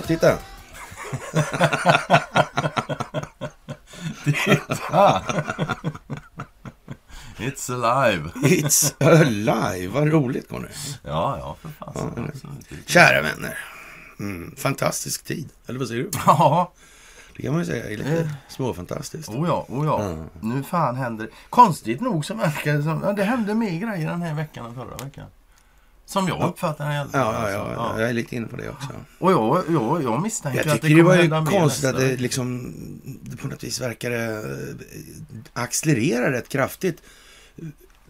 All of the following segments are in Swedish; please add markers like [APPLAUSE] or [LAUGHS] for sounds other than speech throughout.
Ja, titta. Titta! It's alive. It's alive. Vad roligt, Conny. Ja, ja, för fasen. Ja, Kära vänner. Mm, fantastisk tid. Eller vad säger du? Ja. Det kan man ju säga är lite eh. småfantastiskt. Oh ja, oh ja. Mm. Nu fan händer det. Konstigt nog så verkar det som... Ja, det hände mer grejer den här veckan än förra veckan. Som jag uppfattar det i alla fall. Ja, ja, ja, jag är lite inne på det också. Och jag, jag, jag misstänker jag att det kommer det var ju konstigt att det liksom det på något vis verkar accelerera rätt kraftigt.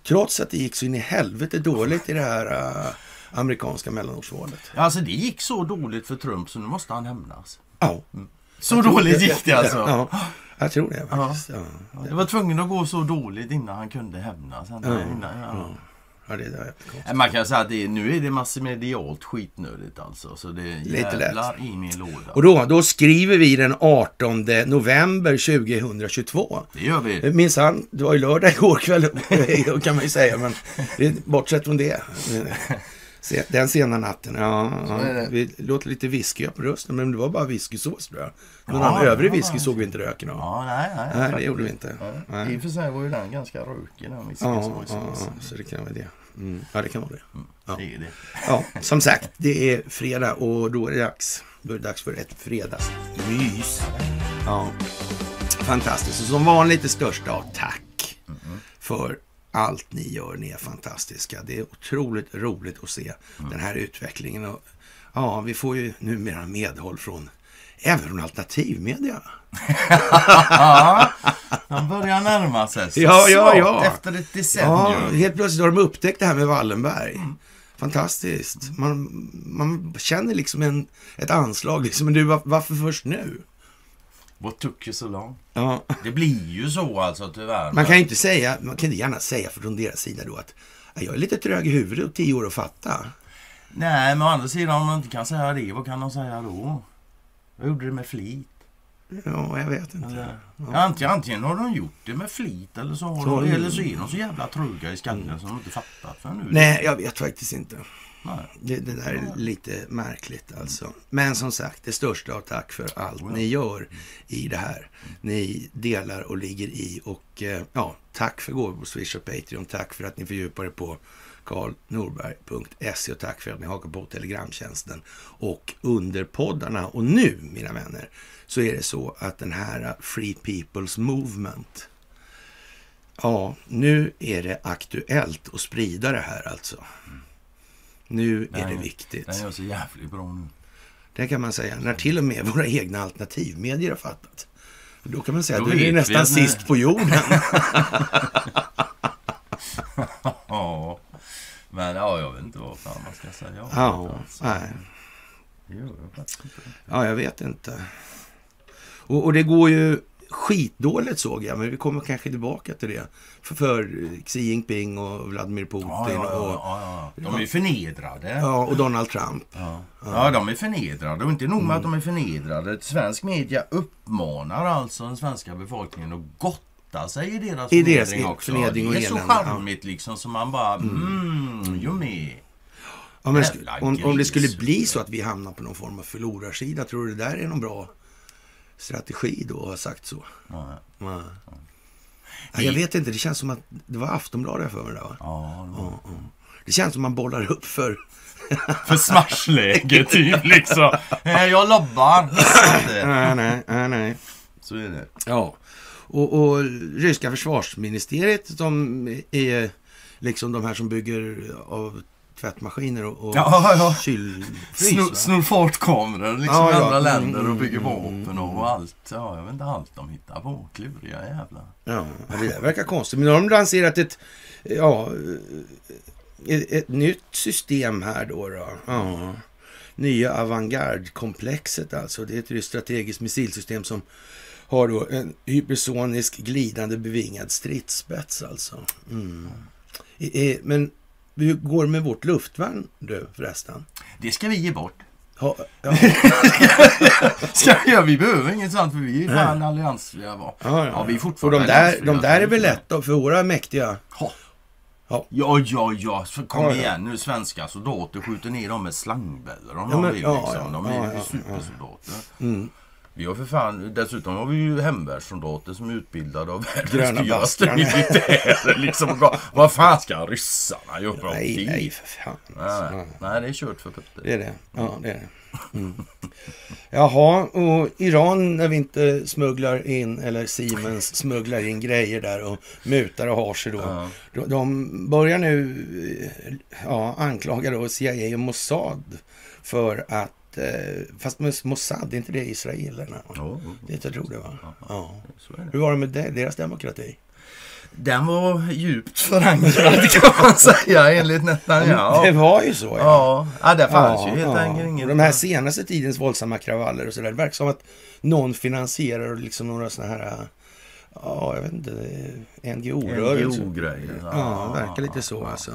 Trots att det gick så in i helvete dåligt i det här uh, amerikanska mellanårsvalet. Ja, alltså det gick så dåligt för Trump så nu måste han hämnas. Ja. Mm. Så dåligt gick det alltså? Ja, jag tror det faktiskt. Ja. Ja. Det var tvungen att gå så dåligt innan han kunde hämnas. Innan, ja. Ja, det är det Man kan säga att det, nu är det massmedialt skitnödigt alltså. Så det Lite jävlar lätt. i min låda. Och då, då skriver vi den 18 november 2022. Det gör vi. Minsann, det var ju lördag igår kväll [LAUGHS] kan man ju säga. Men bortsett från det. Den sena natten, ja. ja. Vi låter lite whisky på rösten, men det var bara whiskysås tror jag. Någon ja, ja, övrig whisky såg vi inte röken av. Ja, nej, nej, nej det gjorde vi inte. I och för sig var ju den ganska rökig, den whiskysåsen. Ja, ja, så det kan vara det. Mm. Ja, det kan vara det. Mm, ja. Det är det. Ja, som sagt, det är fredag och då är det dags. Då är det dags för ett fredagsmys. Ja, fantastiskt. Och som vanligt det största tack mm. för allt ni gör. Ni är fantastiska. Det är otroligt roligt att se mm. den här utvecklingen. Och, ja, vi får ju numera medhåll från även från alternativmedia. [LAUGHS] ja, de börjar närma sig. Så ja, ja, ja. Efter ett decennium. Ja, helt plötsligt har de upptäckt det här med Wallenberg. Mm. Fantastiskt. Man, man känner liksom en, ett anslag. Liksom, men du, varför först nu? What took you so long? Ja. Det blir ju så alltså tyvärr. Man kan ju inte säga, man kan inte gärna säga från deras sida då att jag är lite trög i huvudet och tio år att fatta. Nej, men å andra sidan om man inte kan säga det, vad kan de säga då? Jag gjorde det med flit. Ja, jag vet inte. Eller, ja. antingen, antingen har de gjort det med flit eller så, har så de, eller så är de så jävla tröga i skallen mm. som de inte fattat för nu. Nej, jag vet faktiskt inte. Det, det, där är lite märkligt alltså. Men som sagt, det största av tack för allt ni gör i det här. Ni delar och ligger i och eh, ja, tack för gåvor på Swish och Patreon. Tack för att ni fördjupar er på karlnorberg.se och tack för att ni hakar på Telegramtjänsten och under poddarna. Och nu, mina vänner, så är det så att den här Free People's Movement Ja, nu är det aktuellt att sprida det här alltså. Nu är det viktigt. Den är så jävligt bra nu. Det kan man säga. När till och med våra egna alternativmedier har fattat. Då kan man säga att du är nästan sist på jorden. [LAUGHS] ja. Men ja, jag vet inte vad fan man ska säga. Ja, nej. Ja, jag vet inte. Och, och det går ju skitdåligt såg jag, men vi kommer kanske tillbaka till det. För, för Xi Jinping och Vladimir Putin. Ja, ja, och, ja, De är ju förnedrade. Ja, och Donald Trump. Ja, ja. de är förnedrade. Och inte nog med mm. att de är förnedrade. Svensk media uppmanar alltså den svenska befolkningen att gotta sig i deras I förnedring deras också. Förnedring det är så charmigt liksom som man bara, mm, mm ju med. Ja, men om, om det skulle bli så att vi hamnar på någon form av förlorarsida, tror du det där är någon bra strategi då att ha sagt så? Ja, ja. ja. jag vet inte, det känns som att det var Aftonbladet för mig där, va? Ja, det, var... det känns som man bollar upp för... [LAUGHS] för smashläge, typ liksom. [LAUGHS] Jag lobbar. nej, nej, nej, nej. Så är det. Ja. Och, och ryska försvarsministeriet som är liksom de här som bygger av tvättmaskiner och, och ja, ja. kylfrys. Snor, snor fartkameror liksom ja, ja. andra länder och bygger vapen och allt. Ja, jag vet inte allt de hittar på. Kluriga jävlar. Ja, det verkar konstigt. Men nu har de lanserat ett, ja, ett, ett nytt system här då. då. Ja. Nya Avantgarde-komplexet alltså. Det är ett strategiskt missilsystem som har då en hypersonisk glidande bevingad stridsspets alltså. Mm. Men hur går det med vårt luftvärn du förresten? Det ska vi ge bort. Ha, ja. [LAUGHS] ska vi, ja, vi behöver inget sånt för vi är fan alliansfria. Va? Ja, ja. ja, vi fortfarande Och de där, de där är väl lätta för våra mäktiga? Ha. Ja, ja, ja. ja. Kom ja, igen nu. Svenska soldater skjuter ner dem med slangbällor. De, ja, men, vill, liksom. de är ja, supersoldater. Mm. Vi har för fan, dessutom har vi ju hemvärnssoldater som är utbildade av världens dyraste militärer. liksom, vad fan ska ryssarna göra? Nej, nej för fan. Nej, nej, det är kört för Putte. Det är det. Ja, det är det. Mm. Jaha, och Iran när vi inte smugglar in, eller Siemens smugglar in grejer där och mutar och har sig då. Ja. De, de börjar nu ja, anklaga då CIA och Mossad för att Eh, fast Mossad, är inte det israelerna? Oh, Det jag tror det va? Ja. Hur var det med det, deras demokrati? Den var djupt förankrad [LAUGHS] kan man säga enligt Netanyahu. Det var ju så ja. Ja, ja det fanns ja, ju helt ja. enkelt inget. De här senaste tidens våldsamma kravaller och sådär. Det verkar som att någon finansierar liksom några sådana här Ja, jag vet inte. NGO-rörelser. NGO-grejer. Ja, ja, verkar lite så alltså.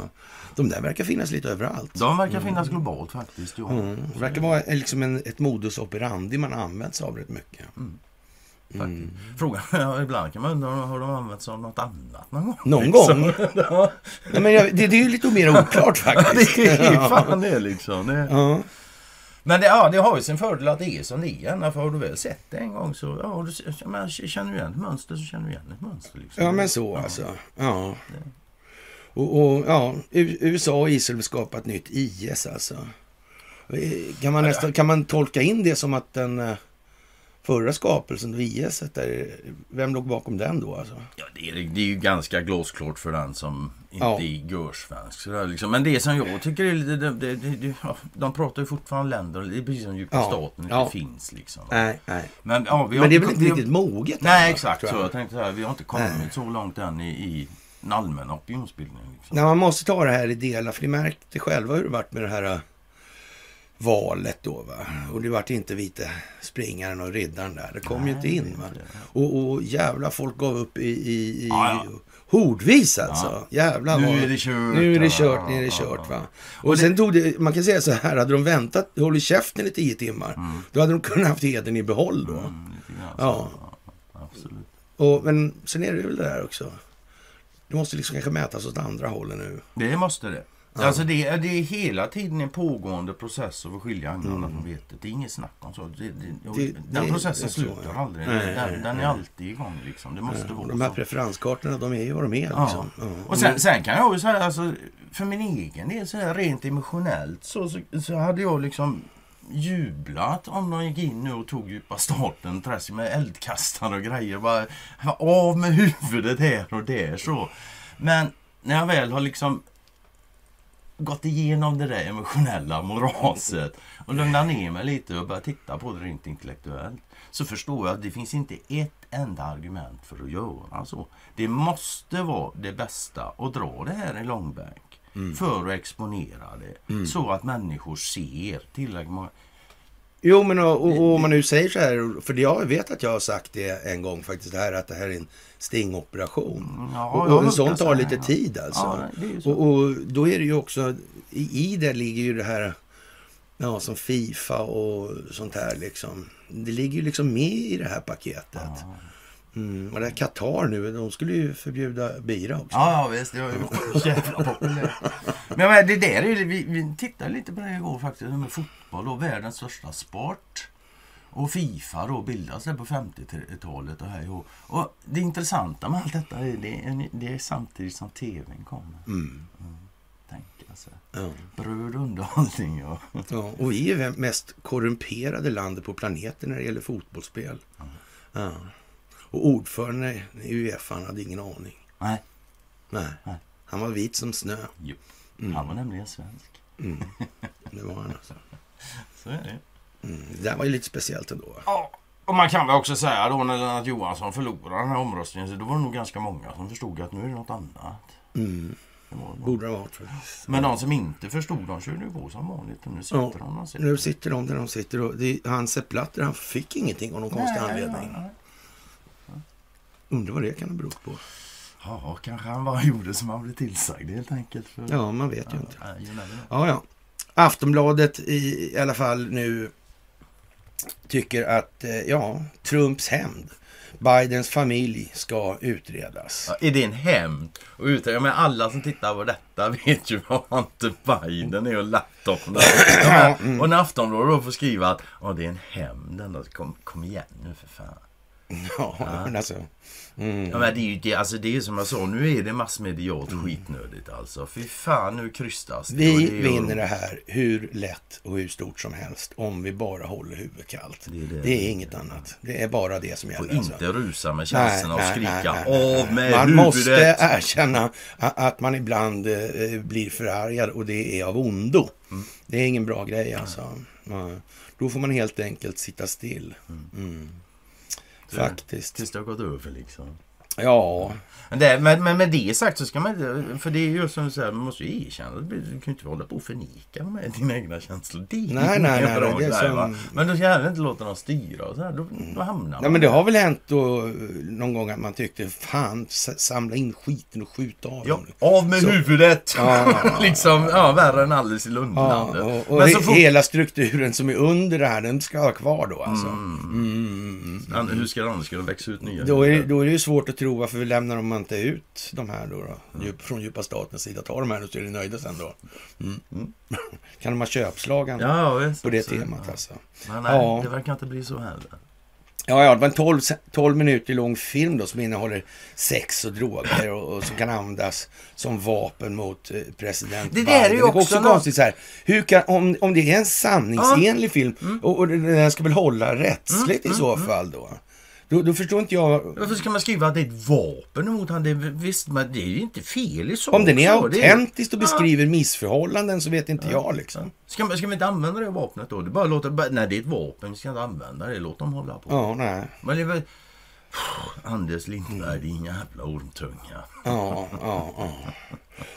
De där verkar finnas lite överallt. De verkar mm. finnas globalt faktiskt. Ja. Mm. Det verkar vara liksom en, ett modus operandi man använt sig av rätt mycket. Mm. Mm. Frågan ja, ibland kan man undra har de använt sig av något annat någon gång? Någon liksom. [LAUGHS] gång? Nej, men jag, det, det, är ju lite mer oklart [LAUGHS] faktiskt. det är fan det liksom. Det. Ja. Men det, ja, det har ju sin fördel att det är som det är. För har du väl sett det en gång så ja, du, känner du igen ett mönster så känner du igen ett mönster. Liksom. Ja, men så ja. alltså. Ja. Och, och, ja, USA och Israel skapar ett nytt IS alltså. Kan man, nästan, kan man tolka in det som att den eh, förra skapelsen, då IS, där, vem låg bakom den då? Alltså? Ja, det, är, det är ju ganska glasklart för den som inte ja. är görsvensk. Liksom. Men det som jag tycker är lite... Det, det, det, de pratar ju fortfarande länder, det är precis som djupa ja. staten inte ja. finns. Liksom. Nej, nej. Men, ja, vi har Men det är väl inte riktigt moget? Nej, exakt så. Jag tänkte så här, vi har inte kommit nej. så långt än i, i en allmän opinionsbildning. Liksom. Nej, man måste ta det här i delar, för ni märkte själva hur det varit med det här äh, valet då. Va? Och det vart inte vita springaren och riddaren där. Det kom Nej, ju inte in. Va? Och, och jävla folk gav upp i, i, i ja, ja. Hordvis alltså. Ja. Jävlar Nu är det kört. Nu är det kört, nu är det kört. Va? Och, och sen det... tog det, man kan säga så här, hade de väntat, hållit käften i tio timmar, mm. då hade de kunnat haft heden i behåll då. Mm, ja. Absolut. Och, men sen är det väl det där också. Det måste liksom kanske mätas åt andra hållet nu. Det måste det. Ja. Alltså det, är, det är hela tiden en pågående process att skilja agnarna mm. från vetet. Det är inget snack om så. Det, det, den processen slutar så, aldrig. Nej, den, den är alltid igång. Liksom. Det måste ja, vara de här så. preferenskartorna, de är ju vad de är. Liksom. Ja. Och sen, sen, kan jag ju säga, alltså, för min egen del, så här, rent emotionellt, så, så, så hade jag liksom jublat om de gick in nu och tog djupa starten med eldkastare och grejer. Bara, av med huvudet här och där så. Men när jag väl har liksom gått igenom det där emotionella moraset och lugnat ner mig lite och börjat titta på det rent intellektuellt så förstår jag att det finns inte ett enda argument för att göra så. Det måste vara det bästa att dra det här i långbänk mm. för att exponera det mm. så att människor ser tillräckligt många. Jo, men och, och, och, om man nu säger så här, för jag vet att jag har sagt det en gång faktiskt, det här att det här är en stingoperation. Mm, ja, och, och en sån tar lite tid alltså. Ja, och, och, då är det ju också, i, i det ligger ju det här, ja, som Fifa och sånt här liksom. Det ligger ju liksom med i det här paketet. Ja. Mm, och det här Qatar nu, de skulle ju förbjuda bira också. Ja, ja visst. Det var ju [LAUGHS] jävla populärt. Men, men det där är vi, vi tittade lite på det igår faktiskt, med fotboll och världens största sport. Och Fifa då bildades på 50-talet och här och, och det intressanta med allt detta är det, det är samtidigt som tvn kommer. Mm. Mm. Tänk alltså. Ja. Bröd och underhållning. Och... ja, och vi är det mest korrumperade landet på planeten när det gäller fotbollsspel. Ja. Och ordföranden i Uefa hade ingen aning. Nej. Nej. Nej. Han var vit som snö. Jo. Mm. Han var nämligen svensk. Mm. Det var han alltså. [LAUGHS] Så är det. Mm. Det var ju lite speciellt ändå. Ja. Och man kan väl också säga då när Lennart Johansson förlorade den här omröstningen så då var det nog ganska många som förstod att nu är det något annat. Mm. Det Borde det ha varit. Men de som inte förstod de körde ju på som vanligt. Och nu sitter ja, de sitter. Nu sitter de där de sitter. Och det, han Sepp Blatter han fick ingenting av någon konstig anledning. Nej, nej. Undrar vad det kan ha berott på. Ja, kanske han bara gjorde som han blev tillsagd helt enkelt. För... Ja, man vet ju inte. Ja, ja. Aftonbladet i, i alla fall nu tycker att, eh, ja, Trumps hämnd Bidens familj ska utredas. Ja, är det en hämnd? Och utreda? Men alla som tittar på detta [LAUGHS] vet ju vad Hunter Biden är och laptopen. Mm. Och när Aftonbladet då får skriva att ja, det är en hämnd. Kom, kom igen nu för fan. Ja, [LAUGHS] ja. men alltså. Mm. Ja, men det är ju det, alltså det är som jag sa, nu är det massmedialt mm. skitnödigt alltså. Fy fan, nu krystas det. Vi det vinner det här hur lätt och hur stort som helst om vi bara håller huvudet kallt. Det är, det. det är inget annat. Det är bara det som gäller. Och alltså. inte rusa med känslorna och skrika av med Man huvudet. måste erkänna att man ibland eh, blir förargad och det är av ondo. Mm. Det är ingen bra grej alltså. Ja. Då får man helt enkelt sitta still. Mm. Faktiskt. Tills det har gått över liksom. Ja. Men, det, men, men med det sagt så ska man för det är ju som du säger, man måste ju erkänna, du kan ju inte hålla på och förnika med dina egna känslor. Det är nej, nej, nej, nej, det är som... Men du ska heller inte låta dem styra och så här, då, då hamnar man. Nej, men det har väl hänt då någon gång att man tyckte, fan, samla in skiten och skjuta av ja, Av med så... huvudet! Ja, [LAUGHS] liksom, ja, värre än Alice i Lundlandet. Ja, och, och men så hela strukturen som är under det här, den ska vara kvar då alltså. Mm. Mm. Mm. Hur ska den, ska den växa ut nya? Då är, då är det ju svårt att tro varför vi lämnar de inte ut de här då, då mm. från djupa statens sida. Ta de här nu så är ni nöjda sen då. Mm. Mm. [LAUGHS] kan de ha köpslagen ja, visst, på det temat ja. alltså? Men nej, ja. det verkar inte bli så heller. Ja, ja, det var en 12, 12 minuter lång film då som innehåller sex och droger och, och som kan användas som vapen mot eh, president Det där är ju också, också konstigt så här. Hur kan, om, om det är en sanningsenlig ja. film mm. och, och den ska väl hålla rättsligt mm. i så mm. fall då? Då, då, förstår inte jag... Varför ska man skriva att det är ett vapen mot honom? Det, visst, men det är ju inte fel i sak. Om den är autentiskt och beskriver ja. missförhållanden så vet inte ja. jag liksom. Ska, ska vi inte använda det vapnet då? Det bara låta, nej, det är ett vapen. Vi ska inte använda det. Låt dem hålla på. Ja, nej. Men det är väl... Anders Lindberg, din jävla ormtunga. Ja, ja, ja.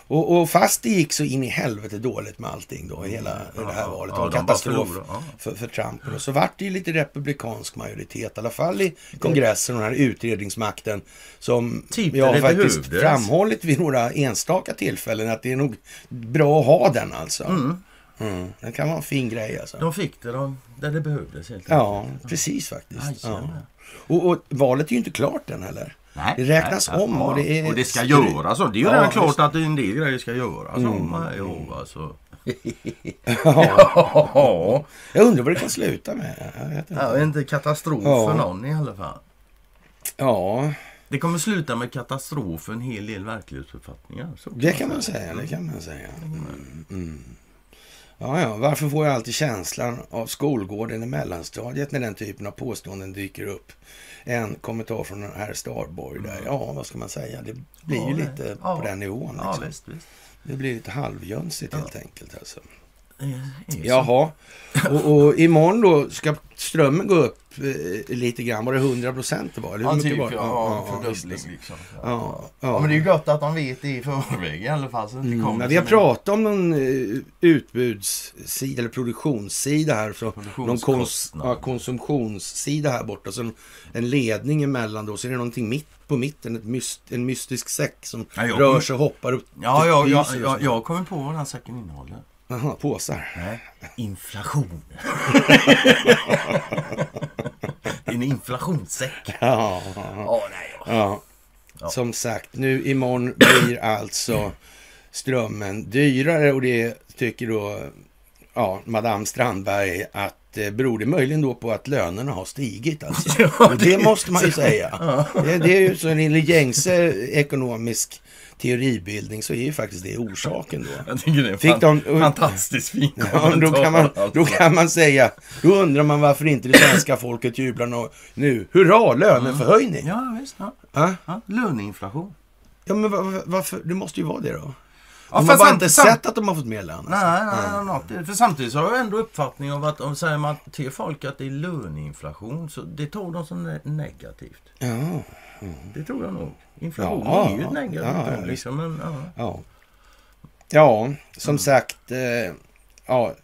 Och, och, fast det gick så in i helvete dåligt med allting då, hela ja, det här valet. Ja, katastrof ja. för, för Trump. Och så vart det ju lite republikansk majoritet, i alla fall i kongressen och den här utredningsmakten. Som typ jag har faktiskt behövdes. framhållit vid några enstaka tillfällen att det är nog bra att ha den alltså. Mm. Mm. Den kan vara en fin grej alltså. De fick det de, där det behövdes helt Ja, precis faktiskt. Ja. Och, och, valet är ju inte klart än heller. Nej, det räknas nej, om och det, är och det ska göras. Det är ju ja, redan klart att en del grejer ska göras. Mm. Jo, alltså. [LAUGHS] ja. Jag undrar vad det kan sluta med. Jag vet inte. Ja, inte katastrof ja. för någon i alla fall. Ja. Det kommer sluta med katastrof för en hel del verklighetsuppfattningar. det kan man säga. Det kan man säga. Mm. Mm. Ja, ja. Varför får jag alltid känslan av skolgården i mellanstadiet när den typen av påståenden dyker upp? En kommentar från den här Starboy där. Ja, vad ska man säga? Det blir ju lite på den nivån. Liksom. Det blir lite halvjönsigt helt enkelt. Alltså. Jaha. Och, och imorgon då ska strömmen gå upp eh, lite grann. Var det 100 procent det var? Eller hur ja, typ. Var? Ja, ja, fördubbling liksom. Ja, ja. men det är ju gott att de vet det i förväg i alla fall. Så det mm, men vi har pratat om någon uh, utbudssida eller produktionssida här. Så någon kons ja, konsumtionssida här borta. Så en, en ledning emellan då. Så är det någonting mitt på mitten. Ett myst, en mystisk säck som ja, rör sig och hoppar upp. Ja, ja, ja, ja, jag kommer på vad den säcken innehåller. Jaha, påsar? Nej, inflation. [LAUGHS] det är en inflationssäck. Ja, oh, nej, ja. ja. Som sagt, nu imorgon blir alltså strömmen dyrare och det tycker då ja, Madame Strandberg att eh, beror det möjligen då på att lönerna har stigit alltså. [LAUGHS] Ja, det, det måste man ju säga. Ja. Det, det, är ju så en gängse ekonomisk teoribildning så är ju faktiskt det orsaken då. [LAUGHS] Jag tycker det är Fick fan, de, fantastiskt fin [LAUGHS] ja, då, kan man, då kan man säga, då undrar man varför inte det svenska folket jublar nu. Hurra, löneförhöjning! Ja, visst. Ja. Ja? Ja, löneinflation. Ja, men var, varför? Det måste ju vara det då. Ja, de har bara inte sett att de har fått mer lön. Alltså. Nej, nej, nej, nej. För samtidigt så har jag ändå uppfattning av att om säger man till folk att det är löneinflation så det tar de som negativt. Ja. Mm. Det tror jag nog. Inflation ja, är ju ett negativt ja, liksom, men, ja. ja. Ja, som mm. sagt. Eh, ja.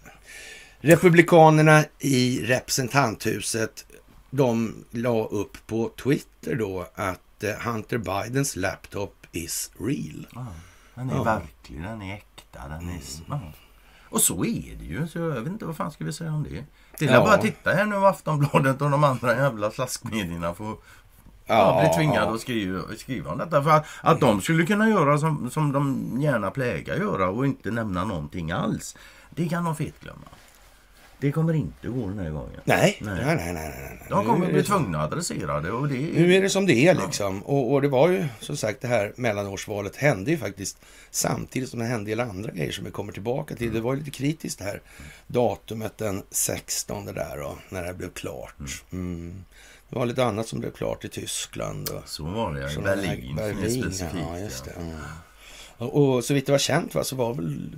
Republikanerna i representanthuset de la upp på Twitter då att eh, Hunter Bidens laptop is real. Ah, den är ja. verklig, den är äkta, den är... Mm. Och så är det ju, så jag vet inte vad fan ska vi säga om det. Det är ja. bara att titta här nu Aftonbladet och de andra jävla slaskmedierna får ja, blir tvingade att skriva, skriva om detta. För att, att de skulle kunna göra som, som de gärna plägar göra och inte nämna någonting alls. Det kan de fet glömma. Det kommer inte gå den här gången. Nej, nej, nej. nej, nej, De kommer bli tvungna att adressera det. Och det Nu är det som det är liksom. Och, och, det var ju som sagt det här mellanårsvalet hände ju faktiskt samtidigt som det hände en del andra grejer som vi kommer tillbaka till. Det var lite kritiskt det här datumet den 16 där då, när det blev klart. Mm. Det var lite annat som blev klart i Tyskland. Och, så var det, i Berlin, Berlin specifikt. Ja, just det. Ja. Och så vitt det var känt va, så var väl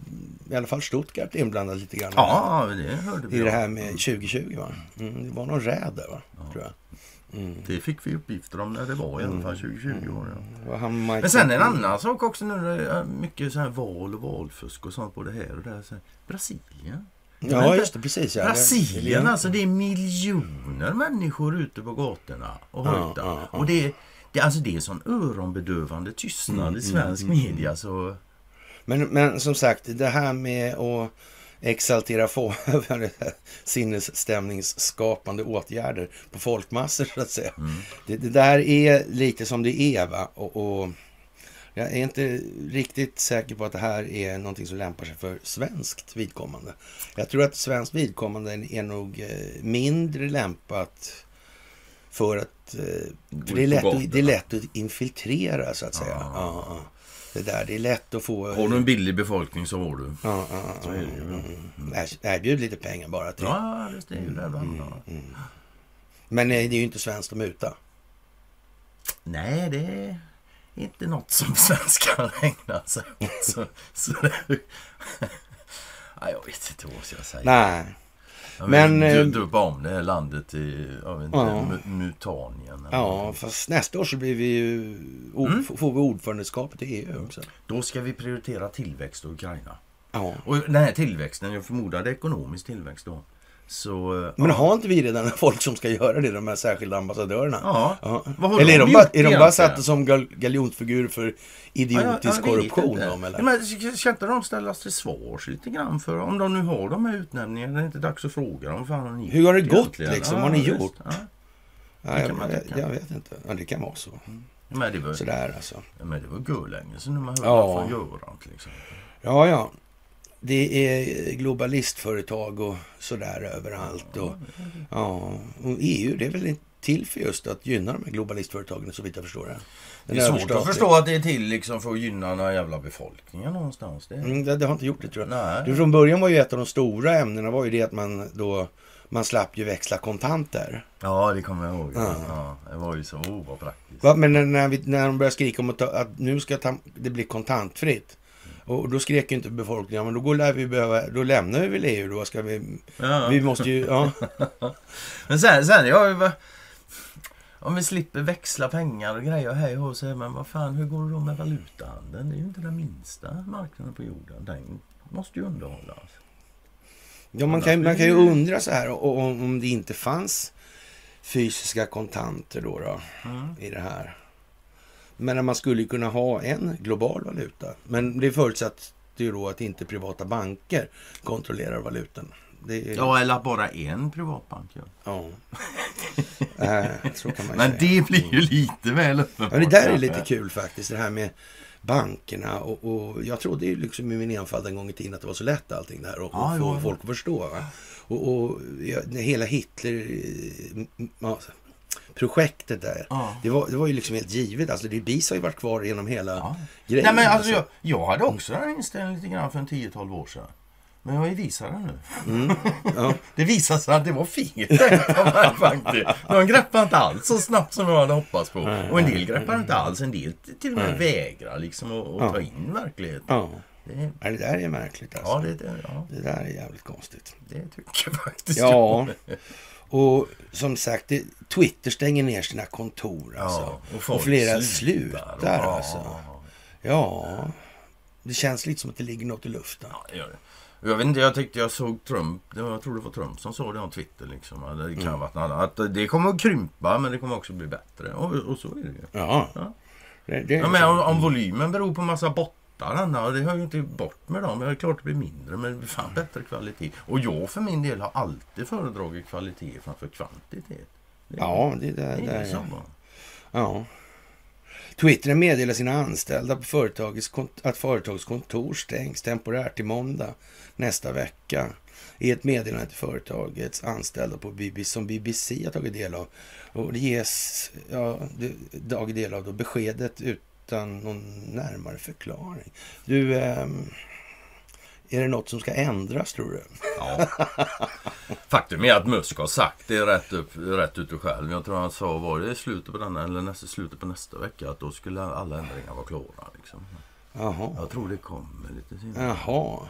i alla fall Stuttgart inblandad lite grann. Ja, det hörde vi. I det här med 2020 va? Mm, det var någon räd där va, ja. tror jag. Mm. Det fick vi uppgifter om när det var i alla fall 2020 mm. år. Ja. Men sen en annan sak också nu. Är mycket så här val och valfusk och sånt både här och där. Brasilien. Ja, just det. Precis. Ja. Brasilien, alltså det är miljoner människor ute på gatorna och höjda. Ja, ja, ja. Och det det, alltså det är sån öronbedövande tystnad mm, i svensk mm, mm, media. Så... Men, men som sagt, det här med att exaltera [LAUGHS] sinnesstämningsskapande åtgärder på folkmassor så att säga. Mm. Det, det, där är lite som det är va. Och, och, jag är inte riktigt säker på att det här är någonting som lämpar sig för svenskt vidkommande. Jag tror att svenskt vidkommande är nog eh, mindre lämpat för att eh, för det, är lätt att, det är lätt att infiltrera så att säga. Ja. Det där, det är lätt att få... Har du en billig befolkning så har du. Ja, ja, så är det ju. Mm. Erbjud lite pengar bara till. Ja, det är ju det mm, mm, mm. Men nej, det är ju inte svenskt att muta. Nej, det inte något som svenskar [LAUGHS] ägnar sig åt. Så, så det... [LAUGHS] jag vet inte vad jag ska säga. Nej. Men... Du, eh, döpa om det här landet till jag inte, ja. Mutanien. Ja, fast nästa år så blir vi ju, mm. får vi ordförandeskapet i EU också. Då ska vi prioritera tillväxt och Ukraina. Ja. Och den här tillväxten, jag förmodar det är ekonomisk tillväxt då. Så, eh, men har inte vi redan [LAUGHS] folk som ska göra det, de här särskilda ambassadörerna? Ja. ja. Eller är de, bara, är de bara satta som gal galjonsfigur för idiotisk ja, korruption? Eller? Men, ska inte de ställas till svars lite grann för om de nu har de här utnämningarna? Det är inte dags att fråga dem. Fan, har ni Hur har det gått liksom? har ni gjort? Ja. Ja, jag, jag, jag, vet inte. Ja, det kan vara så. Mm. Men det var, Sådär alltså. Ja, men det var görlänge sedan man hörde ja. från Göran till exempel. Ja, ja det är globalistföretag och sådär överallt. Och, ja, och EU det är väl till för just att gynna de här globalistföretagen så vitt jag förstår det. Den det är svårt att förstå att det är till liksom för att gynna den här jävla befolkningen någonstans. Det, mm, det, det, har inte gjort det tror jag. Nej. Det, från början var ju ett av de stora ämnena var ju det att man då man slapp ju växla kontanter. Ja, det kommer jag ihåg. Ja. ja det var ju så, oh, vad praktiskt. Va, men när, vi, när de började skrika om att, att nu ska ta, det bli kontantfritt. Och då skrek inte befolkningen, men då, går, vi behöva, då lämnar vi väl EU då. Ska vi, ja. vi måste ju, ja. [LAUGHS] men sen, sen jag, om vi slipper växla pengar och grejer här och så men vad fan, hur går det då med valutahandeln? Det är ju inte den minsta marknaden på jorden. Den måste ju underhållas. Ja, man kan, man kan ju undra så här om, om det inte fanns fysiska kontanter då, då mm. i det här. Men man skulle kunna ha en global valuta. Men det förutsatt ju då att inte privata banker kontrollerar valutan. Är... Ja, eller bara en privatbank. Ja. ja. äh, [LAUGHS] så kan man Men säga. det blir ju lite väl uppenbart. Ja, det där är lite kul faktiskt. Det här med bankerna. Och, och jag trodde ju liksom i min enfald en gång i tiden att det var så lätt allting det här. Och, ja, och få ja, folk att förstå. Va? Och, och ja, hela Hitler... Ja, projektet där. Ja. Det, var, det var ju liksom helt givet. Alltså det, BIS har ju varit kvar genom hela ja. grejen. Nej, men alltså, jag, jag hade också den inställningen lite grann för en 10-12 år sedan. Men jag visat det nu. Mm, ja. [LAUGHS] det visade sig att det var [LAUGHS] faktiskt. De greppade inte alls så snabbt som jag hade hoppats på. och en del greppar inte alls. En del till och med vägrar liksom att, att ta in verkligheten. Det, ja, det där är märkligt alltså. Ja, det, det, ja. det där är jävligt konstigt. Det tycker jag faktiskt. Ja. Och som sagt, det, Twitter stänger ner sina kontor. Alltså. Ja, och, och, flera slutar. slutar ja. alltså. Ja, det känns lite som att det ligger något i luften. Ja, det gör det. Jag vet inte, jag tyckte jag såg Trump, jag tror det var Trump som sa det om Twitter. Liksom, det, kan mm. vara att det kommer att krympa men det kommer också bli bättre. Och, och så är det ju. Ja. ja. Det, det ja men om, om volymen beror på massa bottar lättar Det hör ju inte bort med dem. Det är klart det blir mindre men det blir fan bättre kvalitet. Och jag för min del har alltid föredragit kvalitet framför kvantitet. Ja, det där, det är så. Ja. Twitter meddelar sina anställda på företagets, att företagets kontor stängs temporärt till måndag nästa vecka i ett meddelande till företagets anställda på BBC, som BBC har tagit del av. Och det ges ja, tagit del av då beskedet utan någon närmare förklaring. Du, eh, är det något som ska ändras tror du? Ja. Faktum är att Musk har sagt det rätt, upp, rätt ut och själv. Jag tror han sa, var det slutet på denna eller nästa, slutet på nästa vecka, att då skulle alla ändringar vara klara. Liksom. Jaha. Jag tror det kommer lite senare. Jaha.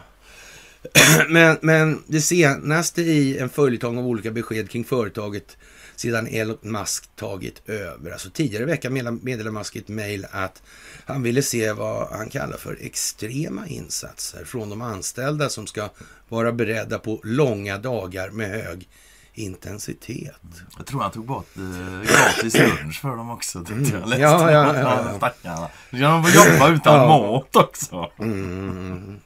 [CLEARS THROAT] men, men det senaste i en följetong av olika besked kring företaget sedan Elon Musk tagit över. Alltså tidigare i veckan meddelade Musk i ett mejl att han ville se vad han kallar för extrema insatser från de anställda som ska vara beredda på långa dagar med hög intensitet. Jag tror han tog bort eh, gratis lunch för dem också. Mm. Jag ja, ja, ja, ja. Stackarna. De får jobba utan ja. mat också. Mm.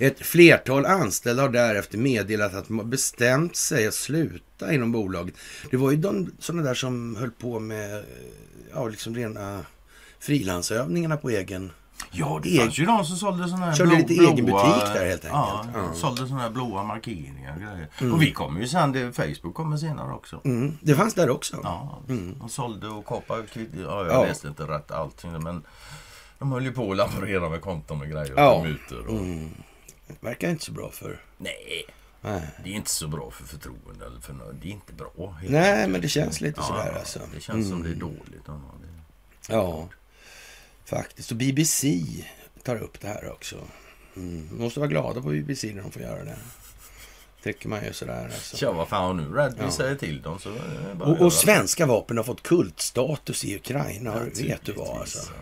Ett flertal anställda har därefter meddelat att de har bestämt sig att sluta inom bolaget. Det var ju de sådana där som höll på med ja, liksom rena frilansövningarna på egen... Ja, det fanns ju de som sålde sådana här Körde blå, lite egen butik där helt enkelt. Ja, ja. sålde sådana här blåa markeringar och. Mm. Och vi kommer ju sen, det, Facebook kommer senare också. Mm. Det fanns där också? Ja, mm. de sålde och kapade. Ja, jag ja. läste inte rätt allting men de höll ju på att laborera med konton och grejer ja. och mutor. Och... Mm. Det verkar inte så bra för... Nej. Nej. Det är inte så bra för förtroende. Eller för, det är inte bra. Nej, enkelt. men det känns lite ja, sådär alltså. Det känns mm. som det är dåligt. Ja, faktiskt. Och BBC tar upp det här också. Mm. De måste vara glada på BBC när de får göra det. Tycker man ju sådär. Alltså. Ja, vad fan nu Redby ja. säger till dem så och, och svenska vapen har fått kultstatus i Ukraina. Ja, vet du vad alltså.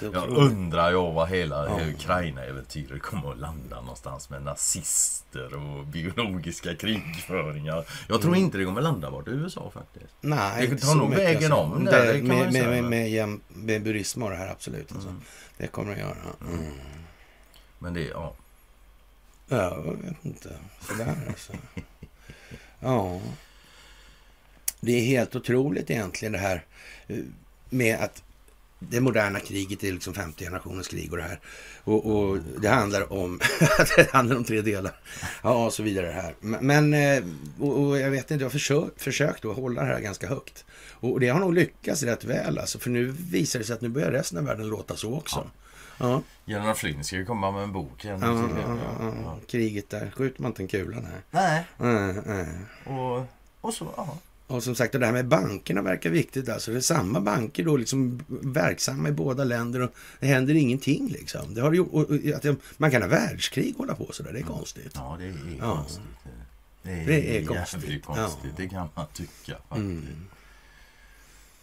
Jag undrar ju vad hela ja. Ukraina-äventyret kommer att landa någonstans med nazister och biologiska krigföringar. Jag tror mm. inte det kommer att landa bort i USA faktiskt. Nej, det tar nog vägen alltså. om det, det med, med, med, med, med Burisma och det här absolut. Alltså. Mm. Det kommer det att göra. Mm. Men det, ja. Ja, jag vet inte. Sådär alltså. [LAUGHS] ja. Det är helt otroligt egentligen det här eh, med att det moderna kriget är liksom femte generationens krig och det här. Och, och det handlar om [LAUGHS] det handlar om tre delar. Ja, och så vidare här. Men, eh, och, och jag vet inte, jag har försökt, försökt att hålla det här ganska högt. Och det har nog lyckats rätt väl alltså. För nu visar det sig att nu börjar resten av världen låta så också. Ja. Ja. General Flynn ska ju komma med en bok. Ja, ja, ja, Kriget där skjuter man inte en kula. Nej. Nej. nej. Och, och så, ja. Och som sagt, det där med bankerna verkar viktigt. Alltså, det är samma banker då, liksom verksamma i båda länder och det händer ingenting liksom. Det har gjort, och, att man kan ha världskrig hålla på sådär, det är mm. konstigt. Ja, det är ja. konstigt. Det är, det är konstigt. konstigt. Ja. Det kan man tycka faktiskt. Mm.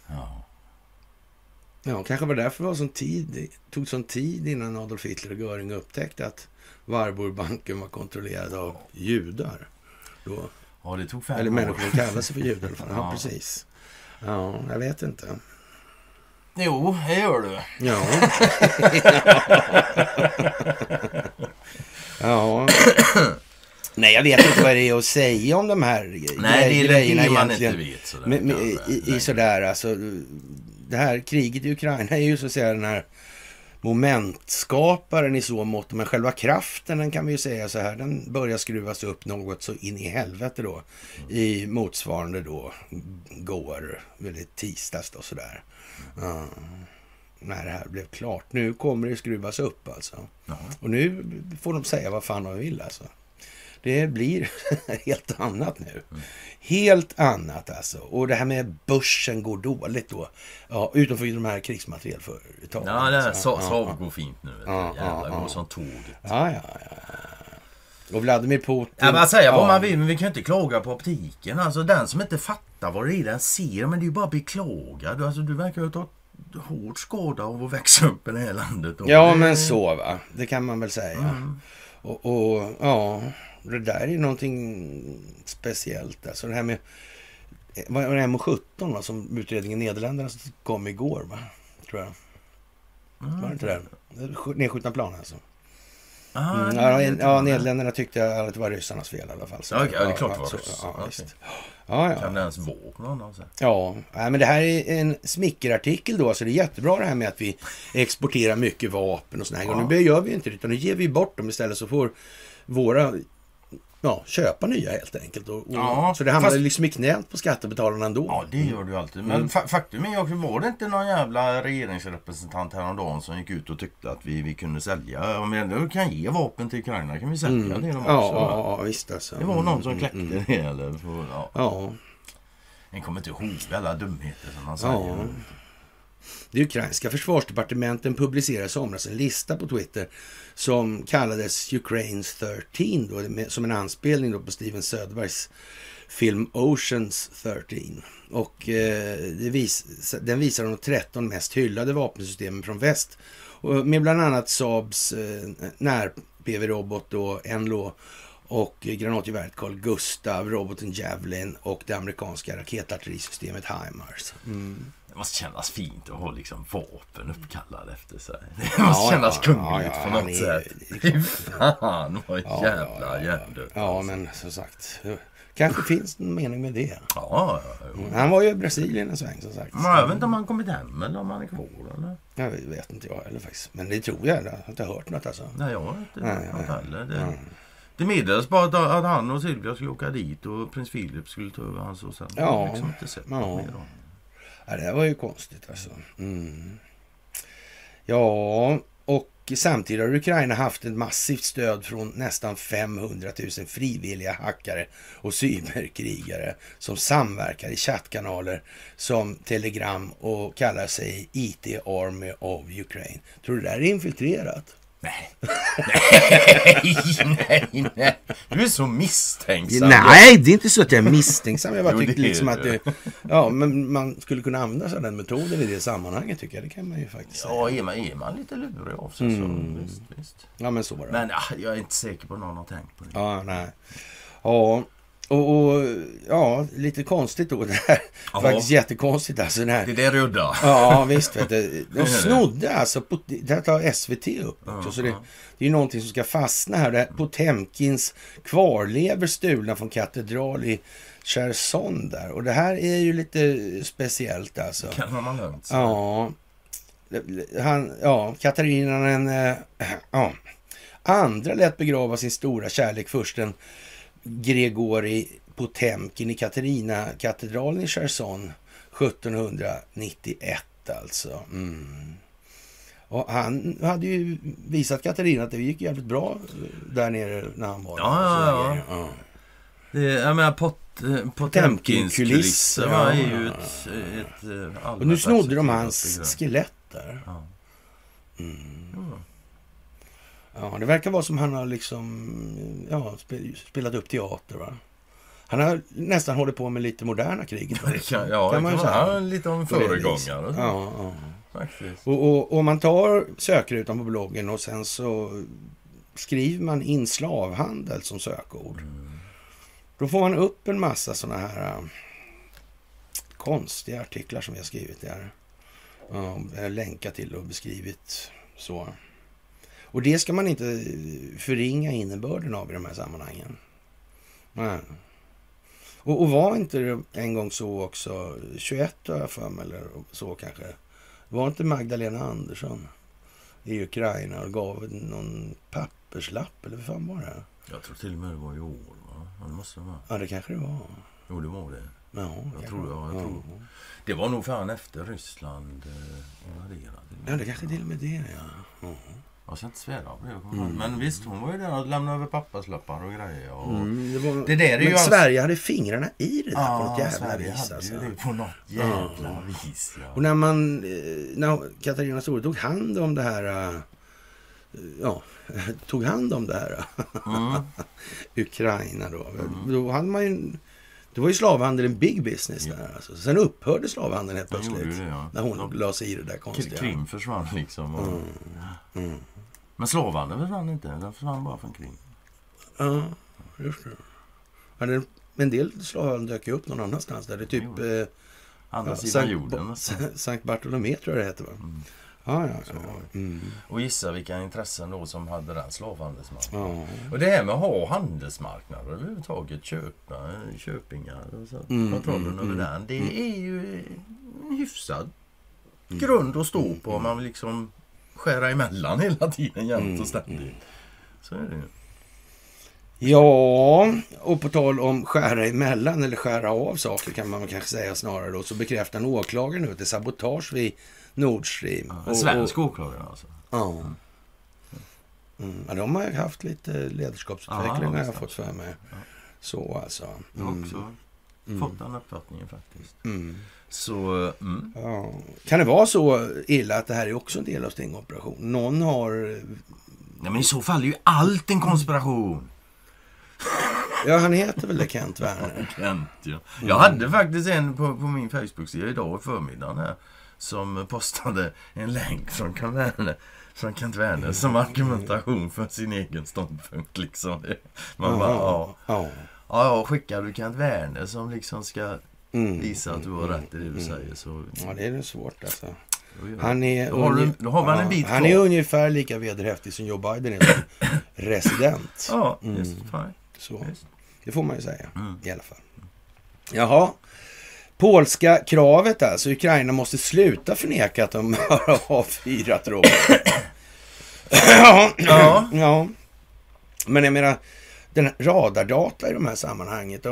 Ja. Ja, kanske var därför det var sån tid, tog sån tid innan Adolf Hitler och Göring upptäckte att Warburgbanken var kontrollerad av judar. Då Ja, det tog fem Eller människor som kallar sig för judar. Ja, [LAUGHS] ja, precis. Ja, jag vet inte. Jo, det gör du. Ja. [LAUGHS] ja. Nej, jag vet inte vad det är att säga om de här Nej, det är det man inte vet. Sådär, med, med, i, i, sådär, alltså, det här kriget i Ukraina är ju så att säga den här momentskaparen i så mått. Men själva kraften, den kan vi ju säga så här, den börjar skruvas upp något så in i helvete då. I motsvarande då går, väldigt tisdags då sådär. Uh, när det här blev klart. Nu kommer det skruvas upp alltså. Jaha. Och nu får de säga vad fan de vill alltså. Det blir [LAUGHS] helt annat nu. Mm. Helt annat alltså. Och det här med börsen går dåligt då. Ja, utom för de här krigsmaterielföretagen. Ja, det här Saab ja, går fint nu. Ja, Jävlar, ja, går som tåget. Ja, ja, ja. Och Vladimir Putin... Ja, man säger ja. vad man vill, men vi kan inte klaga på optiken. Alltså den som inte fattar vad det är den ser, men det är ju bara beklagad. Alltså du verkar ju ha hård skada av att växa upp i det här landet. Ja, men så va. Det kan man väl säga. Mm. Och, och ja... Det där är någonting speciellt. Alltså det här med vad var det M17 va, som utredningen Nederländerna kom igår va? Tror jag. Mm. Var det inte det? Nedskjutna plan alltså. Aha, mm, ja, ja, Nederländerna tyckte att det var ryssarnas fel i alla fall. Så, ja, okay, ja, det är klart det var så, ja, ja, Ja, ja. Kan det ens vara någon Ja, men det här är en smickerartikel då, så det är jättebra det här med att vi exporterar mycket vapen och sådana här ja. Nu gör vi inte det, utan nu ger vi bort dem istället så får våra ja, köpa nya helt enkelt. Och, och, ja, så det hamnar fast... liksom i knät på skattebetalarna ändå. Ja, det gör ju alltid. Men mm. faktum är också, var det inte någon jävla regeringsrepresentant häromdagen som gick ut och tyckte att vi, vi kunde sälja, om vi ändå kan ge vapen till Ukraina kan vi sälja mm. det också. Ja, ja, visst alltså. Det var någon som mm, kläckte mm. det. Eller, för, ja. ja. En kommer inte ihåg alla dumheter som man säger. Ja. Det ukrainska försvarsdepartementen publicerade i somras en lista på Twitter som kallades Ukraines 13, då, som en anspelning då på Steven Söderbergs film Oceans 13. Och eh, vis, den visar de 13 mest hyllade vapensystemen från väst. med bland annat Saabs eh, när-PV-robot och Enlo och granatgeväret Carl Gustav, roboten Javelin och det amerikanska raketartillerisystemet HIMARS. Mm. Det måste kännas fint att ha liksom vapen uppkallade efter sig. [LAUGHS] Det måste ja, kännas ja, kungligt ja, på något sätt. Fy fan vad jävla hjärndött. Ja, alltså. men som sagt. Kanske finns en mening med det. Ja, mm. Han var ju i Brasilien en sväng som sagt. Men jag vet inte om han kommit hem eller om han är kvar. Eller? Jag vet inte jag heller faktiskt. Men det tror jag. Jag har inte hört något alltså. Nej, jag har inte hört heller. Det, mm. det meddelades bara att, att, han och Silvia skulle åka dit och prins Philip skulle ta över hans och sen. Ja. Liksom inte sett ja. mer om. Ja, det var ju konstigt alltså. Mm. Ja, och samtidigt har Ukraina haft ett massivt stöd från nästan 500 000 frivilliga hackare och cyberkrigare som samverkar i chattkanaler som Telegram och kallar sig IT Army of Ukraine. Tror du det där är infiltrerat? Nej. nej, nej, nej. Du är så misstänksam. Nej, det är inte så att jag är misstänksam. Jag bara tyckte liksom att det, ja, men man skulle kunna använda sig av den metoden i det sammanhanget tycker jag. Det kan man ju faktiskt ja, säga. Är man, är man lite lurig av sig mm. så visst, visst. Ja, men så var det. Men ja, jag är inte säker på att någon har tänkt på det. Ja, nej. Ja, och, och, ja, lite konstigt då [LAUGHS] det här. Aha. Faktiskt jättekonstigt alltså. Den här. Det är det rudda. [LAUGHS] Ja, visst. Vet du. De snodde alltså, på, det tar SVT upp också. Uh Så det, det är ju någonting som ska fastna här. Det Potemkins kvarlever stulna från katedral i Cherson där. Och det här är ju lite speciellt alltså. Kan man lugnt Ja. Han, ja, Katarina den äh, ja, andra lät begrava sin stora kärlek först den Gregori Potemkin i Katarina-katedralen i Cherson 1791 alltså. Mm. Och han hade ju visat Katarina att det gick jävligt bra där nere när han var ja, där. Ja, ja, ja. Det, jag menar pot, eh, Potemkins kulisser ja, är ju ett, ett, eh, Och nu snodde de hans skelett där. Ja. Mm. Ja, det verkar vara som han har liksom ja, spelat upp teater. Va? Han har nästan hållit på med lite moderna krig. Kan, ja, kan man säga. lite om föregångare. Ja, ja. Och, och, och, man tar sökrutan på bloggen och sen så skriver man in slavhandel som sökord. Mm. Då får man upp en massa sådana här äh, konstiga artiklar som vi har skrivit där. Ja, länkat till och beskrivit så. Och det ska man inte förringa innebörden av i de här sammanhangen. Nej. Och, och var inte det en gång så också, 21 har jag för mig, eller så kanske. Var inte Magdalena Andersson i Ukraina och gav någon papperslapp, eller vad fan var det? Jag tror till och med det var i år, va? Ja, det måste det vara. Ja, det kanske det var. Jo, det var det. Ja, jag tror, ja, jag tror. Det var nog fan efter Ryssland eh, invaderade. Ja, det kanske till och med det, ja. Jag ska inte svära på det. Mm. Men visst, hon var ju där och lämnade över papperslappar och grejer. Och mm, det, var... det där är men ju Sverige hade fingrarna i det där ja, på något jävla Sverige vis. Hade alltså. det på något jävla mm. vis. Ja. Och när man, eh, när Katarina Store tog hand om det här, eh, ja, [LAUGHS] tog hand om det här, mm. [LAUGHS] Ukraina då. Mm. Då hade man ju det var ju en big business där. Alltså. Sen upphörde slavhandeln helt plötsligt. Det, ja. När hon De, la sig i det där konstiga. Krim försvann liksom. Och... Mm. Mm. Men slavhandeln försvann inte. Den försvann bara från Krim. Ja, just det. en del slavhandel dök ju upp någon annanstans. Där det typ... Eh, Andra ja, sidan jorden. [LAUGHS] Sankt Bartolomé tror jag det heter va? Mm. Ja, ja, ja. Mm. Och gissa vilka intressen då som hade den slavhandelsmarknaden. Ja. Och det här med att ha handelsmarknader överhuvudtaget, köpa, köpingar och så, mm, kontrollen mm, över mm, den. Det mm. är ju en hyfsad grund att stå på om man liksom skära emellan [LAUGHS] hela tiden jämt och ständigt. Så är det ju. Ja, och på tal om skära emellan eller skära av saker kan man kanske säga snarare då, så bekräftar en åklagare nu att det är sabotage vid Nord Stream. Ja, en svensk åklagare alltså? Ja. Mm. ja. De har haft lite ledarskapsutveckling ja, har jag fått för mig. Ja. Så alltså. Mm. Mm. fått den uppfattningen faktiskt. Mm. Så, mm. ja. Kan det vara så illa att det här är också en del av stingoperationen? Någon har... Ja, men i så fall är ju allt en konspiration. Ja, han heter väl det Kent Werner? Kent, ja. Jag hade faktiskt en på, på min Facebook-sida idag förmiddagen här som postade en länk från Kent Werner, från Kent Werner som argumentation för sin egen ståndpunkt. Liksom. Man bara, ja. Ja, ja, skickar du Kent Werner som liksom ska mm. visa att du har rätt i det du mm. säger så... Ja, det är svårt alltså. Han är, då har, du, då har man en bit Han är ungefär lika vederhäftig som Joe Biden är som [COUGHS] resident. Ja, mm. just. Så. Det får man ju säga mm. i alla fall. Jaha. Polska kravet alltså. Ukraina måste sluta förneka att de [LAUGHS] har avfyrat robotar. [COUGHS] ja. ja. Men jag menar, den radardata i de här sammanhanget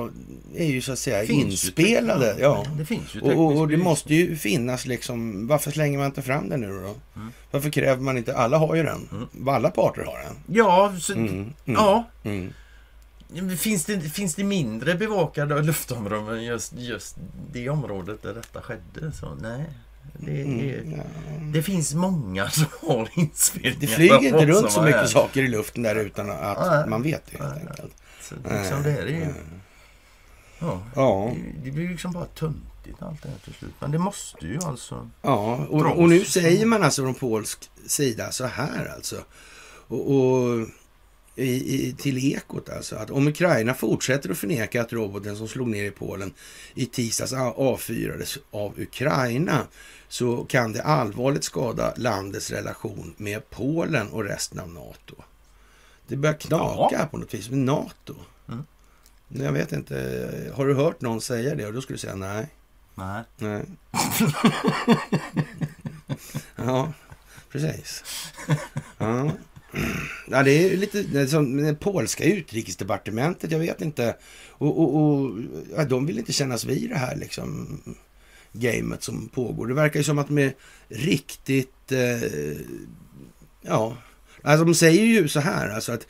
är ju så att säga finns inspelade. Ja. Det finns ju och, och, det måste ju finnas liksom. Varför slänger man inte fram den nu då? Mm. Varför kräver man inte? Alla har ju den. Mm. Alla parter har den. Ja, så, mm. mm. ja. Mm. Finns det, finns det mindre bevakade luftområden än just, just det området där detta skedde? Så, nej. Det, mm, ja. det finns många [LAUGHS] som har inspelningar. Det flyger inte runt så mycket här. saker i luften där utan att ja, man vet det helt enkelt. Så, liksom det är det ju. Ja, ja. Det, det blir liksom bara töntigt allt det här till slut. Men det måste ju alltså... Ja, och, och nu säger man alltså från polsk sida så här alltså. och, och i, i, till Ekot alltså, att om Ukraina fortsätter att förneka att roboten som slog ner i Polen i tisdags avfyrades av Ukraina så kan det allvarligt skada landets relation med Polen och resten av NATO. Det börjar knaka ja. på något vis med NATO. Mm. Jag vet inte, har du hört någon säga det? Och då skulle du säga nej. Nej. Nej. [LAUGHS] ja, precis. Ja. Ja, det är lite det är som det polska utrikesdepartementet, jag vet inte. Och, och, och ja, de vill inte kännas vid det här liksom gamet som pågår. Det verkar ju som att de är riktigt... Eh, ja, alltså de säger ju så här alltså att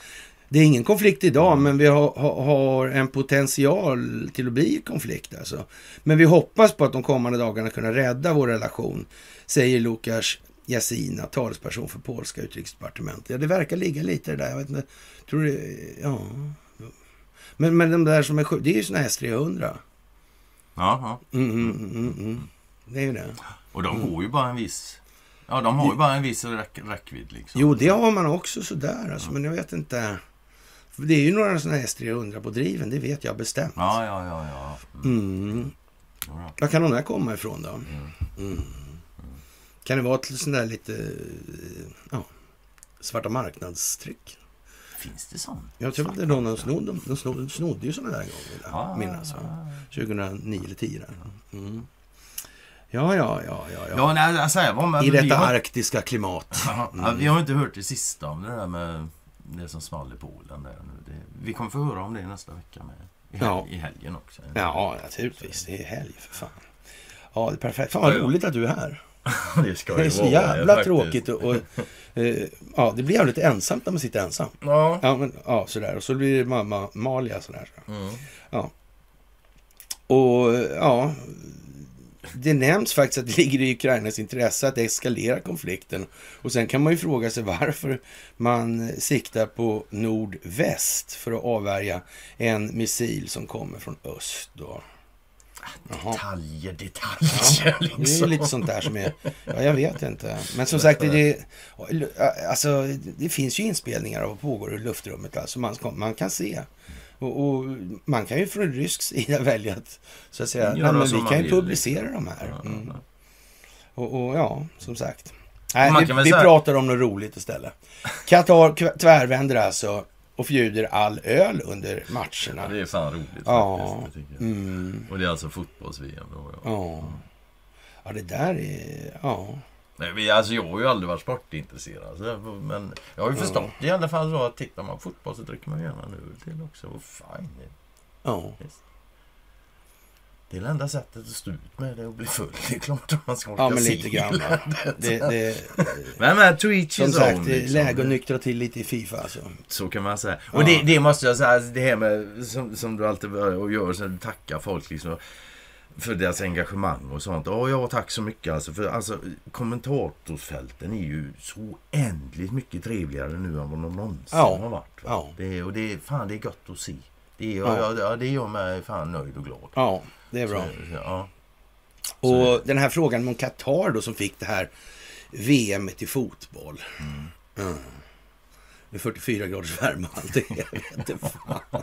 det är ingen konflikt idag, men vi har, har, en potential till att bli konflikt. Alltså. Men vi hoppas på att de kommande dagarna kunna rädda vår relation, säger Lukas Jasina, talesperson för polska utrikesdepartementet. Ja, det verkar ligga lite där. Jag vet inte, tror det, ja. Men, men de där som är det är ju såna S-300. Jaha. Mm, mm, mm, mm, det är ju det. Och de går ju bara en viss... Ja, de har ju bara en viss räck, räckvidd. Liksom. Jo, det har man också sådär. Alltså, ja. Men jag vet inte. Det är ju några sådana S300 på driven, det vet jag bestämt. Ja, ja, ja. ja. Mm. Mm. Var kan de där komma ifrån då? Kan det vara ett sånt där lite ja, svarta marknadstryck? Finns det sånt? Jag tror är någon snodde, de snodde, snodde ju sådana där gånger. Ah, minnas, ah, 2009 eller 10 mm. Ja, ja, ja, ja. ja. ja nej, alltså, men, I detta har... arktiska klimat. Mm. vi har inte hört det sista om det där med det som small i Polen. Där nu. Det, vi kommer få höra om det nästa vecka med, i, hel ja. i helgen också. Ja, naturligtvis. Det är helg för fan. Ja, det är perfekt. Fan vad roligt att du är här. [LAUGHS] det ska Det är så jävla det, tråkigt. Och, och eh, ja, det blir jävligt ensamt när man sitter ensam. Ja. Ja, men, ja sådär. Och så blir det mamma Malia sådär. Mm. Ja. Och ja, det nämns faktiskt att det ligger i Ukrainas intresse att eskalera konflikten. Och sen kan man ju fråga sig varför man siktar på nordväst för att avvärja en missil som kommer från öst. Då. Detaljer, detaljer. Ja, liksom. Det är lite sånt där som är... Ja, jag vet inte. Men som sagt, det, alltså, det finns ju inspelningar av vad pågår i luftrummet. Alltså man, man kan se. Och, och, man kan ju från rysk sida [LAUGHS] välja att, så att säga, nej, men vi kan ju publicera de här. Mm. Och, och, ja, som sagt. Nej, vi, vi pratar om något roligt istället. Qatar tvärvänder alltså och förbjuder all öl under matcherna. Ja, det är fan roligt ja. faktiskt. Mm. Och det är alltså fotbolls-VM då? Ja. ja. Ja, det där är... Ja. Nej, alltså jag har ju aldrig varit sportintresserad. Men jag har ju förstått ja. i alla fall så att tittar man på fotboll så dricker man gärna en öl till också. Och fine. Ja. Det är det enda sättet att stå ut med det och bli full. Det är klart att man ska orka Ja, men lite grann. det, det, men men to each Som sagt, own, liksom. läge att nyktra till lite i Fifa. Alltså. Så kan man säga. Och ja. det, det, måste jag säga, det här med som, som du alltid och gör, så tackar folk liksom för deras engagemang och sånt. Oh, ja, tack så mycket alltså. För alltså, kommentatorsfälten är ju så oändligt mycket trevligare nu än vad de någonsin ja. har varit. Ja. Det, och det, fan, det är gott att se. Det, är, ja. ja, det gör mig fan nöjd och glad. Ja, det är bra. Så, ja. Och den här frågan om Qatar då som fick det här VM i fotboll. Mm. Mm. Med 44 graders värme och allt det. Jag vet inte fan. [LAUGHS]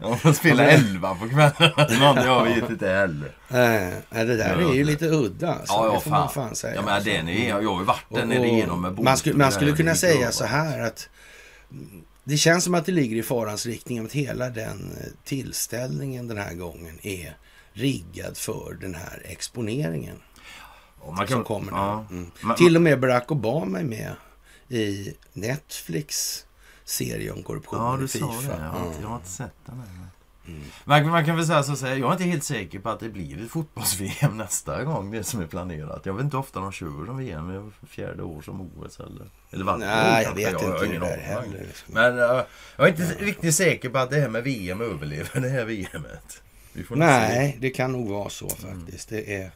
Ja, man spelar 11 på kvällen. [LAUGHS] jag vet inte heller. Nej, det där är ju lite udda. Alltså. Ja, ja, det får fan. man fan säga. Ja, men den är, jag har ju varit den och, igenom med Man skulle, man skulle kunna säga så här att det känns som att det ligger i farans riktning att hela den eh, tillställningen den här gången är riggad för den här exponeringen. Kan, som kommer nu. Ja, mm. man, Till och med Barack Obama är med i Netflix serie om korruption ja, du Sa det. Jag, har inte, jag har inte sett den. Mm. Man, man, kan väl säga så säga, jag är inte helt säker på att det blir ett fotbolls-VM [LAUGHS] nästa gång, det som är planerat. Jag vet inte ofta de kör som VM, fjärde år som OS eller... eller vad, Nej, jag vet jag, inte jag, det där heller. Liksom. Men uh, jag är inte ja. riktigt säker på att det här med VM överlever [LAUGHS] det här VMet. Nej, se. det kan nog vara så faktiskt. Mm. Det är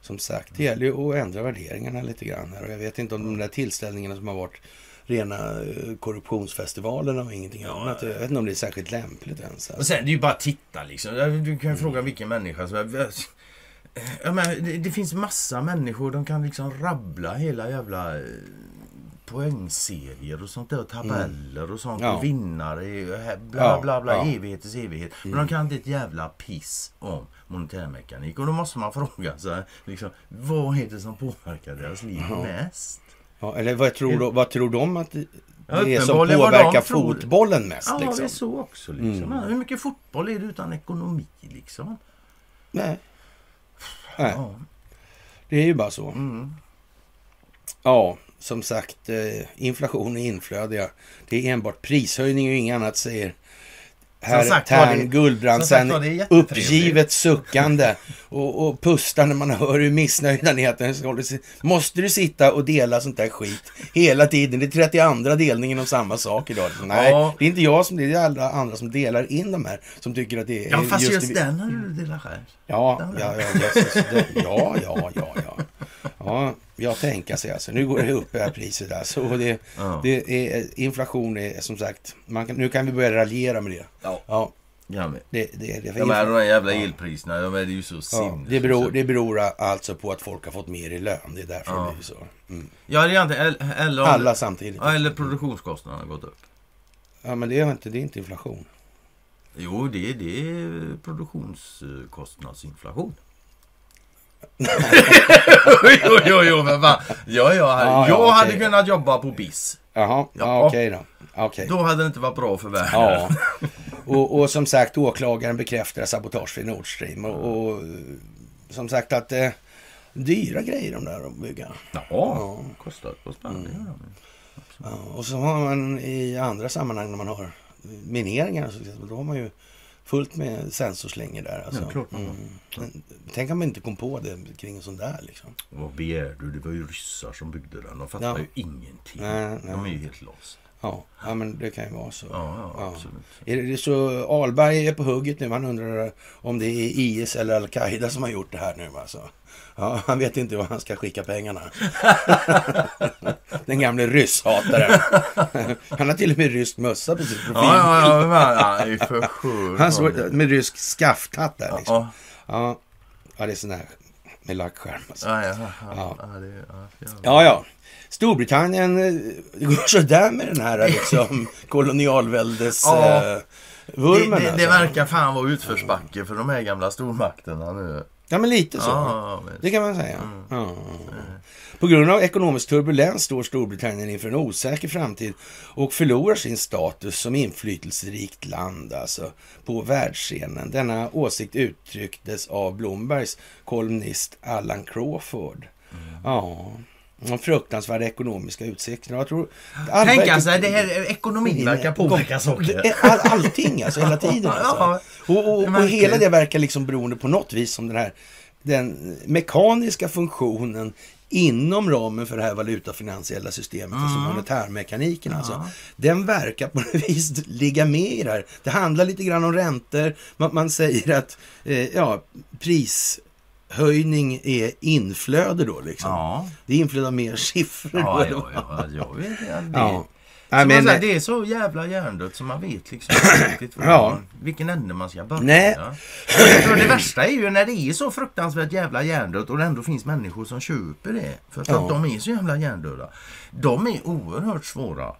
som sagt, det gäller ju att ändra värderingarna lite grann. Här. Och jag vet inte om de där tillställningarna som har varit rena eh, korruptionsfestivalerna och ingenting ja, annat. Jag vet inte om det är särskilt lämpligt ens. Och sen, det är ju bara att titta liksom. Du kan ju fråga vilken människa som helst. Ja, men det, det, finns massa människor, de kan liksom rabbla hela jävla eh, poängserier och sånt där. Och tabeller mm. och sånt. Ja. Och vinnare. Bla bla bla. Ja. Evigheters evighet. Mm. Men de kan inte ett jävla piss om monetärmekanik. Och då måste man fråga sig, liksom, vad är det som påverkar deras liv ja. mest? Ja, eller vad tror, de, vad tror de att det är som påverkar fotbollen mest? Ja, liksom? det är så också. Liksom. Mm. Hur mycket fotboll är det utan ekonomi? Liksom? Nej. Nej. Ja. Det är ju bara så. Mm. Ja, som sagt, eh, inflation och inflöde. Det är enbart prishöjning och inget annat, säger Herr Tern Gullbrandsen uppgivet suckande och, och pustar när man hör hur missnöjda ni är. Måste du sitta och dela sånt där skit hela tiden? Det är 32 delningen av samma sak idag. Nej, ja. det är inte jag som det är alla andra som delar in de här som tycker att det är... Ja, fast just, just den har du delat själv. Ja, ja, ja, ja, ja, ja, ja. [LAUGHS] Ja, jag tänker sig alltså. Nu går det upp det här priset alltså. Det, ja. det är, inflation är som sagt, man kan, nu kan vi börja raljera med det. Ja. ja. Ja, men. Det, det, det, de här, de här jävla elpriserna, de är ju så ja, det, beror, det beror alltså på att folk har fått mer i lön. Det är därför ja. det blir så. Mm. Ja, det är inte, eller om, Alla samtidigt. Eller produktionskostnaderna har gått upp. Ja, men det är inte, det är inte inflation. Jo, det, det är produktionskostnadsinflation jo, jo, jo, men va? Ja, ja, ja, jag hade okay. kunnat jobba på BIS. Jaha, ja, okej okay då. Okay. Då hade det inte varit bra för världen. Ja. [LAUGHS] Och, och som sagt, åklagaren bekräftar sabotage för Nord Stream. Och, och som sagt att eh, dyra grejer de där att bygga. Ja, ja. kostar på Spanien. Mm. Ja, och så har man i andra sammanhang när man har mineringar, då har man ju fullt med sensorslingor där. Alltså. Ja, klart mm. Tänk om man inte kom på det kring en sån där. Liksom. Vad begär du? Det var ju ryssar som byggde den. De fattar ja. ju ingenting. Nej, nej. De är ju helt lost. Ja, ja, men det kan ju vara så. Ja, ja, absolut. Är det så Alberg är på hugget nu. Man undrar om det är IS eller Al-Qaida som har gjort det här nu. Alltså. Ja, han vet inte var han ska skicka pengarna. [LAUGHS] Den gamle rysshataren. Han har till och med rysk mössa på sitt profil. Ja, ja, ja, för sjukt. Han såg med rysk skafthatt där liksom. Ja, ja det är sån här med lackskärm. Alltså. Ja, ja, ja. Ja, ja. Storbritannien, eh, det går sådär med den här liksom, [LAUGHS] kolonialväldes... Ja. Eh, vurmen, det, det, det alltså. verkar fan vara utförsbacke för de här gamla stormakterna nu. Ja, men lite så. Ja, det kan man säga. Mm. Ja. På grund av ekonomisk turbulens står Storbritannien inför en osäker framtid och förlorar sin status som inflytelserikt land alltså, på världsscenen. Denna åsikt uttrycktes av Bloombergs kolumnist Alan Crawford. Mm. Ja, de fruktansvärda ekonomiska utsikterna. Jag tror... Tänka sig, det här ekonomin verkar påverka saker. All, allting alltså, hela [LAUGHS] tiden. Alltså. Och, och, och, hela det verkar liksom beroende på något vis som den här den mekaniska funktionen inom ramen för det här valutafinansiella systemet, alltså mm. alltså monetärmekaniken. Ja. Alltså, den verkar på [LAUGHS] något vis ligga med i det här. Det handlar lite grann om räntor. Man, man säger att eh, ja, prishöjning är inflöde då liksom. Ja. Det är inflöde av mer [LAUGHS] siffror. Ja, ja, ja, jag vet, det, ja. Nej, men, säga, det är så jävla hjärndött som man vet liksom [CLEARS THROAT] riktigt ja. vilken ände man ska börja. Nej. Det värsta är ju när det är så fruktansvärt jävla hjärndött och det ändå finns människor som köper det. För, för ja. att de är så jävla hjärndöda. De är oerhört svåra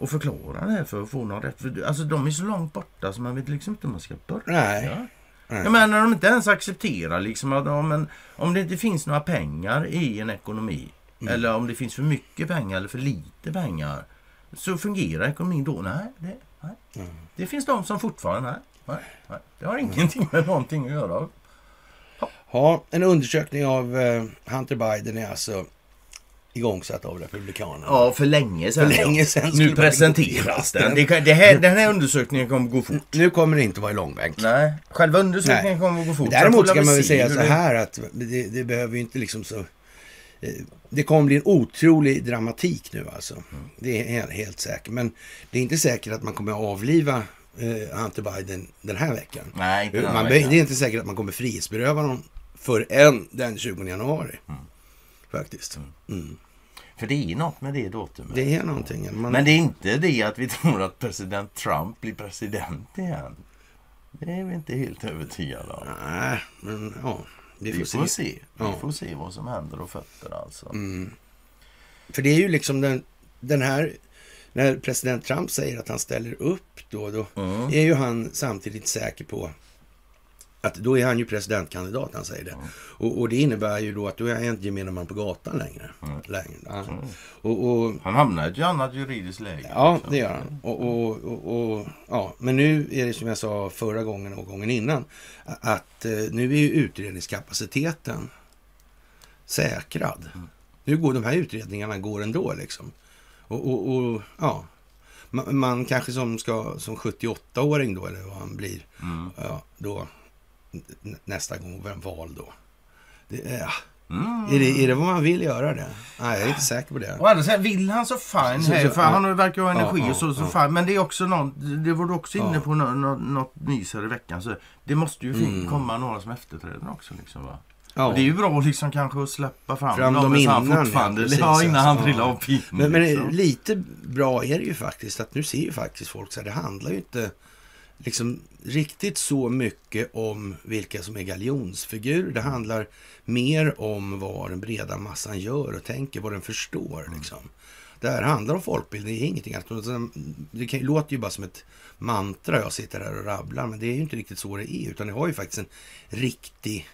att förklara det här för att få någon rätt. För, alltså de är så långt borta så man vet liksom inte hur man ska börja. Nej. Nej. Jag menar de inte ens accepterar liksom att ja, men, om det inte finns några pengar i en ekonomi. Mm. Eller om det finns för mycket pengar eller för lite pengar så fungerar ekonomin då? Nej, det, nej. Mm. det finns de som fortfarande, nej, nej, nej. det har ingenting med någonting att göra. Ja, en undersökning av uh, Hunter Biden är alltså igångsatt av Republikanerna. Ja, för länge sedan. För länge sedan nu presenteras den. Det, det här, den här undersökningen kommer gå fort. Nu kommer det inte vara i långbänk. Nej, själva undersökningen Nej. kommer gå fort. Däremot ska man väl säga så här att det, det behöver ju inte liksom så Eh, det kommer bli en otrolig dramatik nu alltså. Mm. Det är helt säkert. Men det är inte säkert att man kommer att avliva eh, Hunter Biden den här veckan. Nej, inte man, Det är inte säkert att man kommer frihetsberöva honom förrän den 20 januari. Mm. Faktiskt. Mm. mm. För det är något med det datumet. Det är någonting. Man... Men det är inte det att vi [LAUGHS] tror att president Trump blir president igen. Det är vi inte helt övertygade om. Nej, men ja. Vi får, vi får se. se. Ja. Vi får se vad som händer och fötter alltså. Mm. För det är ju liksom den, den här... När president Trump säger att han ställer upp då, då mm. är ju han samtidigt säker på att då är han ju presidentkandidat, han säger det. Mm. Och, och, det innebär ju då att då är han inte gemene man på gatan längre. Mm. längre. Mm. Och, och, han hamnar i ett annat juridiskt läge. Ja, liksom. det gör han. Och, ja. Men nu är det som jag sa förra gången och gången innan, att eh, nu är ju utredningskapaciteten säkrad. Mm. Nu går de här utredningarna går ändå liksom. Och, och ja, man, man, kanske som ska som 78-åring då, eller vad han blir, mm. ja, då nästa gång val då. Det, är, mm. är, det, är det vad man vill göra det? Nej, jag är inte säker på det. Och andra sidan, vill han så fine så, här, för ja. han verkar ha energi ja, och så, så ja. fine. Men det är också något, det var du också inne på något, något, något nys här i veckan. Så det måste ju mm. komma några som efterträder också. Liksom, va? Ja. Det är ju bra liksom kanske att släppa fram, fram dem innan. Fortfarande, ja, precis, ja, innan han trillar av pinnen. Men, men liksom. lite bra är det ju faktiskt att nu ser ju faktiskt folk så här, det handlar ju inte liksom riktigt så mycket om vilka som är galjonsfigurer. Det handlar mer om vad den breda massan gör och tänker, vad den förstår. Mm. Liksom. Det här handlar om folkbildning, det är ingenting annat. Det kan, låter ju bara som ett mantra jag sitter här och rabblar, men det är ju inte riktigt så det är, utan det har ju faktiskt en riktig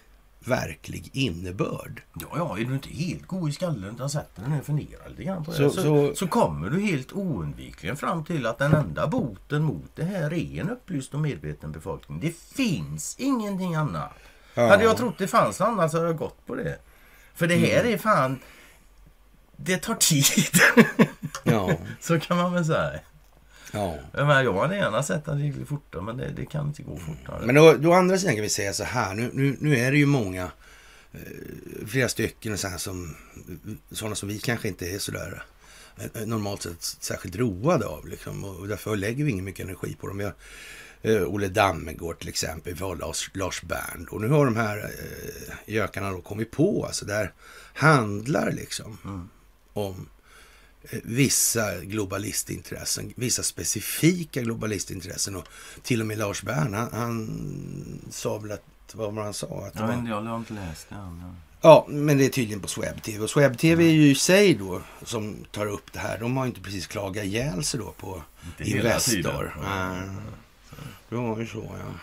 verklig innebörd. Ja, ja, är du inte helt god i skallen utan sätter dig ner och funderar lite grann på det så, så, så, så, kommer du helt oundvikligen fram till att den enda boten mot det här är en upplyst och medveten befolkning. Det finns ingenting annat. Ja. Hade jag trott det fanns annat så hade jag gått på det. För det här mm. är fan... Det tar tid. [LAUGHS] ja. så kan man väl säga. Ja. Men jag hade gärna sett att det gick fortare, men det, det, kan inte gå fortare. Men då, då andra sidan kan vi säga så här, nu, nu, nu är det ju många, eh, flera stycken så här som, sådana som vi kanske inte är sådär eh, normalt sett särskilt roade av. Liksom, och därför lägger vi ingen mycket energi på dem. Vi har eh, Olle Dammegård till exempel, vi har Lars, Lars Bern. Och nu har de här eh, gökarna då kommit på, alltså där handlar liksom mm. om vissa globalistintressen, vissa specifika globalistintressen. Och till och med Lars Bern, han, han sa väl att, vad var han sa? Att jag, var, jag har inte läst det. Ja. ja, men det är tydligen på Sweb-TV. Och Sweb-TV är ju i sig då, som tar upp det här, de har inte precis klagat ihjäl sig då på inte Investor. Det var ju så, ja.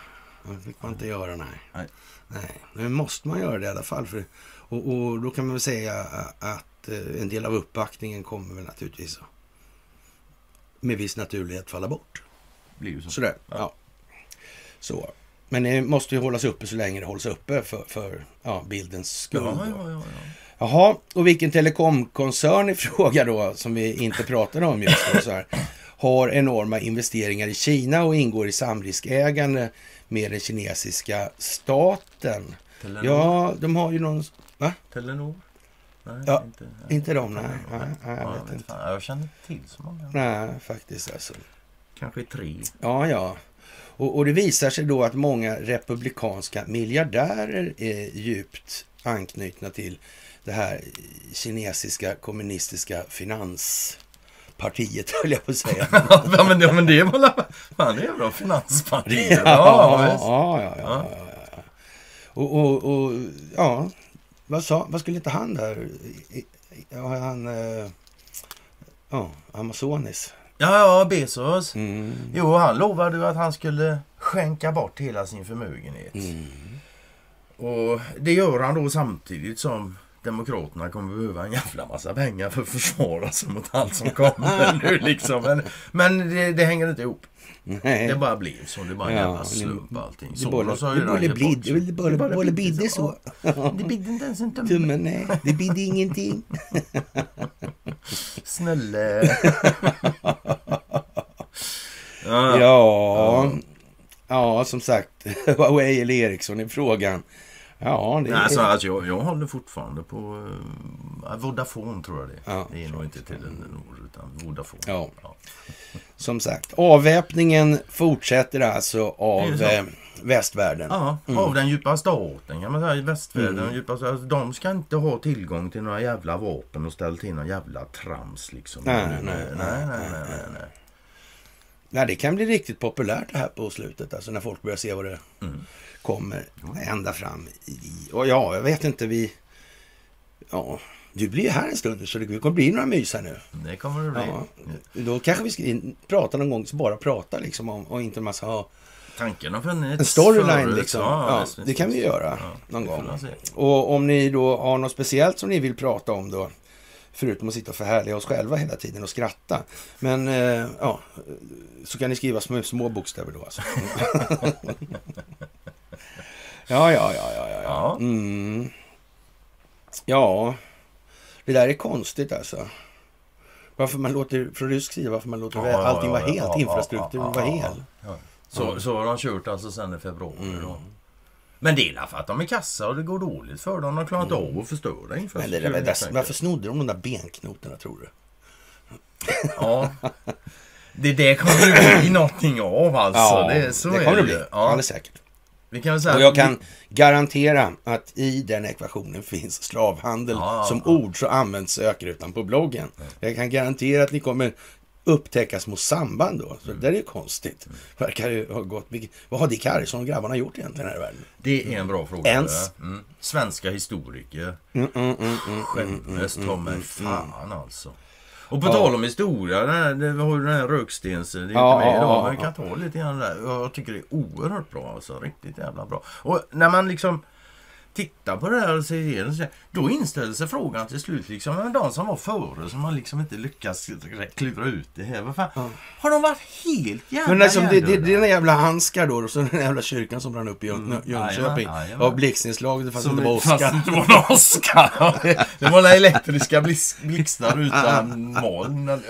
Det fick man inte göra, nej. nej. nej. Nu måste man göra det i alla fall. För, och, och då kan man väl säga att eh, en del av uppbackningen kommer väl naturligtvis med viss naturlighet falla bort. Blir så. Sådär, ja. ja. Så. Men det måste ju hållas uppe så länge det hålls uppe för, för ja, bildens skull. Ja, ja, ja, ja. Jaha, och vilken telekomkoncern i [LAUGHS] fråga då, som vi inte pratade om just då, så här, har enorma investeringar i Kina och ingår i samriskägande med den kinesiska staten. Telenor. Ja, de har ju någon... Va? Telenor? Nej, ja, inte, inte de, nej. nej, nej jag, vet inte. jag känner inte till så många. Nej, faktiskt alltså. Kanske tre. Ja, ja. Och, och, det visar sig då att många republikanska miljardärer är djupt anknutna till det här kinesiska kommunistiska finanspartiet, [LAUGHS] höll jag på att säga. [LAUGHS] ja, men, ja, men det är väl fan, det är bra finanspartiet. [LAUGHS] Ja, ja, ja, ja, ja, ja. Och, och, och, ja, vad, sa, vad skulle inte han där, han, eh, ja, Amazonis. Ja, ja, Bezos. Mm. Jo, han lovade ju att han skulle skänka bort hela sin förmögenhet. Mm. Och det gör han då samtidigt som Demokraterna kommer behöva en jävla massa pengar för att försvara sig mot allt som kommer [LAUGHS] nu liksom. Men, men det, det hänger inte ihop. Nej. Det bara blev så. Det var en ja, jävla slump allting. Det bara, det bara bidde, det bara, bara, bara bidde så. [LAUGHS] Det bidde inte ens en tumme. Tummen, nej. Det bidde ingenting. [LAUGHS] Snälle. [LAUGHS] ja. ja. Ja, som sagt. Huawei eller Ericsson i frågan. Ja, det är... alltså, alltså, jag, jag håller fortfarande på uh, Vodafone tror jag det är. Ja, det är nog inte Telenor utan Vodafone. Ja. ja. Som sagt, avväpningen fortsätter alltså av eh, västvärlden. Ja, mm. av den djupa staten kan man säga. Västvärlden, mm. djupa, alltså, de ska inte ha tillgång till några jävla vapen och ställa till några jävla trams liksom. Nej, nej, nej. nej, nej, nej, nej. Nej, det kan bli riktigt populärt det här på slutet. Alltså när folk börjar se vad det mm. kommer ända fram i. Och ja, jag vet inte, vi... Ja, du blir här en stund så det kommer bli några mys här nu. Det kommer det bli. Ja, då kanske vi ska prata någon gång, så bara prata liksom om och inte en massa... Ha, Tanken har funnits En storyline förut. liksom. Ja, ja, det kan vi göra ja, någon gång. Och om ni då har något speciellt som ni vill prata om då Förutom att sitta och förhärliga oss själva hela tiden och skratta. Men eh, ja, så kan ni skriva små, små bokstäver då alltså. [LAUGHS] ja, ja, ja, ja, ja. Mm. Ja, det där är konstigt alltså. Varför man låter, från rysk sida, varför man låter ja, allting vara helt, ja, infrastrukturen vara hel. Så, så har de kört alltså sen i februari mm. då. Men det är för att de är kassa och det går dåligt för dem. De har klarat mm. av att förstöra infrastrukturen. Men det där, varför snodde de de där benknotorna tror du? Ja. Det, det kommer det bli någonting av alltså. Ja, det, så det kommer det bli. Ja. Alldeles säkert. Vi kan säga och jag kan vi... garantera att i den ekvationen finns slavhandel ja, som ja. ord så används sökrutan på bloggen. Jag kan garantera att ni kommer upptäcka små samband då. Så mm. det är ju konstigt. Verkar ju ha gått... Vad har Dick Harrison och grabbarna gjort egentligen här i världen? Det är en bra fråga. Ens? Mm. Svenska historiker. Mm, mm, mm, mm Skämmes ta mig fan alltså. Och på ja. tal om historia, det vi har ju den här Rökstens, det är inte ja, med idag, men vi kan ta lite grann där. Jag tycker det är oerhört bra alltså, riktigt jävla bra. Och när man liksom tittar på det här och ser igenom då inställer sig frågan till slut liksom, men de som var före som har liksom inte lyckats klura ut det här. Vad fan, ja. Har de varit helt jävla Men liksom, det, det, det är den jävla handskar då och så den jävla kyrkan som brann upp i mm. Jönköping. Av blixtnedslaget fast det inte var Oskar. Fast det var någon Oskar. det var några elektriska blixtar utan moln. Ja, jag vet,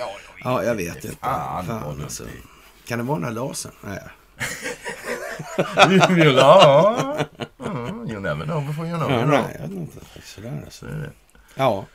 ja, jag vet inte. Fan, fan alltså. Kan det vara den här lasern? Nej. Ja. Mm, you never know before you know. Ja, nej, jag inte. Sådär alltså. Ja.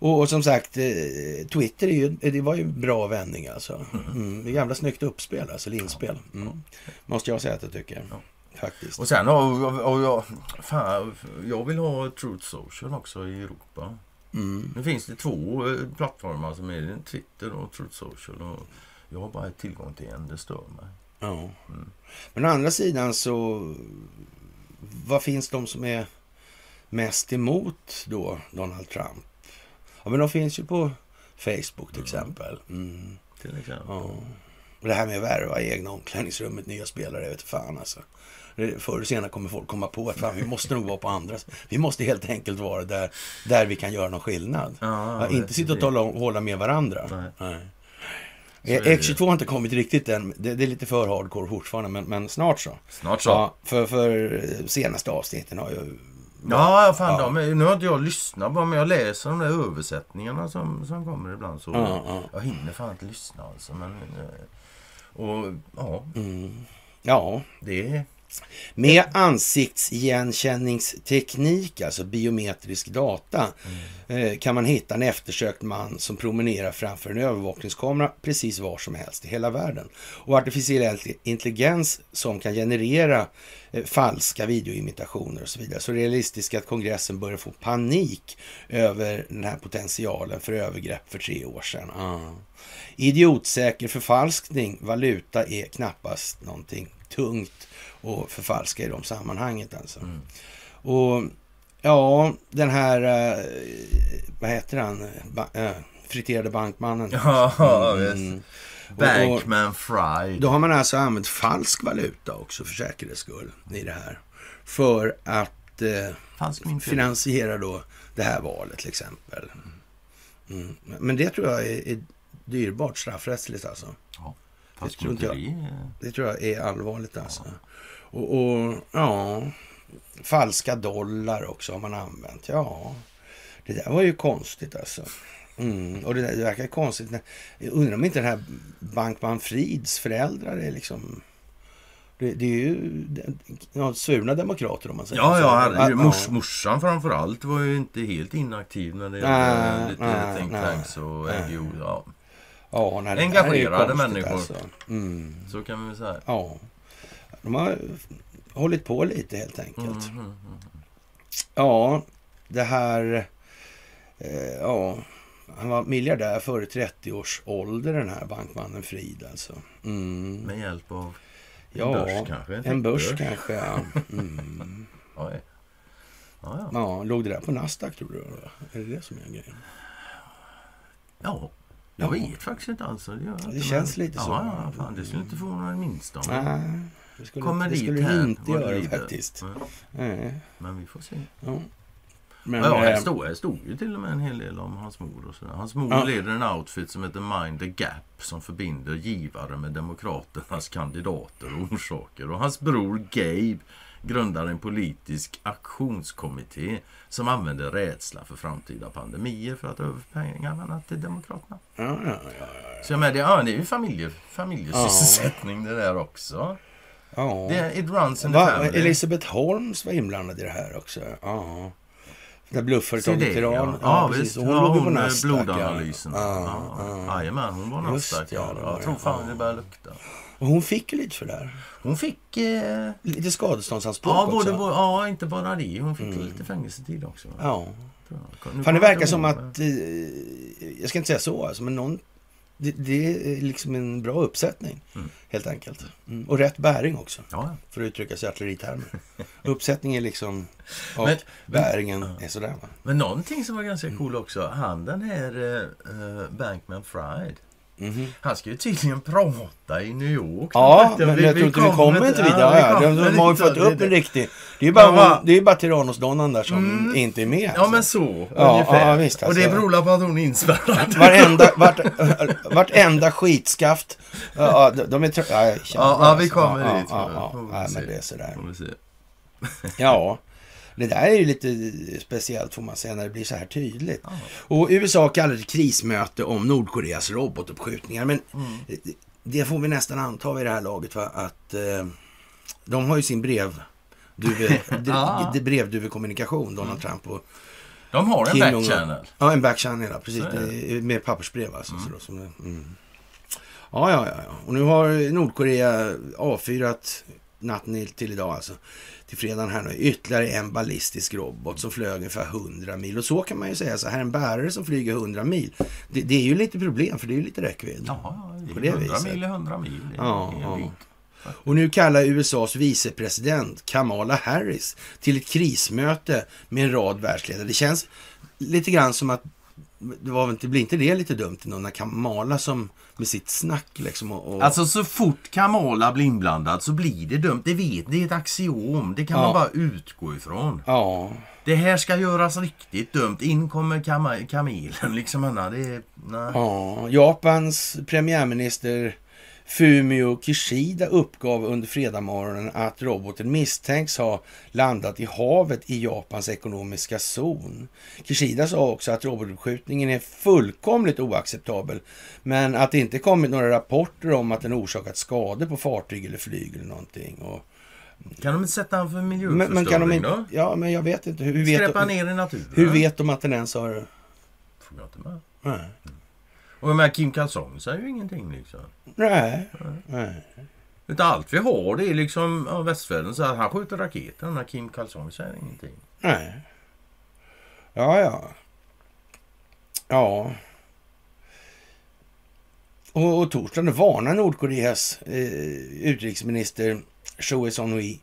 Och, och, som sagt, eh, Twitter är ju, det var ju bra vändning alltså. Mm. Det är jävla snyggt uppspel, alltså inspel. Mm. Måste jag säga att jag tycker. Ja. Faktiskt. Och sen och, och, jag, fan, jag vill ha Truth Social också i Europa. Mm. Nu finns det två eh, plattformar som är Twitter och Truth Social. Och jag har bara tillgång till en, det stör mig. Ja. Mm. Men å andra sidan så, vad finns de som är mest emot då Donald Trump? Ja, men de finns ju på Facebook till mm. exempel. Mm. Till exempel. Ja. Och det här med att värva i egna omklädningsrummet nya spelare, jag vet fan alltså. Förr eller senare kommer folk komma på att fan, vi måste nog vara på andra. Vi måste helt enkelt vara där, där vi kan göra någon skillnad. Ja, ja, inte sitta och tala, hålla med varandra. Nej. Nej. X22 har inte kommit riktigt än. Det, det, är lite för hardcore fortfarande, men, men snart så. Snart så. Ja, för, för senaste avsnitten har ju... Ja, fan ja. De, nu har inte jag lyssnat på men jag läser de där översättningarna som, som kommer ibland. Så ja, ja. Jag hinner fan inte lyssna alltså. Men, eh, och ja. Mm. Ja. Det med ansiktsigenkänningsteknik, alltså biometrisk data, mm. kan man hitta en eftersökt man som promenerar framför en övervakningskamera precis var som helst i hela världen. Och artificiell intelligens som kan generera eh, falska videoimitationer och så vidare. Så realistiskt att kongressen börjar få panik över den här potentialen för övergrepp för tre år sedan. Ah. Idiotsäker förfalskning, valuta är knappast någonting tungt och förfalska i de sammanhanget alltså. Mm. Och ja, den här, uh, vad heter han, ba, uh, friterade bankmannen. [LAUGHS] Ja, mm. Bankman Fried. Då har man alltså använt falsk valuta också för säkerhets skull i det här. För att eh, finansiera då det här valet till exempel. Mm. Men det tror jag är, är dyrbart straffrättsligt alltså. Ja, det, tror jag, det tror jag är allvarligt alltså. Ja. Och, och, ja, falska dollar också har man använt. Ja, det där var ju konstigt alltså. Mm. Och det, där, det verkar konstigt. Jag undrar om inte den här Bankman Frids föräldrar är liksom... Det, det är ju ja, svurna demokrater om man säger ja, så. Ja, ja. Mors, morsan framför allt var ju inte helt inaktiv när det gällde lite think tanks och NGO. Ja. Ja, nej, Engagerade människor. Alltså. Mm. Så kan vi säga. Ja. De har hållit på lite helt enkelt. Mm, mm, mm. Ja, det här... Eh, ja, han var miljardär före 30 års ålder den här bankmannen Frid alltså. Mm. Med hjälp av en ja, börs kanske? En, en börs, börs kanske, ja. Mm. [LAUGHS] ja, ja. ja, låg det där på Nasdaq tror du? Är det det som är grejen? Ja, jag vet faktiskt inte alls. Det, det, känns lite så. Ja, fan, det skulle inte förvåna det minsta. Nej. Det skulle, Kommer det skulle det inte göra det faktiskt. Mm. Men vi får se. Ja. Men, ja, här, eh, stod, här stod ju till och med en hel del om hans mor. Och sådär. Hans mor ja. leder en outfit som heter Mind the Gap som förbinder givare med Demokraternas kandidater och orsaker. Och hans bror Gabe grundar en politisk aktionskommitté som använder rädsla för framtida pandemier för att överföra pengarna till Demokraterna. Ja, ja, ja, ja. Så jag med, det, ja, det är ju familje, familjesysselsättning det där också. Ja. Det, it runs in the family. Elisabeth Holmes var inblandad i det här också. Ja. Det blufföretaget Iran. Ja, ja, precis. Hon ja, låg hon på Nasdaq. Blodanalysen. Jajamän, hon var Nasdaq. Ja, jag tror fan det börjar lukta. Och hon fick ju lite för det här. Hon fick... Eh... Lite skadeståndsanspråk ja, både, också. ja, inte bara det. Hon fick mm. lite fängelsetid också. Ja. Fan, det verkar som att... Eh, jag ska inte säga så, alltså, men någon det, det, är liksom en bra uppsättning, mm. helt enkelt. Mm. Och rätt bäring också, ja. för att uttrycka sig i artilleritermer. Uppsättning är liksom... Och men, bäringen men, är sådär. Va? Men någonting som var ganska cool också, han den här uh, Bankman Fried. Mm -hmm. Han ska ju tydligen prata i New York. Ja, men vi, jag tror inte vi kommer inte vidare. Ja, de, de, har ju fått upp en riktig... Det är bara, ja, det är bara Tyrannosdonnan där som mm. inte är med. Alltså. Ja, men så. Ja, ungefär. ja visst. Alltså. Och det beror på att hon är inspärrad. Varenda, vart, vartenda skitskaft. Ja, de är... Ja, ja, ja, vi kommer ja, dit. Ja, ja, ja. men det är sådär. Ja. Det där är ju lite speciellt får man säga när det blir så här tydligt. Ah. Och USA kallar ett krismöte om Nordkoreas robotuppskjutningar. Men mm. det får vi nästan anta vid det här laget va? att eh, de har ju sin brev ah. [LAUGHS] brevduvekommunikation, Donald mm. Trump och De har en backchannel. Ja, en backchannel, ja, precis. Med pappersbrev alltså. Mm. Så, som, mm. Ja, ja, ja. Och nu har Nordkorea avfyrat natten till idag alltså till fredagen här nu, ytterligare en ballistisk robot som flög ungefär 100 mil. Och så kan man ju säga, så här en bärare som flyger 100 mil, det, det är ju lite problem för det är ju lite räckvidd. Ja, det är på det 100 viset. mil är 100 mil. Är, ja, är ja. Och nu kallar USAs vicepresident Kamala Harris till ett krismöte med en rad världsledare. Det känns lite grann som att det, var, det blir inte det lite dumt ändå när Kamala som med sitt snack liksom och, och... Alltså så fort Kamala blir inblandad så blir det dumt. Det vet Det är ett axiom. Det kan ja. man bara utgå ifrån. Ja. Det här ska göras riktigt dumt. In kommer kam kamelen liksom. Anna. Det nej. Ja, Japans premiärminister Fumio Kishida uppgav under fredagsmorgonen att roboten misstänks ha landat i havet i Japans ekonomiska zon. Kishida sa också att robotuppskjutningen är fullkomligt oacceptabel, men att det inte kommit några rapporter om att den orsakat skador på fartyg eller flyg eller någonting. Och, kan de inte sätta honom för miljöförstöring men, kan de inte, då? Ja, men jag vet inte. Hur vet Skräpa de, ner i naturen? Hur vet de att den ens har... Får jag inte med. Nej. Och med Kim Kalsong säger ju ingenting liksom. Nej. Nej. Utan allt vi har det är liksom ja, västvärlden så att han skjuter raketen när Kim Kalsong säger ingenting. Nej. Ja, ja. Ja. Och, och torsdagen varnar Nordkoreas eh, utrikesminister Choi Son-Hui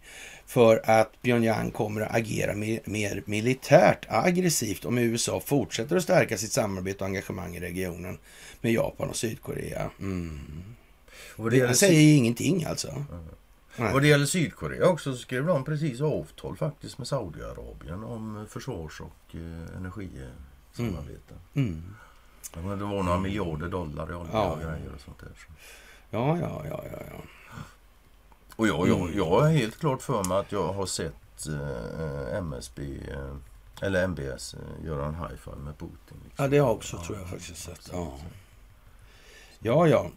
för att Pyongyang kommer att agera mer, mer, militärt aggressivt om USA fortsätter att stärka sitt samarbete och engagemang i regionen med Japan och Sydkorea. Mm. Och det, det säger ju ingenting alltså. Mm. Vad det gäller Sydkorea också så skrev de precis avtal faktiskt med Saudiarabien om försvars och eh, energisamarbete. Mm. Mm. Det var några miljarder dollar i olja ja. och grejer och sånt där. Så. Ja, ja, ja, ja, ja. Och jag, jag, mm. jag har helt klart för mig att jag har sett eh, MSB eh, eller MBS eh, göra en high five med Putin. Liksom. Ja, det har jag också ja, tror jag faktiskt sett. Ja. ja, ja.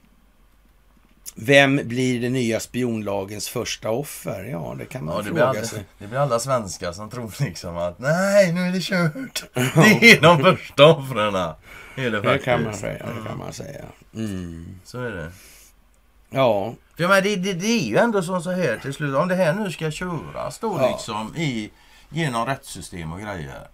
Vem blir den nya spionlagens första offer? Ja, det kan man ja, det fråga alla, sig. Det blir alla svenskar som tror liksom att nej, nu är det kört. [LAUGHS] Det är de första offren. Det, det kan man säga. Det kan man säga. Mm. Så är det. Ja. För men det, det, det, är ju ändå som så här till slut. Om det här nu ska köras då ja. liksom i, genom rättssystem och grejer.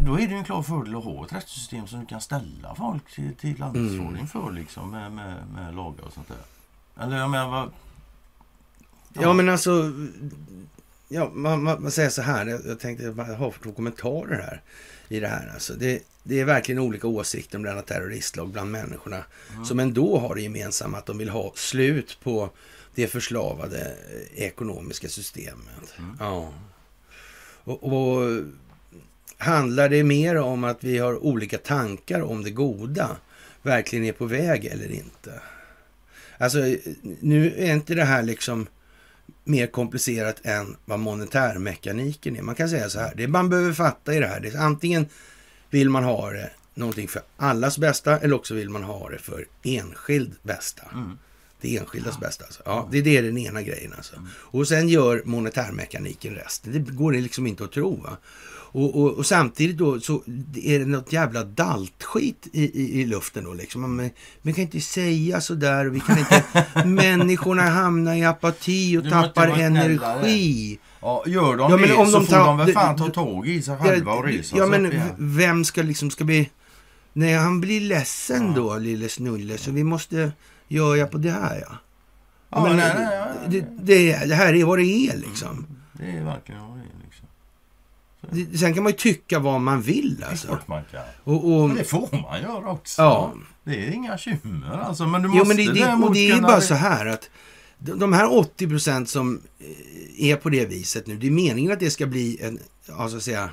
Då är det ju en klar fördel att ha ett rättssystem som du kan ställa folk till, till ansvar mm. för liksom med, med, med lagar och sånt där. Eller jag menar vad... Ja, ja men alltså... Ja, man, man, man, säger så här. Jag, jag tänkte bara ha två kommentarer här i det här. Alltså, det, det är verkligen olika åsikter om denna terroristlag bland människorna mm. som ändå har det gemensamma att de vill ha slut på det förslavade eh, ekonomiska systemet. Mm. Ja. Och, och, handlar det mer om att vi har olika tankar om det goda verkligen är på väg eller inte? Alltså, nu är inte det här liksom mer komplicerat än vad monetärmekaniken är. Man kan säga så här, det man behöver fatta i det här, det är antingen vill man ha det någonting för allas bästa eller också vill man ha det för enskild bästa. Mm. Det enskildas ja. bästa. Alltså. Ja, det, det är den ena grejen. Alltså. Mm. Och sen gör monetärmekaniken resten. Det går det liksom inte att tro. Va? Och, och, och, samtidigt då så är det något jävla daltskit i, i, i luften då liksom. Man, man kan inte säga sådär. Vi kan inte, [LAUGHS] människorna hamnar i apati och du tappar energi. Ja, gör de ja, men det om så de får tar, de väl fan ta tag i sig själva och resa Ja, men vem ska liksom ska bli... Nej, han blir ledsen ja. då, lille Snulle, så vi måste göra på det här, ja. ja men, nej, nej, nej, det, det, det, här är vad det är, liksom. Det är verkligen vad det är, sen kan man ju tycka vad man vill, alltså. Det man kan. Och, och, men det får man göra också. Ja. Det är inga bekymmer, alltså. Men du måste jo, men det, det, och det är bara så här att de här 80 procent som eh, är på det viset nu, det är meningen att det ska bli en, ja, så att säga,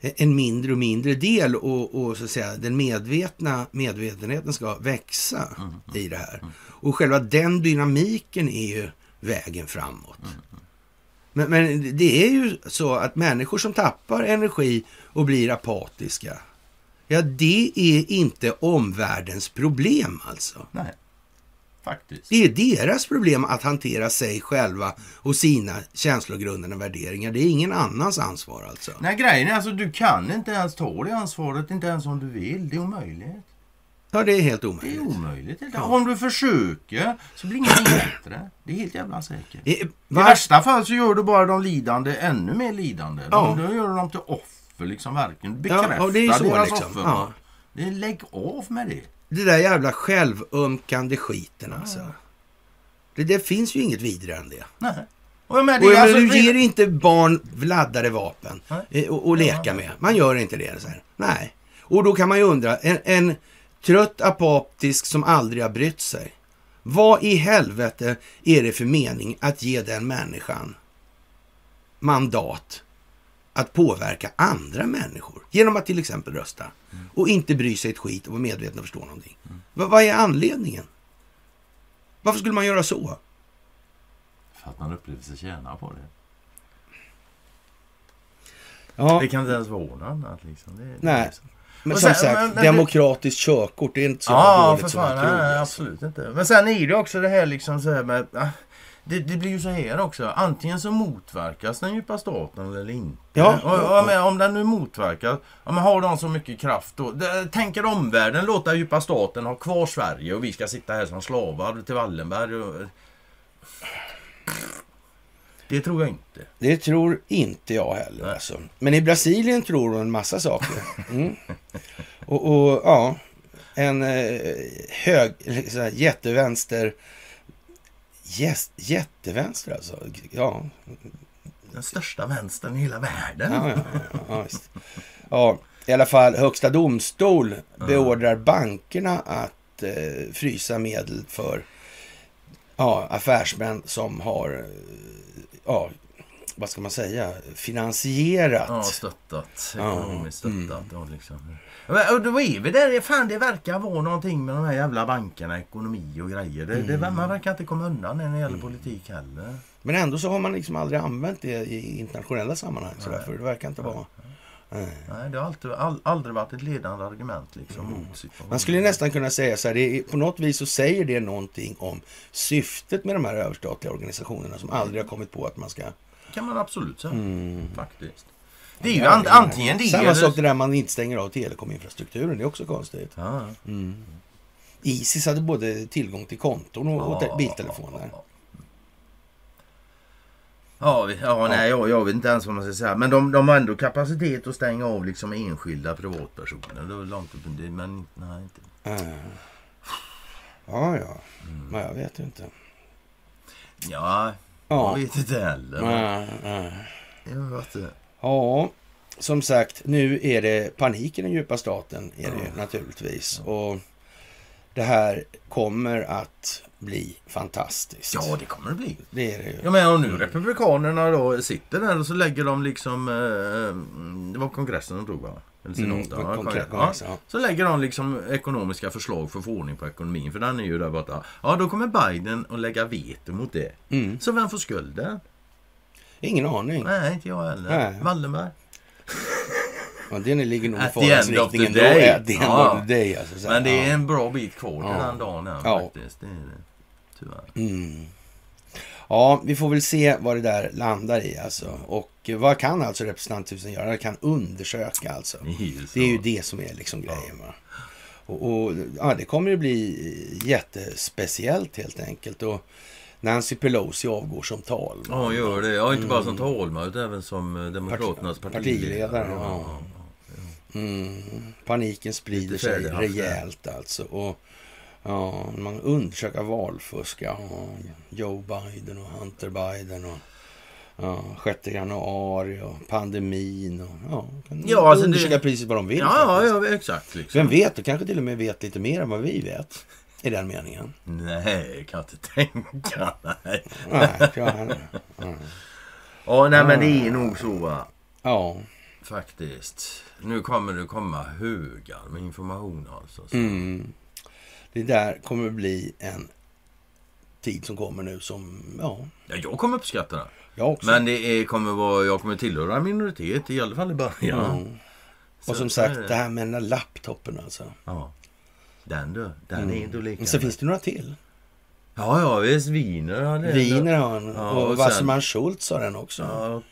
en mindre och mindre del och, och så att säga, den medvetna medvetenheten ska växa mm, mm, i det här. Mm. Och själva den dynamiken är ju vägen framåt. Mm, mm. Men, men, det är ju så att människor som tappar energi och blir apatiska, ja det är inte omvärldens problem alltså. Nej. Faktiskt. Det är deras problem att hantera sig själva och sina känslogrundande värderingar. Det är ingen annans ansvar alltså. Nej, grejen är alltså du kan inte ens ta det ansvaret, inte ens om du vill. Det är omöjligt. Ja, det är helt omöjligt. Det är omöjligt. Ja. Om du försöker så blir ingenting [CLEARS THROAT] bättre. Det är helt jävla säkert. I, I värsta fall så gör du bara de lidande ännu mer lidande. Ja. Då gör du dem till offer liksom verkligen. Bekräftar ja, det är så, deras liksom. offer. Ja. lägg av med det. Det där jävla självömkande skiten alltså. Ja. Det, det finns ju inget vidare än det. Nej. Och, men det, och, alltså, du ger inte barn laddade vapen och, och leka med. Man gör inte det. Så här. Nej. Och då kan man ju undra, en, en trött apatisk som aldrig har brytt sig. Vad i helvete är det för mening att ge den människan mandat att påverka andra människor genom att till exempel rösta mm. och inte bry sig ett skit och vara medveten och förstå någonting. Mm. vad är anledningen? Varför skulle man göra så? För att man upplever sig tjäna på det. Ja. Det kan inte ens vara något annat. Liksom. Det, Nej. Liksom. Men som sagt, men, men, demokratiskt körkort, det är inte så ja, dåligt som man tror. Nej, absolut inte. Men sen är det också det här liksom så här med... Det, det, blir ju så här också. Antingen så motverkas den djupa staten eller inte. Ja. Och, och, och, om den nu motverkas, om har de så mycket kraft då. tänker omvärlden låta djupa staten ha kvar Sverige och vi ska sitta här som slavar till Wallenberg. Och, det tror jag inte. Det tror inte jag heller. Alltså. Men i Brasilien tror de en massa saker. Mm. Och, och, ja, en eh, hög, liksom, jättevänster Yes, jättevänster alltså. Ja. Den största vänstern i hela världen. Ja, ja, ja, ja, i alla fall Högsta domstol beordrar bankerna att eh, frysa medel för ja, affärsmän som har ja, vad ska man säga, finansierat. Ja, stöttat. Ekonomiskt ja, stöttat. Mm. Och liksom. Och då är vi där. Fan, det verkar vara någonting med de här jävla bankerna, ekonomi och grejer. Det, mm. det, man verkar inte komma undan när det gäller mm. politik heller. Men ändå så har man liksom aldrig använt det i internationella sammanhang. Så därför det verkar inte vara... Nej. Nej, det har alltid, all, aldrig varit ett ledande argument liksom, mm. mot Man skulle nästan kunna säga så här, det är, på något vis så säger det någonting om syftet med de här överstatliga organisationerna som aldrig har kommit på att man ska kan man absolut säga. Mm. Faktiskt. Det är ju an antingen det Samma sak det där man inte stänger av telekominfrastrukturen. Det är också konstigt. Ja. Mm. Isis hade både tillgång till konton och, ja, biltelefoner. Ja, ja, ja, nej, jag, jag vet inte ens vad man ska säga. Men de, de har ändå kapacitet att stänga av liksom enskilda privatpersoner. Det var långt upp, men nej, inte. Ja, ja. Mm. Men jag vet inte. Ja, Ja. Jag vet inte heller. Nej, nej. Jag vet inte. Ja, som sagt, nu är det panik i den djupa staten, är det ja. naturligtvis. Och det här kommer att bli fantastiskt. Ja, det kommer det bli. Det är det ju. Ja, men om nu Republikanerna då sitter där och så lägger de liksom... Eh, det var kongressen de tog va? Eller senaten. Mm, konkret, ja. ja. Så lägger de liksom ekonomiska förslag för att få ordning på ekonomin. För den är ju där borta. Ja, då kommer Biden att lägga veto mot det. Mm. Så vem får skulden? Ingen aning. Nej, inte jag heller. Nej. Wallenberg. [LAUGHS] Ja, den ligger nog i farans då. At the end ja. of the day. Alltså, Men det är en bra bit kvar till ja. den dagen här, ja. faktiskt. Det är det. Tyvärr. Mm. Ja, vi får väl se vad det där landar i alltså. Och vad kan alltså representanthusen göra? De kan undersöka alltså. Det är ju det som är liksom grejen. Va? Och, och, ja, det kommer att bli jättespeciellt helt enkelt. Och Nancy Pelosi avgår som talman. Ja, gör det. Ja, inte bara som mm. talman utan även som eh, Demokraternas partiledare. partiledare ja. Mm. Paniken sprider sig rejält alltså. Och Ja, man undersöker valfusk. Ja, Joe Biden och Hunter Biden och ja, 6 januari och pandemin. Och, ja, kan ja, alltså undersöka det... precis vad de vill. Ja, ja, ja exakt. Liksom. Vem vet, de kanske till och med vet lite mer än vad vi vet. I den meningen. Nej, kan inte tänka. Nej. nej, jag, nej. Ja, nej men det är nog så va. Ja. Faktiskt. Nu kommer det komma högar med information alltså. Mm. Det där kommer bli en tid som kommer nu som, ja. ja jag kommer uppskatta det. Jag också. Men det är, kommer vara, jag kommer tillhöra en minoritet, i alla fall i början. Mm. Och som sagt, det här med den där laptopen alltså. Ja. Den du, den mm. är inte lika. Men så finns det några till. Ja, ja visst. Wiener har den. Wiener har han. Ja, och, och Wasserman Schultz har den också. Ja,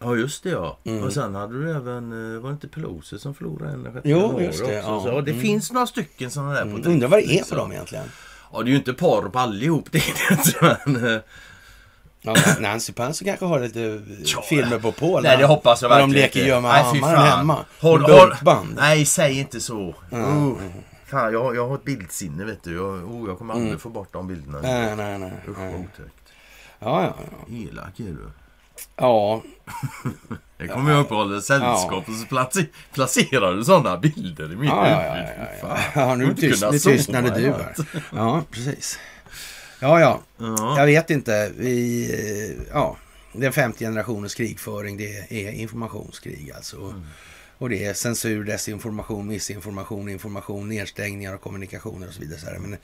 Ja just det ja. Mm. Och sen hade du även, eh, var det inte Pelosi som förlorade en Jo just det. Ja. Så, det mm. finns några stycken sådana där. Mm. Undrar vad det är på dem egentligen. Ja det är ju inte par på allihop [LAUGHS] det är det men, eh, Ja, Nancy Pansy kanske har lite ja, filmer på Paul. Nej, det hoppas jag verkligen De leker gömma hammaren hemma. Håll, håll, nej, säg inte så. Mm. Uh, fan, jag, jag har ett bildsinne, vet du. Jag, oh, jag kommer aldrig mm. få bort de bilderna. Nej, nej, nej. Usch, vad otäckt. Ja, ja, ja. Elak är du. Ja. [LAUGHS] Det kommer jag uppehålla sällskap ja. och så placerar du sådana bilder i mitt ja, huvud. Ja, ja, ja. nu, tyst, nu tystnade du här. Ja, precis. Ja, ja, ja. Jag vet inte. Vi, eh, ja, den femte generationens krigföring, det är informationskrig alltså. Mm. Och det är censur, desinformation, missinformation, information, nedstängningar av kommunikationer och så vidare. Så här. Men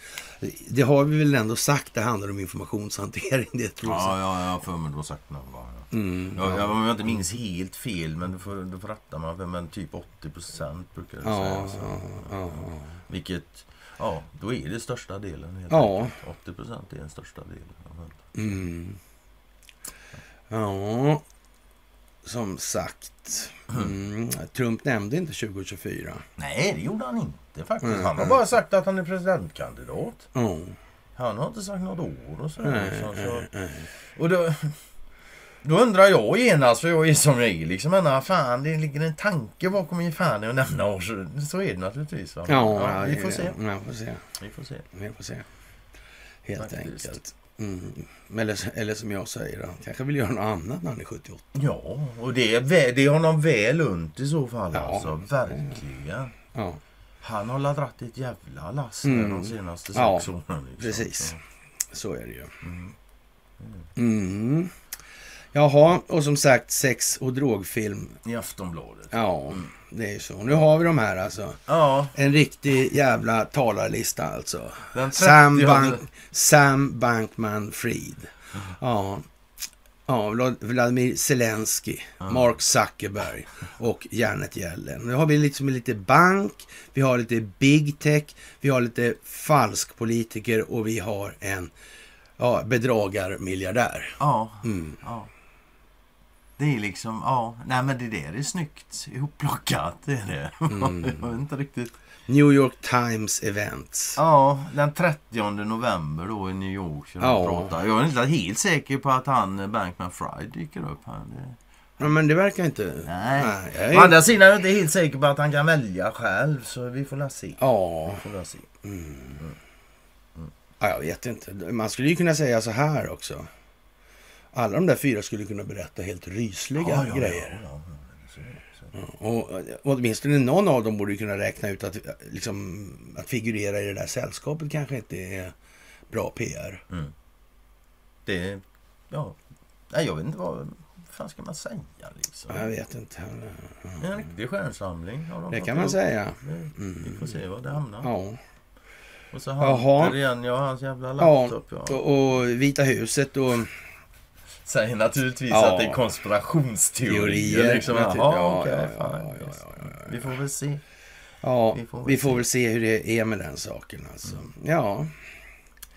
det har vi väl ändå sagt, det handlar om informationshantering. [LAUGHS] Det tror ja, ja, jag har för mig du har sagt någon gång. Ja. Mm, jag, jag, om jag inte minns helt fel, men du får, du får rätta mig, men typ 80 procent brukar det ja, säga. Ja, ja, ja. Vilket, ja, då är det största delen. Helt ja. 80 procent är den största delen. Mm. Ja, som sagt. Mm. Trump nämnde inte 2024. Nej, det gjorde han inte faktiskt. Mm. Han har bara sagt att han är presidentkandidat. Han har inte sagt något år och sådär. Så, så. Och då, då undrar jag genast, för jag är som jag är liksom. Men fan, det ligger en tanke bakom min fan att nämna år. Så, är det naturligtvis. Va? Ja, ja, vi får se. Ja, får se. Vi får se. Vi får se. Helt Faktiskt. enkelt. Mm. Eller, eller som jag säger, han kanske vill göra något annat när han är 78. Ja, och det är, det är honom väl unt i så fall. Ja. Alltså, verkligen. Ja. Han har dragit ett jävla lass mm. de senaste ja, sex åren. Liksom. Precis. Så är det ju. Mm. Mm. Jaha, och som sagt sex och drogfilm. I Aftonbladet. Ja, mm. det är så. Nu har vi de här alltså. Ja. En riktig jävla talarlista alltså. Sam, Bank, Sam Bankman Fried. Mm. Ja. Ja, Vladimir Zelensky, mm. Mark Zuckerberg och Janet Yellen. Nu har vi liksom lite bank, vi har lite big tech, vi har lite falskpolitiker och vi har en ja, bedragarmiljardär. Ja, mm. ja. Det är liksom, ja, nej men det där är snyggt ihopplockat. Det är det. Mm. [LAUGHS] jag vet inte riktigt. New York Times Events. Ja, den 30 november då i New York. Ja. Jag är inte helt säker på att han Bankman Fry dyker upp här. Det... Ja, men det verkar inte... Nej. Nej. Å andra sidan är jag inte helt säker på att han kan välja själv. Så vi får la se. Ja. Vi får se. Mm. Mm. Ja, jag vet inte. Man skulle ju kunna säga så här också alla de där fyra skulle kunna berätta helt rysliga ja, ja, grejer. Ja, och, åtminstone någon av dem borde kunna räkna ut att, liksom, att figurera i det där sällskapet kanske inte är bra PR. Mm. Det, ja, Nej, jag vet inte vad fan ska man säga liksom. Jag vet inte heller. Mm. En riktig stjärnsamling. Det kan man säga. Mm. Vi får se var det hamnar. Ja. Och så han igen, ja, hans jävla laptop. Ja. Och, och Vita huset och säger naturligtvis ja. att det är konspirationsteorier. Liksom. Jaha, ja, okay, ja, Vi får väl se. Ja, vi får väl, vi får se. väl se hur det är med den saken. Alltså. Mm. Ja.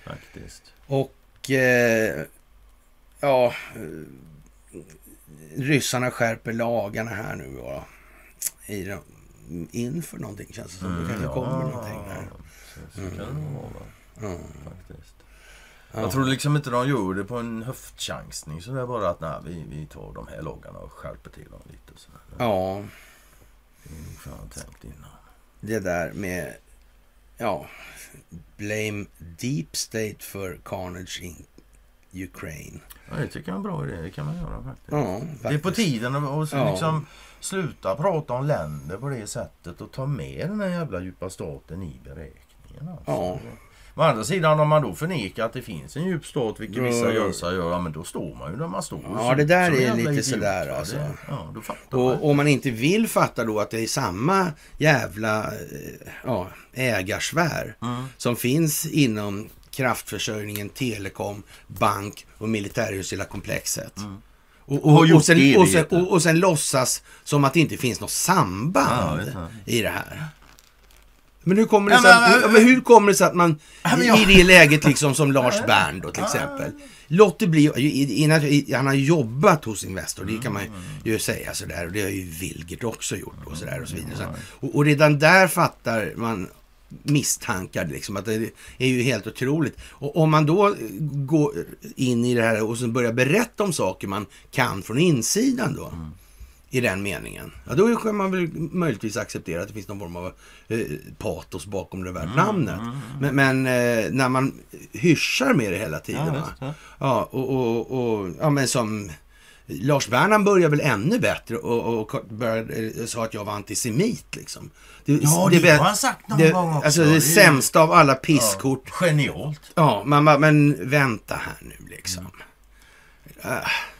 Faktiskt. Och eh, ja, ryssarna skärper lagarna här nu. Va? I, inför någonting känns det som. Mm, det kanske ja, kommer någonting där. Så, så mm. kan det vara. Mm. Faktiskt. Ja. Jag tror liksom inte de gör det på en höftchansning så det är bara att nej, vi, vi tar de här lagarna och skärper till dem lite. Så Ja. Det är ungefär tänkt innan. Det där med, ja, blame deep state för carnage in Ukraine. Ja, det tycker jag är en bra idé. Det kan man göra faktiskt. Ja, faktiskt. Det är på tiden att ja. liksom sluta prata om länder på det sättet och ta med den här jävla djupa staten i beräkningen. Alltså. Ja. Å andra sidan om man då förnekar att det finns en djup stat, vilket vissa gör sig göra, men då står man ju där man står. Ja, det där är lite sådär alltså. Det, ja, då fattar och om man inte vill fatta då att det är samma jävla eh, ja, ägarsfär mm. som finns inom kraftförsörjningen, telekom, bank och militärhus hela komplexet. Mm. Och, och, och, sen, och, sen, och, och sen låtsas som att det inte finns något samband ja, i det här. Men hur kommer det sig, att, hur, men hur kommer det sig att man i det läget liksom som Lars Bern då till exempel låter bli, han har jobbat hos Investor, det kan man ju säga sådär och det har ju Vilgert också gjort och sådär och så vidare. Och, och redan där fattar man misstankar liksom att det är ju helt otroligt. Och om man då går in i det här och så börjar berätta om saker man kan från insidan då. Mm i den meningen. Ja, då kan man väl möjligtvis acceptera att det finns någon form av eh, patos bakom det där mm, namnet. Mm, mm. Men, men eh, när man hyschar med det hela tiden. Ja, ja. ja och, och, och, ja, men som Lars Bernhard började väl ännu bättre och, och började, sa att jag var antisemit. Liksom. Det, ja, det, det har han sagt någon det, gång också. Alltså det, det sämsta av alla pisskort. Ja, genialt. Ja, man men vänta här nu liksom. Mm.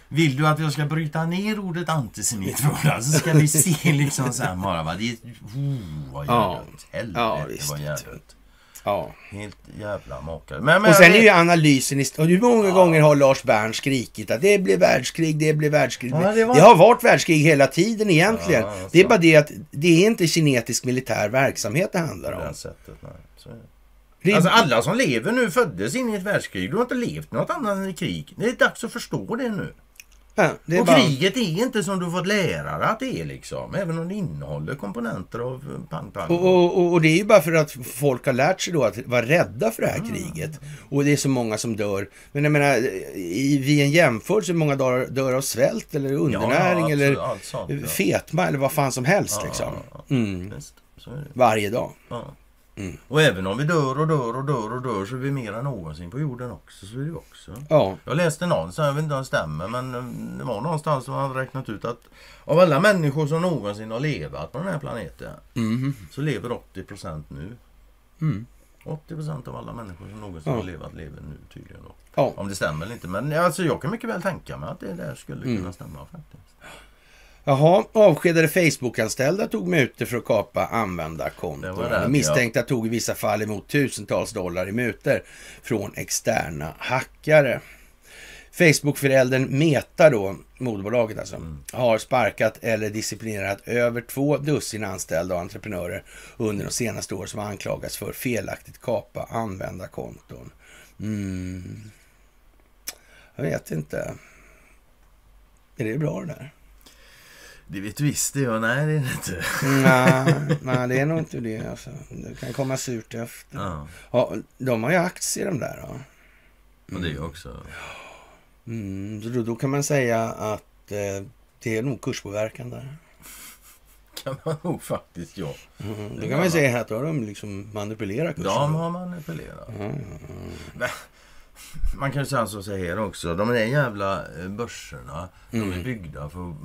Vill du att jag ska bryta ner ordet antisemit för så ska vi se liksom så här bara. Va? Det är, oh, vad ja. Helvete ja, visst. vad jävligt. Ja. Helt jävla makare. Men, men, och sen är ju analysen... Och hur många ja. gånger har Lars Bern skrikit att det blir världskrig, det blir världskrig. Ja, det, var... det, har varit världskrig hela tiden egentligen. Ja, det är bara det att det är inte kinetisk militär verksamhet det handlar om. Det sättet, nej. Alltså alla som lever nu föddes in i ett världskrig. Du har inte levt något annat än i krig. Det är dags att förstå det nu. Ja, och bara... kriget är inte som du fått lära dig att det är liksom. Även om det innehåller komponenter av pang-pang. Och, och, och, det är ju bara för att folk har lärt sig då att vara rädda för det här mm. kriget. Och det är så många som dör. Men jag menar, i, vid en jämförelse, hur många dör, dör av svält eller undernäring ja, eller sånt, ja. fetma eller vad fan som helst liksom. Mm. Varje dag. Mm. Och även om vi dör och dör och dör och dör så är vi mer än någonsin på jorden också. Så är det också. Ja. Jag läste någonstans, jag vet inte om det stämmer, men eh, det var någonstans som hade räknat ut att av alla människor som någonsin har levat på den här planeten mm. så lever 80% nu. Mm. 80% av alla människor som någonsin ja. har levat lever nu tydligen. Då. Ja. Om det stämmer eller inte. Men alltså, jag kan mycket väl tänka mig att det där skulle kunna mm. stämma faktiskt. Jaha, avskedade Facebook-anställda tog mutor för att kapa användarkonton. Misstänkta ja. tog i vissa fall emot tusentals dollar i mutor från externa hackare. Facebook-föräldern Meta då, moderbolaget alltså, mm. har sparkat eller disciplinerat över två dussin anställda och entreprenörer under de senaste åren som anklagats för felaktigt kapa användarkonton. Mm. Jag vet inte. Är det bra det där? Det vet visst det jag. Nej, det är det inte. nej, nej, det är nog inte det. Alltså. Det kan komma surt efter. Ja. Ja, de har ju aktier de där. Ja. Mm. Och det också. Mm, så då, då, kan man säga att eh, det är nog kurspåverkan där. kan man nog faktiskt, ja. Mm, då kan man säga att då har de liksom manipulerat kursen. De har manipulerat. Mm. Man kan ju säga så här också. De där jävla eh, börserna, de är mm. byggda för att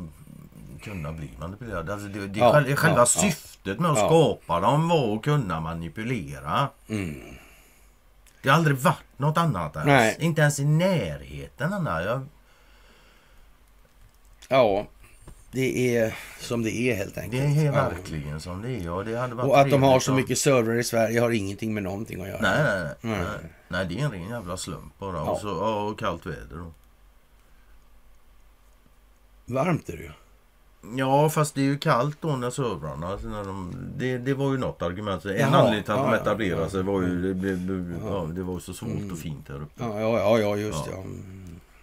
kunna bli manipulerade. Alltså det, det ja, själva, ja, syftet med att ja. skapa dem var att kunna manipulera. Mm. Det har aldrig varit något annat ens. Nej. Inte ens i närheten. Anna. Jag... Ja, det är som det är helt enkelt. Det är verkligen ja. som det är. Och, det hade varit och att de har så mycket servrar i Sverige har ingenting med någonting att göra. Nej, nej, nej. nej. nej det är en ren jävla slump bara. Ja. Och, så, och kallt väder. Varmt är det ju. Ja, fast det är ju kallt då när servrarna... Alltså när de, det, det var ju något argument. En Jaha, anledning till att ja, de etablerade ja, sig var ju... Det, blev, ja, det var så svårt mm. och fint här uppe. Ja, ja, ja just ja.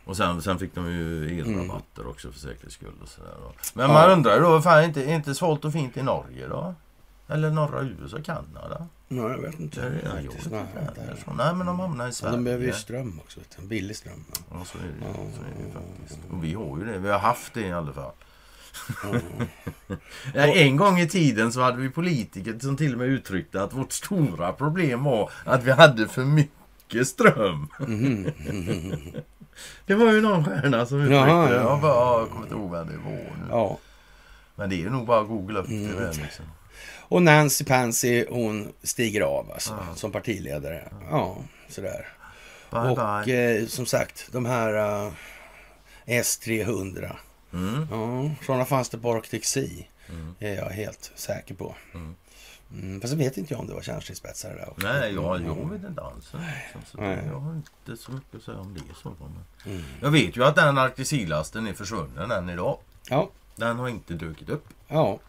Och sen, sen fick de ju elrabatter mm. också för säkerhets skull. Och sådär då. Men man undrar ju då, fan, är inte, är inte svalt och fint i Norge då? Eller norra USA, Kanada? Nej, jag vet inte. Det nej, nej, nej, nej, men de hamnar i Sverige. de behöver ju ström också. Billig ström. Ja, så är det, ja, så är det faktiskt. Och vi har ju det. Vi har haft det i alla fall. Ja, en gång i tiden så hade vi politiker som till och med uttryckte att vårt stora problem var att vi hade för mycket ström. det var ju någon stjärna som uttryckte det. Jag, bara, jag kommer inte ihåg vem det var nu. Ja. Men det är nog bara att googla upp mm. det. Liksom. Och Nancy Pansy hon stiger av alltså, ja. som partiledare. Ja, sådär. Bye, och bye. Eh, som sagt, de här uh, S300 Mm. Ja, sådana fanns det på Arctic Sea. Mm. är jag helt säker på. Mm. Mm, fast jag vet inte om det var kärnstridsspetsar där också. Nej, jag, jag vet inte alls. Så jag har inte så mycket att säga om det. Så. Mm. Jag vet ju att den Arctic-lasten är försvunnen än idag. Ja. Den har inte dykt upp. Ja.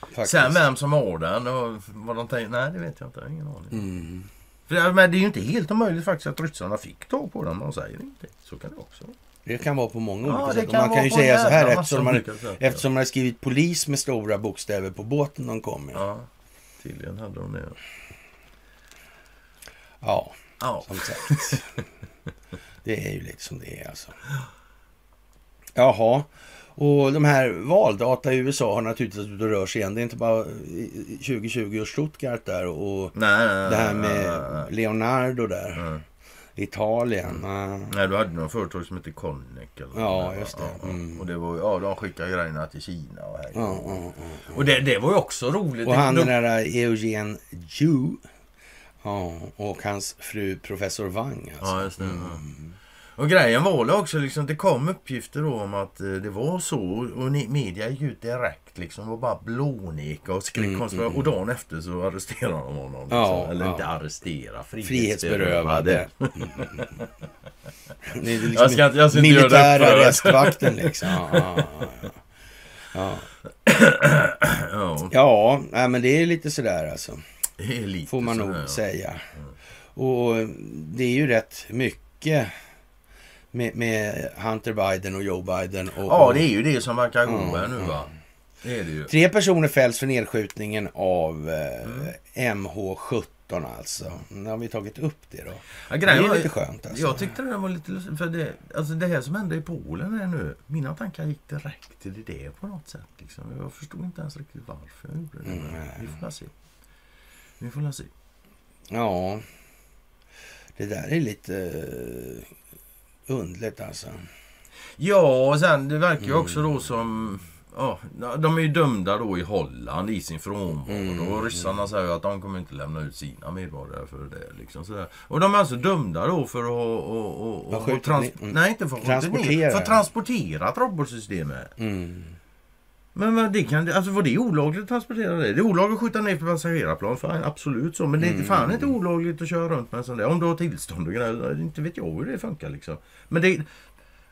Faktiskt. Sen vem som har den och vad de tänkte, nej det vet jag inte. Jag ingen aning. Mm. För, men det är ju inte helt omöjligt faktiskt att ryssarna fick tag på den. De säger inte. Så kan det också vara. Det kan vara på många olika ja, sätt. man kan ju säga så här eftersom man, sätt, eftersom man har skrivit polis med stora bokstäver på båten de kom med. Ja, tydligen hade de det. Ja, ja. som sagt. det är ju lite som det är alltså. Jaha. Och de här valdata i USA har naturligtvis ute och rör sig igen. Det är inte bara 2020 och Stuttgart där och nej, nej, det här med Leonardo där. Italien. Mm. Nej, du hade något företag som hette Connec. Eller ja, just det. Mm. Och det var, ja, de skickade grejerna till Kina. Och, här. Ja, ja, och det, det var ju också roligt. Och han den där Eugen Ju. Ja, och hans fru professor Wang. Alltså. Ja, just det. Mm. Och grejen var också liksom, det kom uppgifter om att eh, det var så och media gick ut direkt liksom och bara blåneka och skrek mm, mm, Och dagen efter så arresterade de honom. Liksom. Ja, Eller ja. inte arrestera, frihetsberövade. frihetsberövade. [LAUGHS] det är liksom jag ska, jag ska militära arrestvakten liksom. Ja, ja, ja. ja. [CLEARS THROAT] ja, men det är lite sådär alltså. Det är lite Får man nog sådär, säga. Mm. Och det är ju rätt mycket med, med, Hunter Biden och Joe Biden. Och, ja, det är ju det som verkar gå här nu va. Det är det ju. Tre personer fälls för nedskjutningen av eh, mm. MH17 alltså. Nu har vi tagit upp det då. Ja, det är lite skönt alltså. Jag tyckte det var lite för det, alltså det här som hände i Polen här nu. Mina tankar gick direkt till det på något sätt. Liksom. Jag förstod inte ens riktigt varför jag gjorde det. Mm. Vi får se. Vi får se. Ja. Det där är lite Undligt alltså. Ja, och sen det verkar ju också då som... Ja, de är ju dömda då i Holland i sin frånvaro. Mm. Och ryssarna säger att de kommer inte lämna ut sina medborgare för det. Liksom, sådär. Och de är alltså dömda då för att... Och, och, och, trans mm. Nej, inte för att transportera. För att transportera robotsystemet. Mm. Men det kan, alltså var det olagligt att transportera det? Det är olagligt att skjuta ner på passagerarplan, fine, absolut så. Men det är mm. fan inte olagligt att köra runt med en sån där. Om du har tillstånd och grejer. Inte vet jag hur det funkar liksom. Men det,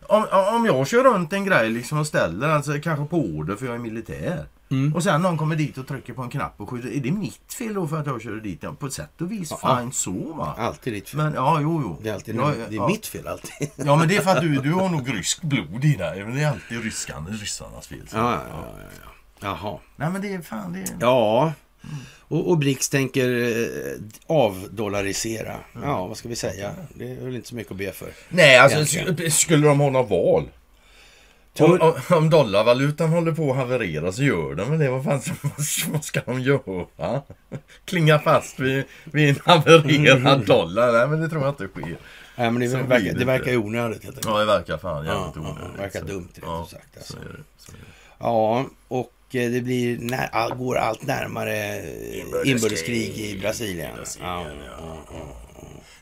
om, om jag kör runt en grej liksom och ställer alltså kanske på order för jag är militär. Mm. Och sen någon kommer dit och trycker på en knapp och skjuter. Är det mitt fel då för att jag körde dit? Ja, på ett sätt och vis, ja, fine så va. Alltid ditt fel. Men, ja, jo, jo. Det är, alltid, ja, det är ja. mitt fel alltid. Ja, men det är för att du, du har nog [LAUGHS] ryskt blod i dig. Det är alltid ryskan, ryssarnas fel. Så. Ja, ja, ja, ja. Jaha. Nej men det är fan det är... Ja. Och, och Brix tänker eh, avdollarisera. Mm. Ja, vad ska vi säga? Det är väl inte så mycket att be för. Nej, alltså egentligen. skulle de ha några val? Om, om, om dollarvalutan håller på att haverera så gör de väl det. Vad fan [LAUGHS] vad ska de göra? Klinga fast vid, vid en havererad dollar? Nej, men det tror jag inte sker. Nej, men det, så verkar, det verkar onödigt. Helt ja, det verkar fan jävligt ja, onödigt. Ja, verkar dumt rätt ja, sagt. Alltså. Så det, så det. Ja, och Eh, det blir när, går allt närmare inbördeskrig i Brasilien. Ja, ja, ja,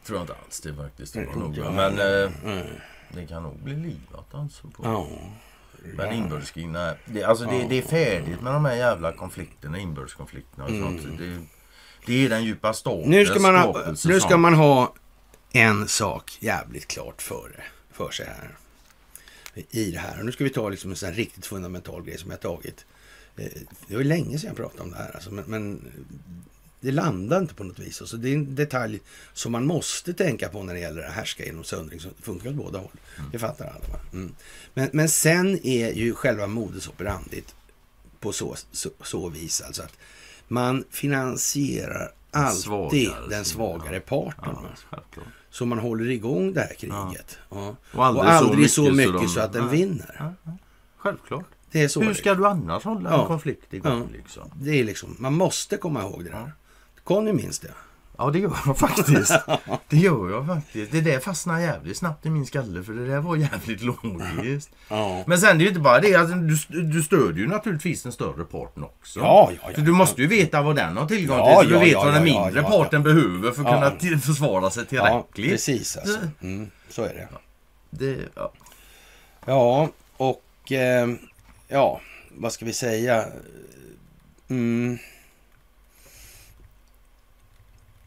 Tror jag inte alls det faktiskt. Det nog, men eh, mm. Det kan nog bli livat alltså. På. Ja. Men inbördeskrig, nej. Det, alltså det, det, är färdigt med de här jävla konflikterna, inbördeskonflikterna och mm. Det, det är den djupa staten. Nu ska man ha, nu ska man ha en sak jävligt klart för, för sig här. I det här. Och nu ska vi ta liksom en sån riktigt fundamental grej som jag tagit Eh, det var länge sedan jag pratade om det här. Alltså, men, men, det landar inte på något vis. Alltså, det är en detalj som man måste tänka på när det gäller att härska genom söndring. Som funkar åt båda håll. Mm. Det fattar alla. Mm. Men, men sen är ju själva modus operandit på så, så, så vis alltså att man finansierar alltid svagare, den svagare parten. Ja, så man håller igång det här kriget. Ja. Och aldrig, och aldrig så mycket, så, de, så att den vinner. Självklart. Det är så Hur ska du annars hålla en konflikt igång? Ja. Liksom? Det är liksom, man måste komma ihåg det där. Conny minns det. Ja det gör jag faktiskt. [LAUGHS] det gör jag faktiskt. Det där fastnar jävligt snabbt i min skalle för det där var jävligt logiskt. ja. Men sen det är ju inte bara det. Alltså, du, du stödjer ju naturligtvis den större parten också. Ja, ja, ja. Så du måste ju veta vad den har tillgång till. Ja, så du vet vad den mindre parten behöver för att kunna försvara sig tillräckligt. Ja, precis alltså. Mm, så är det. det ja. ja, och... Eh, ja, vad ska vi säga? Mm.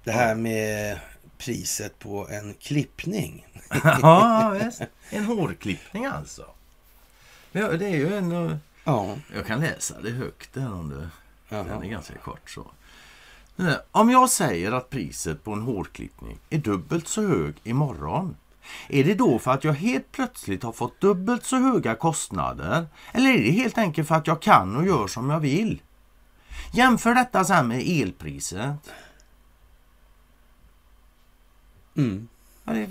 Det här med priset på en klippning. [LAUGHS] ja, visst. En hårklippning alltså. Ja, det är ju en... Ja. Jag kan läsa det högt där om det. Den är ganska kort så. Om jag säger att priset på en hårklippning är dubbelt så hög imorgon är det då för att jag helt plötsligt har fått dubbelt så höga kostnader? Eller är det helt enkelt för att jag kan och gör som jag vill? Jämför detta sen med elpriset. Mm. Ja, det,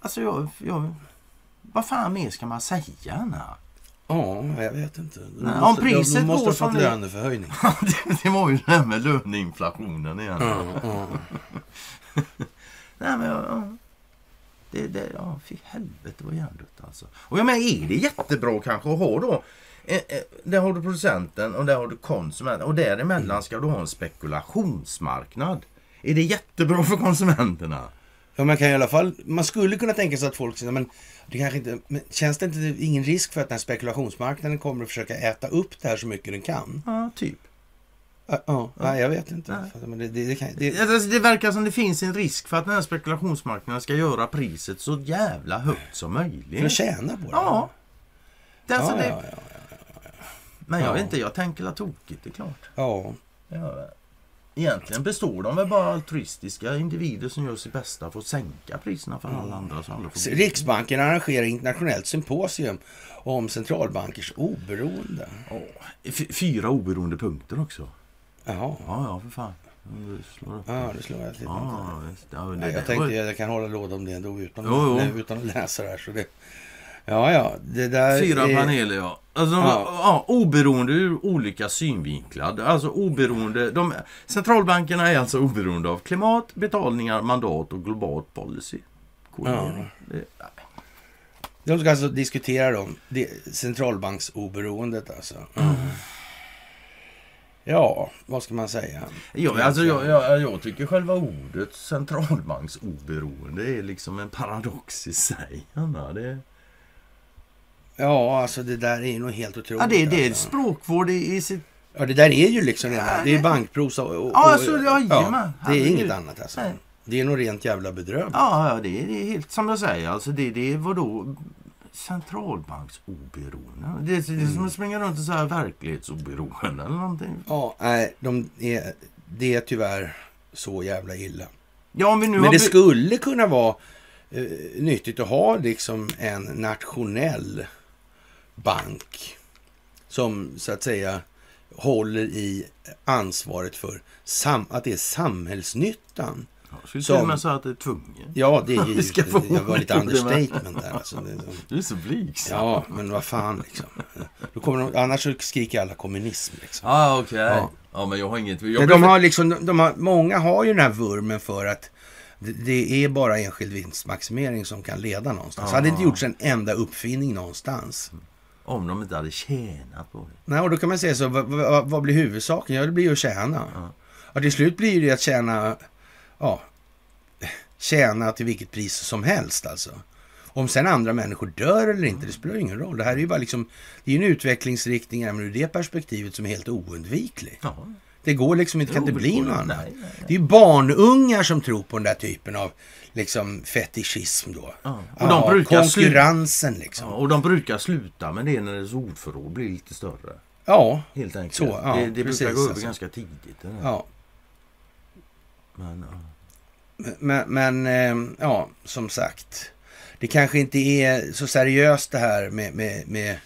alltså jag, jag, vad fan mer ska man säga? Anna? Ja, jag vet inte. De Nej, måste, om priset de måste ha fått löneförhöjning. [LAUGHS] det, det var ju det här med löneinflationen igen. Ja, ja. [LAUGHS] Nej, men, ja. Det, det, ja, fy helvete vad hjärndött alltså. Och jag menar, är det jättebra kanske att ha då eh, eh, där har du producenten och där har du konsumenten och däremellan ska du ha en spekulationsmarknad. Är det jättebra för konsumenterna? Ja, man kan i alla fall, man skulle kunna tänka sig att folk säger, men det kanske inte, men känns det inte ingen risk för att den här spekulationsmarknaden kommer att försöka äta upp det här så mycket den kan? Ja, typ. Ja. Nej, jag vet inte. Men det, det, det, kan, det... Alltså, det verkar som det finns en risk för att den här spekulationsmarknaden ska göra priset så jävla högt som möjligt. För att tjäna på det? Ja. Det, alltså, ja, det... ja, ja, Men jag vet inte, jag tänker la tokigt, det är klart. Ja. Egentligen består de väl bara altruistiska individer som gör sitt bästa för att sänka priserna för alla andra. Så alla Riksbanken arrangerar internationellt symposium om centralbankers oberoende. Oh, fyra oberoende punkter också. Jaha. Ja, ja, för fan. Du slår. Ja, du slår jag lite. Ja, ja, det, jag tänkte jag kan hålla låda om det ändå utan, jo, jo. utan att läsa det här. Så det, ja, ja, det där Fyra är... paneler, ja. Alltså, ja. ja. oberoende ur olika synvinklar. Alltså oberoende. De, centralbankerna är alltså oberoende av klimat, betalningar, mandat och globalt policy. Ja. Det, de ska alltså diskutera dem, centralbanksoberoendet alltså. Mm. Ja, vad ska man säga? Ja, alltså, jag, jag, jag tycker själva ordet centralbanksoberoende är liksom en paradox i sig. Anna, det... Ja, alltså det där är nog helt otroligt. Ja, det, det är alltså. språkvård i, i sitt... Ja, det där är ju liksom det. Det är bankprosa och... och, ja, alltså, ja, ja, det är inget annat alltså. Nej. Det är nog rent jävla bedrövligt. Ja, ja det, är, det är helt som jag säger. Alltså det, det är vadå? centralbanksoberoende. Det, är, det är som mm. att springa runt och säga verklighetsoberoende eller någonting. Ja, nej, de är, det är tyvärr så jävla illa. Ja, men men det skulle kunna vara eh, nyttigt att ha liksom en nationell bank som så att säga håller i ansvaret för att det är samhällsnyttan jag skulle som, till och med säga att det är tvungen. Ja, det är [LAUGHS] ju... det jag var lite [LAUGHS] understatement där. Alltså, det, [LAUGHS] du är så blygsam. Ja, men vad fan liksom. Då kommer de, annars skriker alla kommunism. Liksom. Ah. Okay. Ja. ja. men jag har inget... Jag de har liksom, de har, många har ju den här vurmen för att det, det är bara enskild vinstmaximering som kan leda någonstans. Det hade inte gjorts en enda uppfinning någonstans. Om de inte hade tjänat på det. Nej, och då kan man säga så, vad, vad, vad blir huvudsaken? Ja, det blir ju att tjäna. Ja. Ja, till slut blir det att tjäna ja, tjäna till vilket pris som helst alltså. Om sen andra människor dör eller inte, det spelar ingen roll. Det här är ju bara liksom, det är en utvecklingsriktning även ur det perspektivet som är helt oundviklig. Ja. Det går liksom inte, kan inte bli något annat. Nej, nej, nej. Det är ju barnungar som tror på den där typen av liksom fetischism då. Ja. Och de brukar konkurrensen liksom. Ja, och de brukar sluta med det när deras ordförråd blir lite större. Ja, helt enkelt. Så, ja, det, det brukar gå över alltså. ganska tidigt. Ja. Men, men, men eh, ja, som sagt. Det kanske inte är så seriöst det här med, med, med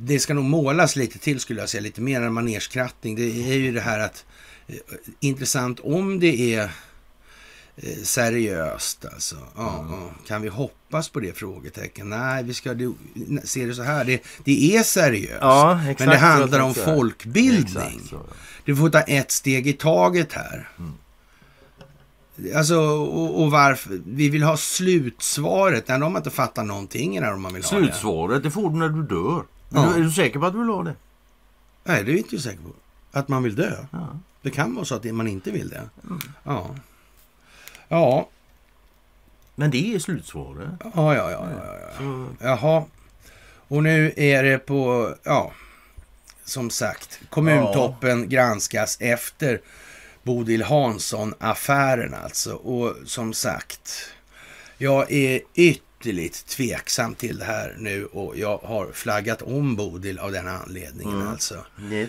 det ska nog målas lite till skulle jag säga, lite mer än manerskrattning. Det är ju det här att eh, intressant om det är eh, seriöst alltså. Ja, mm. Kan vi hoppas på det? Frågetecken. Nej, vi ska se det så här. Det, det är seriöst. Ja, men det handlar om folkbildning. Du får ta ett steg i taget här. Mm. Alltså, och, och, varför? Vi vill ha slutsvaret. Nej, de har inte fattat någonting när de vill Slutsvaret, det. det får du när du dör. Ja. Är du säker på att du vill ha det? Nej, det är inte jag säker på. Att man vill dö. Ja. Det kan vara så att man inte vill det. Mm. Ja. Ja. Men det är slutsvaret. Ja, ja, ja. ja, ja. Så... Jaha. Och nu är det på, ja, som sagt, kommuntoppen ja. granskas efter Bodil Hansson-affären alltså. Och som sagt, jag är ytterligt tveksam till det här nu och jag har flaggat om Bodil av den anledningen. Mm. Alltså.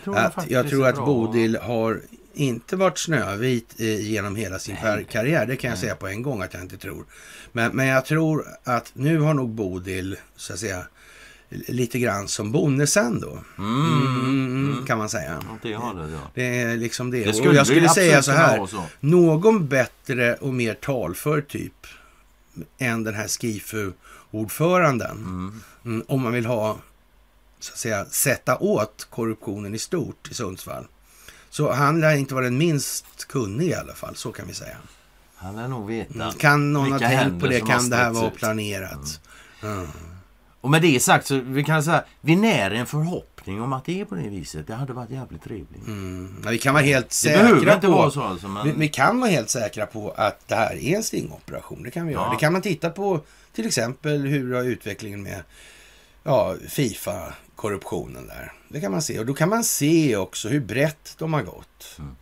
Tror att jag, jag tror att Bodil har inte varit snövit eh, genom hela sin Nej. karriär. Det kan jag Nej. säga på en gång att jag inte tror. Men, men jag tror att nu har nog Bodil, så att säga, lite grann som Bonnesen då. Mm. Mm, mm. kan man säga. Det, det, ja. det är liksom det. det skulle och jag skulle säga så här. Så. Någon bättre och mer talför typ än den här Skifu-ordföranden. Mm. mm. om man vill ha, så att säga, sätta åt korruptionen i stort i Sundsvall. Så han lär inte vara den minst kunnig i alla fall, så kan vi säga. Han lär nog veta. Mm. Kan någon ha tänkt på det? Kan det här vara planerat? Mm. Mm. Och med det sagt så vi kan säga vi när en förhoppning om att det är på det viset. Det hade varit jävligt trevligt. Mm. vi kan vara helt säkra på så alltså, men... vi, vi, kan vara helt säkra på att det här är en stingoperation. Det kan vi göra. Det kan man titta på till exempel hur har utvecklingen med ja, Fifa-korruptionen där. Det kan man se. Och då kan man se också hur brett de har gått mm.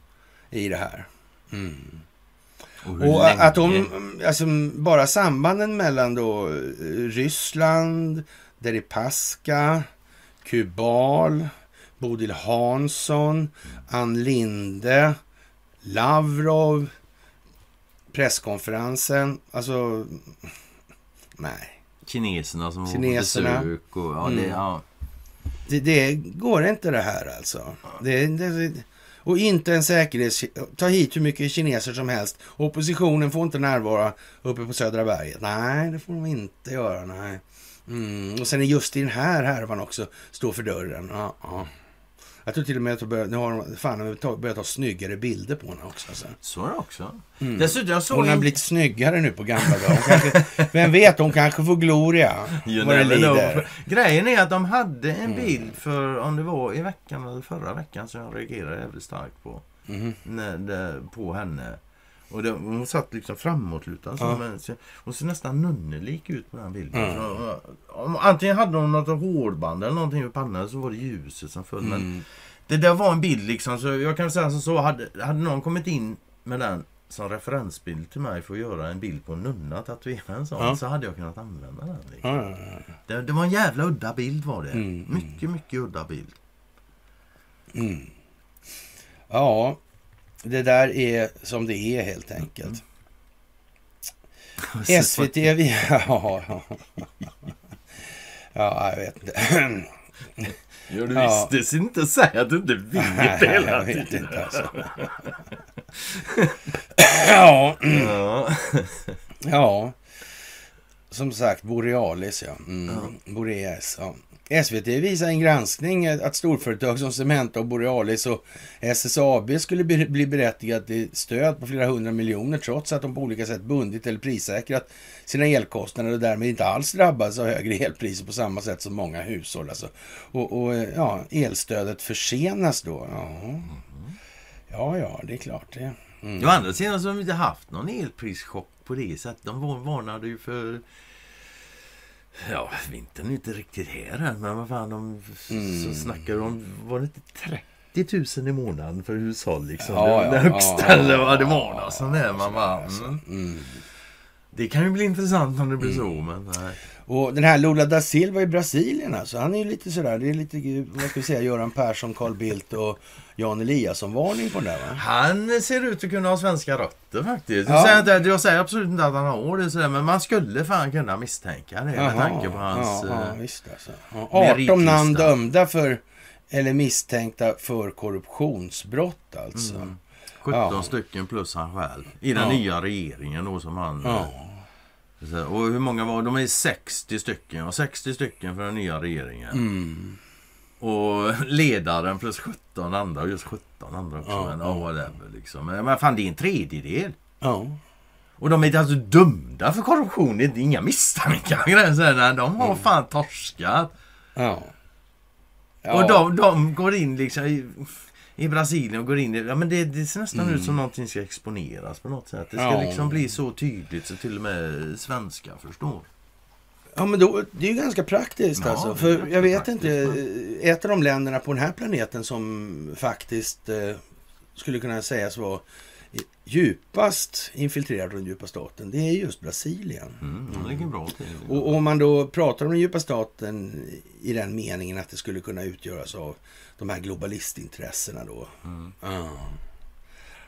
i det här. Mm. Och, och att de, alltså bara sambanden mellan då eh, Ryssland, Deripaska, Kubal, Bodil Hansson, Ann Linde, Lavrov, presskonferensen. Alltså, nej. Kineserna som Kineserna. på besök. Och, ja, mm. det, ja. Det, det, går inte det här alltså. Det, det, och inte en säkerhets... Ta hit hur mycket kineser som helst. Oppositionen får inte närvara uppe på Södra berget. Nej, det får de inte göra. Nej. Mm. Och sen är just i den här härvan också står för dörren. Ja, ja. Jag tror till och med att börjat, nu har de fan börjat ta snyggare bilder på henne också. Alltså. Så är det också. Mm. Dessutom, jag såg hon har blivit snyggare nu på gamla dagar. vem vet, hon kanske får gloria. Vad det lider. Grejen är att de hade en mm. bild för, om det var i veckan eller förra veckan, som jag reagerade jävligt starkt på. Mm. När på henne. Och det, hon satt liksom framåtlutad. Ja. hon ser nästan nunnelik ut på den bilden. Mm. Så, antingen hade hon något hårdband eller någonting vid pannan så var det ljuset som föll. Mm. Men det där var en bild liksom. Så jag kan säga så, så hade, hade någon kommit in med den som referensbild till mig för att göra en bild på en nunna, tatuera en sån, ja. så hade jag kunnat använda den. Liksom. Ja, det, det, var en jävla udda bild var det. Mm, mycket, mycket udda bild. Mm. Ja, det där är som det är helt enkelt. Mm. [LAUGHS] SVT, [LAUGHS] ja, ja, jag vet inte. Ja, du ja. visste inte säga att du inte vet det hela jag vet Inte, alltså. [LAUGHS] ja. ja. ja. Som sagt, Borealis ja. Mm. ja. Boreas, ja. SVT visar en granskning att storföretag som Cementa och Borealis och SSAB skulle bli berättigade till stöd på flera hundra miljoner trots att de på olika sätt bundit eller prissäkrat sina elkostnader och därmed inte alls drabbas av högre elpriser på samma sätt som många hushåll. Alltså. Och, och ja, elstödet försenas då. Ja. ja, ja, det är klart det. Mm. Å andra sidan så har de inte haft någon elprischock på det sättet. De varnade ju för Ja, vintern är inte riktigt här än, men vad fan, de mm. så snackar om, var det inte 30 000 i månaden för hushåll liksom? Ja, det, ja, högsta ja, eller vad det var då, sån där man bara, alltså, mm. Mm. Det kan ju bli intressant om det blir så, mm. men nej. Och den här Lula da Silva i Brasilien alltså, han är ju lite sådär, det är lite, vad ska vi säga, Göran Persson, Carl Bildt och Jan Eliasson-varning på den där va? Han ser ut att kunna ha svenska rötter faktiskt. Ja. Jag, säger, jag säger absolut inte att han har det sådär, men man skulle fan kunna misstänka det Jaha, med tanke på hans ja, ja, eh, visst alltså. ja, 18 namn dömda för, eller misstänkta för korruptionsbrott alltså. Mm. 17 ja. stycken plus han själv. I den nya regeringen då som han... Och hur många var De är 60 stycken. Och 60 stycken för den nya regeringen. Mm. Och [LAUGHS] ledaren plus 17 andra. Och just 17 andra också. Ja, men ja. whatever liksom. Men fan det är en tredjedel. Ja. Och de är alltså dömda för korruption. Det är inga misstankar. [LAUGHS] De har mm. fan torskat. Ja. ja. Och de, de går in liksom i Brasilien och går in i... Ja, men det, det ser nästan mm. ut som någonting ska exponeras på något sätt. Det ska ja. liksom bli så tydligt så till och med svenska förstår. Ja, men då, det är ju ganska praktiskt ja, alltså. För jag vet praktiskt. inte, ett av de länderna på den här planeten som faktiskt eh, skulle kunna sägas vara djupast infiltrerad av den djupa staten, det är just Brasilien. Mm, ligger bra till. Och om man då pratar om den djupa staten i den meningen att det skulle kunna utgöras av de här globalistintressena då. Mm. Ja.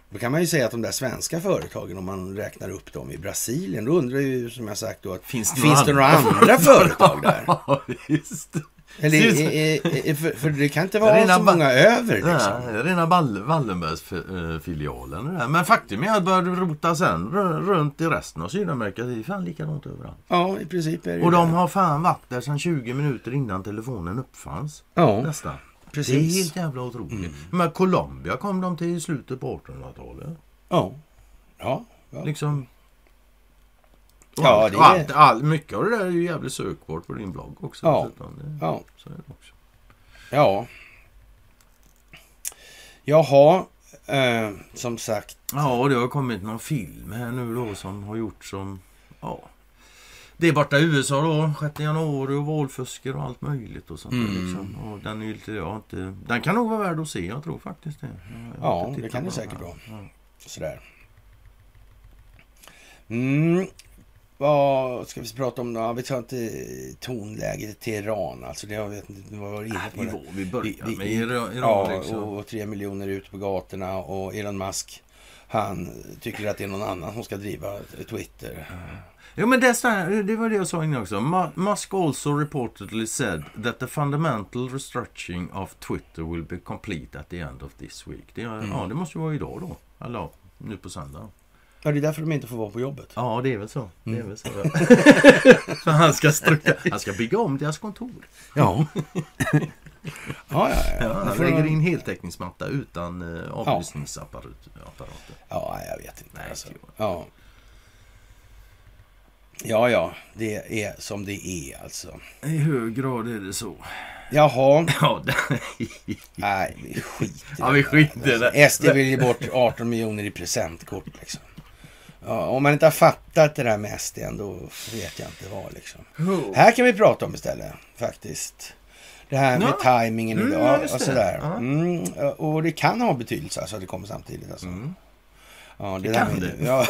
Då kan man ju säga att de där svenska företagen, om man räknar upp dem i Brasilien, då undrar ju som jag sagt då att finns det, finns det några andra företag där? [LAUGHS] Ja, just det. Eller, är, är, för, för, det kan inte vara så många över. Liksom. Nej, rena Wallenbergsfilialen. Men faktum är att började rota sen runt i resten av Sydamerika. Det är fan likadant överallt. Ja, i princip är det Och de har fan varit där sedan 20 minuter innan telefonen uppfanns. Ja. Nästan. Precis. Det är helt jävla otroligt. Mm. Men Colombia kom de till i slutet på 1800-talet. Ja. Ja. ja. Liksom. Ja, det allt, all, mycket av det där är ju jävligt sökbart på din blogg också. Ja. Det, ja. Så är det också. Ja. Jaha, eh, som sagt. Ja, det har kommit någon film här nu då som har gjort som... Ja. Det är borta i USA då, 6 januari och valfusker och allt möjligt och sånt Mm. liksom. Och den är lite, ja, inte, den kan nog vara värd att se, jag tror faktiskt det. Jag Ja, det kan det säkert vara. Ja. Sådär. Mm. Vad ska vi prata om då? Vi tar inte tonläget i Teheran. Alltså det jag vet inte, vad var inne på Vi, det. vi börjar Vi- vi- med Iran, Ja, liksom. och tre miljoner ute på gatorna och Elon Musk han tycker att det är någon annan som ska driva Twitter. Jo, men det, det var det jag sa innan också. Mu- Musk also reportedly said that the fundamental restructuring of Twitter will be complete at the end of this week. Det, Mm. Ja, det måste ju vara idag då. Eller nu på söndag. Ja, det är därför de inte får vara på jobbet. Ja, det är väl så. Det är Mm. väl så. [LAUGHS] För han ska, han ska bygga om deras kontor. Ja. [LAUGHS] ja, ja, ja. Det han lägger in heltäckningsmatta utan uh, avlyssningsapparater. Ja, jag vet inte. Nej, alltså. ja. ja, ja, det är som det är alltså. I hög grad är det så. Jaha, [LAUGHS] Ja, det... nej, vi skiter i Ja, vi det. skiter i det. Alltså, SD vill ge bort 18 miljoner i presentkort liksom. Ja, om man inte har fattat det där med SD då vet jag inte vad liksom. Här kan vi prata om istället faktiskt. Det här med Ja. tajmingen Mm, idag och sådär. Ja. Mm, och det kan ha betydelse alltså att det kommer samtidigt. Alltså. Mm. Ja, Det där kan det. Ja,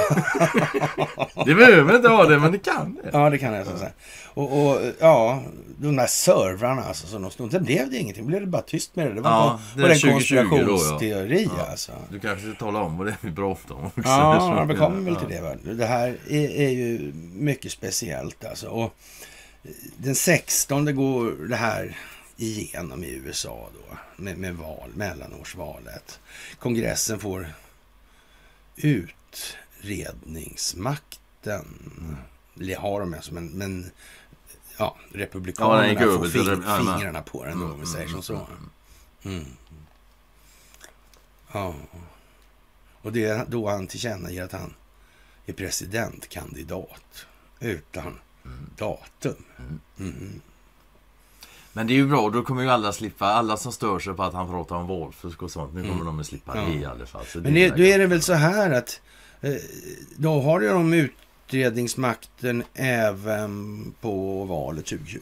[LAUGHS] Det behöver inte ha det, men det kan det. ja, det kan jag så säga. Och, och ja, de där servrarna alltså som de stod. Sen blev det ingenting. blev det bara tyst med det. Det var, Ja, det en 2020 då, ja. konspirationsteori Ja. alltså. Du kanske ska tala om vad det är vi pratar om också. Ja, [LAUGHS] vi kommer väl till det. Va? Det här är, är ju mycket speciellt alltså. Och den 16 går det här igenom i USA då. Med, med val, mellanårsvalet. Kongressen får utredningsmakten. Har de alltså, men, men ja, Ja, republikanerna gick får fing, ja, fingrarna på den då, om vi säger som så. Mm. Ja. Och det är då han tillkännager att han är presidentkandidat utan datum. Mm. Men det är ju bra, då kommer ju alla slippa, alla som stör sig på att han pratar om valfusk och sånt, nu kommer Mm. de att slippa det i alla fall. Men det då är det väl så här att eh, då har ju de utredningsmakten även på valet 2020.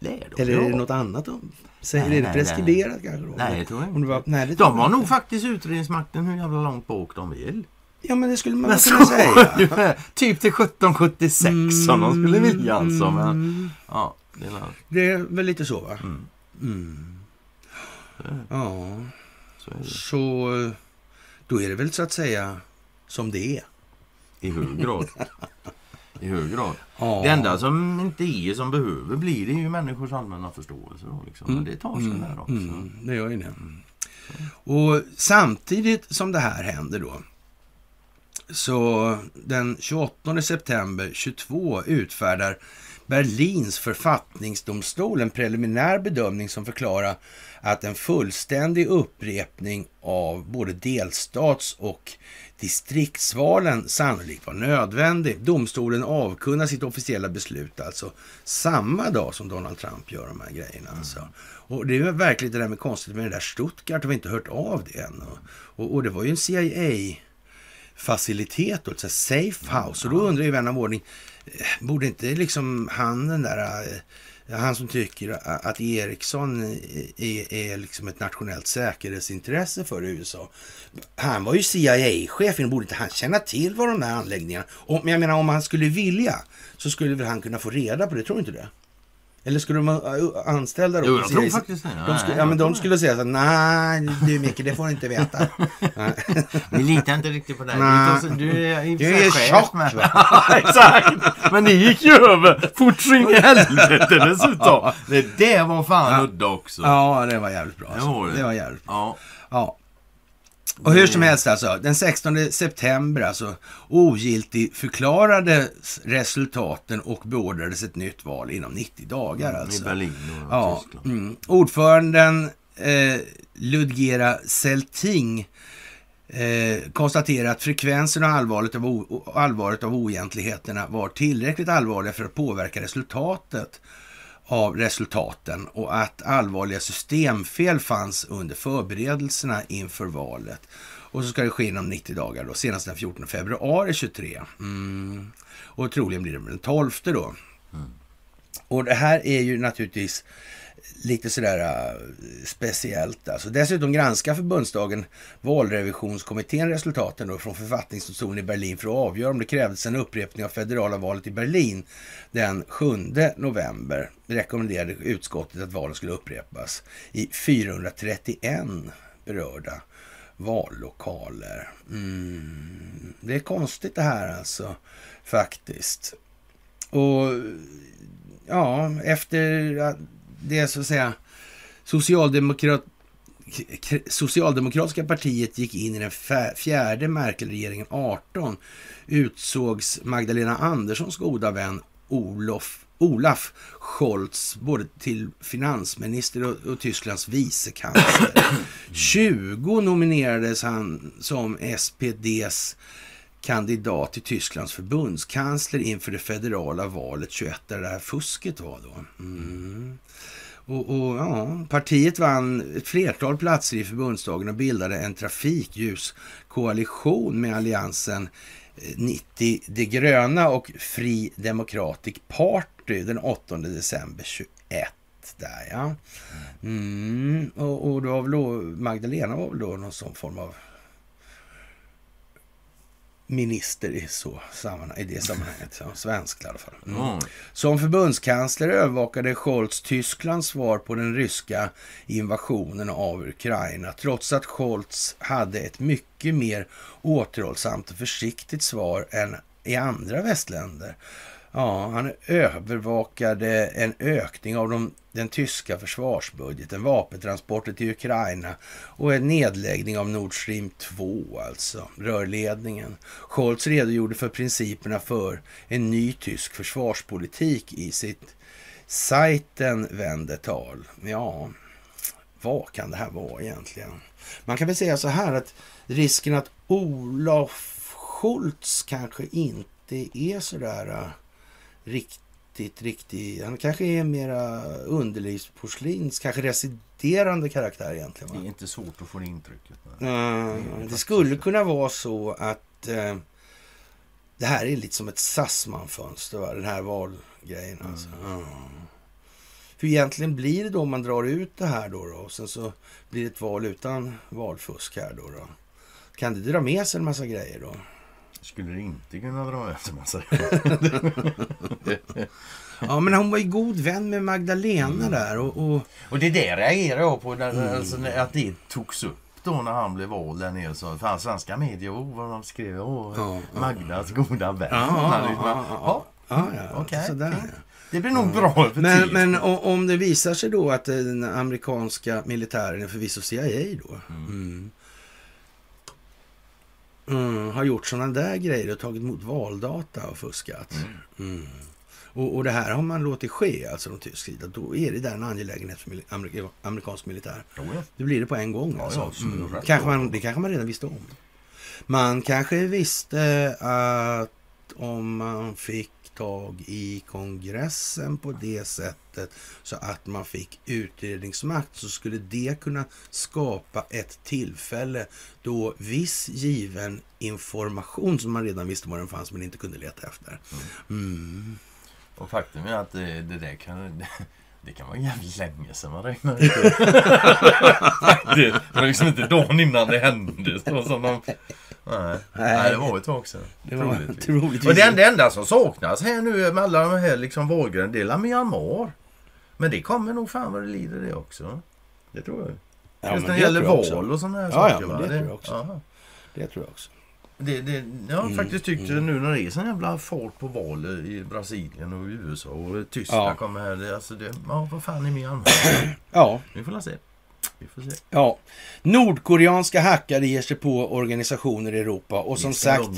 det är de, Eller är det något annat de säger? Nej, är det nej, preskriberat kanske? Då? Nej, det tror jag det var, inte. nej, De jag har nog inte. faktiskt utredningsmakten hur jävla långt bak de vill. Ja, men det skulle man Men kunna säga. typ till 1776 som de skulle vilja alltså. Men, Mm. ja, det är Det är väl lite så, va? mm, Mm. Ja, Så så då är det väl så att säga som det är. I hög grad. I hög grad. Ja. Det enda som inte är som behöver bli det är ju människors allmänna förståelse. Då, liksom. Men det tar sig där också. Mm, det gör ju det. Och samtidigt som det här händer då så den 28 september 22 utfärdar Berlins författningsdomstol en preliminär bedömning som förklarar att en fullständig upprepning av både delstats och distriktsvalen sannolikt var nödvändig. Domstolen avkunnar sitt officiella beslut alltså samma dag som Donald Trump gör de här grejerna. Alltså. Och det är verkligen det där med konstigt med det där Stuttgart, har vi inte hört av det än. Och, och, det var ju en CIA facilitet, ett safe house. Och då undrar ju vän av ordning, borde inte liksom han den där, eh, han som tycker att Ericsson är, är liksom ett nationellt säkerhetsintresse för USA. Han var ju CIA-chef, borde inte han känna till vad de där anläggningarna... Om, jag menar om han skulle vilja så skulle väl han kunna få reda på det, tror du inte det? Eller skulle de vara anställda då? Jo, jag tror faktiskt det. De skulle, ja, men de skulle säga så här, nej du Micke, det får du inte veta. [LAUGHS] Vi litar inte riktigt på dig. Nej. Du, du är Du är tjock, va? [LAUGHS] Ja, Exakt! Men det gick ju över fort så in i helvete dessutom. [LAUGHS] Det var fan udda också. Ja, det var jävligt bra. Alltså. Det var det. Det var jävligt bra. Ja. Ja. Och hur som helst alltså, den 16 september alltså ogiltig förklarades resultaten och beordrades ett nytt val inom 90 dagar I alltså. Berlin och Ja, Tyskland. mm. Ordföranden eh, Ludgera Selting eh, konstatera att frekvensen och allvaret av, o, allvaret av oegentligheterna var tillräckligt allvarliga för att påverka resultatet av resultaten och att allvarliga systemfel fanns under förberedelserna inför valet. Och så ska det ske inom 90 dagar då, senast den 14 februari 23. Mm. Och troligen blir det den 12 då. Mm. Och det här är ju naturligtvis lite sådär uh, speciellt. Alltså. Dessutom granskar förbundsdagen valrevisionskommittén resultaten då från författningsdomstolen i Berlin för att avgöra om det krävdes en upprepning av federala valet i Berlin den 7 november. rekommenderade utskottet att valet skulle upprepas i 431 berörda vallokaler. Mm. Det är konstigt det här alltså, faktiskt. Och ja, efter det så att säga socialdemokrat, socialdemokratiska partiet gick in i den fjärde Merkel-regeringen 18 utsågs Magdalena Anderssons goda vän Olof Olaf Scholz både till finansminister och, och Tysklands vicekansler. [CLEARS THROAT] 20 nominerades han som SPDs kandidat till Tysklands förbundskansler inför det federala valet 21 där det här fusket var då. Mm. Och, och, ja, partiet vann ett flertal platser i förbundsdagen och bildade en trafikljuskoalition med alliansen eh, 90 De gröna och Fri Democratic Party den 8 december 21. Där ja. Mm, och, och då var väl då, Magdalena var väl då någon sån form av minister i, så sammanhang, i det sammanhanget. Så, svensk i alla fall. Mm. Som förbundskansler övervakade Scholz Tysklands svar på den ryska invasionen av Ukraina. Trots att Scholz hade ett mycket mer återhållsamt och försiktigt svar än i andra västländer. Ja, han övervakade en ökning av de, den tyska försvarsbudgeten, vapentransporter till Ukraina och en nedläggning av Nord Stream 2, alltså rörledningen. Scholz redogjorde för principerna för en ny tysk försvarspolitik i sitt sajten vände tal. Ja, vad kan det här vara egentligen? Man kan väl säga så här att risken att Olof Scholz kanske inte är sådär äh, riktigt, riktigt... Han kanske är mera underlivsporslins, kanske residerande karaktär egentligen. Va? Det är inte svårt att få det intrycket. Mm, det, det skulle kunna vara så att eh, det här är lite som ett Sassman-fönster, den här valgrejen. Mm. Alltså. Mm. För egentligen blir det då om man drar ut det här då, då och sen så blir det ett val utan valfusk här då. då. Kan det dra med sig en massa grejer då? Skulle det inte kunna dra med sig massa Ja, men hon var ju god vän med Magdalena mm. där. Och, och... och det där reagerar jag på, där, mm. alltså, att det togs upp då när han blev vald där nere. Så, för svenska medier, oh, vad de skrev, oh, ja, Magdas ja. goda vän. Ja, ja, ja, ja, ja, okay. Sådär, ja. Det blir nog bra Men, men om det visar sig då att den amerikanska militären är förvisso CIA då. Mm. Mm har gjort sådana där grejer och tagit emot valdata och fuskat. Mm. Mm. Och, och, det här har man låtit ske, alltså från tysk sida. Då är det där en angelägenhet för amerik amerikansk militär. Oh ja. Det blir det på en gång. Alltså. Ja, mm. kanske man, det kanske man redan visste om. Man kanske visste att om man fick tag i kongressen på det sättet så att man fick utredningsmakt så skulle det kunna skapa ett tillfälle då viss given information som man redan visste var den fanns men inte kunde leta efter. Mm. Och faktum är att det, det där kan... [LAUGHS] Det kan vara jävligt länge sedan man räknar ut [LAUGHS] det. det var liksom inte dagen innan det hände. Så som de Nej. Nej, det var ett tag sedan. Det var troligtvis. [LAUGHS] Och enda, det enda som saknas här nu med alla de här liksom valgrejerna, det är Myanmar. Men det kommer nog fan vad det lider det också. Det tror jag. Ja, Just när det gäller val och sådana här ja, saker. Ja, det, det tror jag också. Aha. Det tror jag också. Det, det, jag har mm, faktiskt tyckt mm. nu när det är sån jävla fart på val i Brasilien och USA och Tyskland ja. kommer här. Alltså det, ja, vad fan är Myanmar? ja. Vi får se. Ja. Nordkoreanska hackare ger sig på organisationer i Europa och som sagt,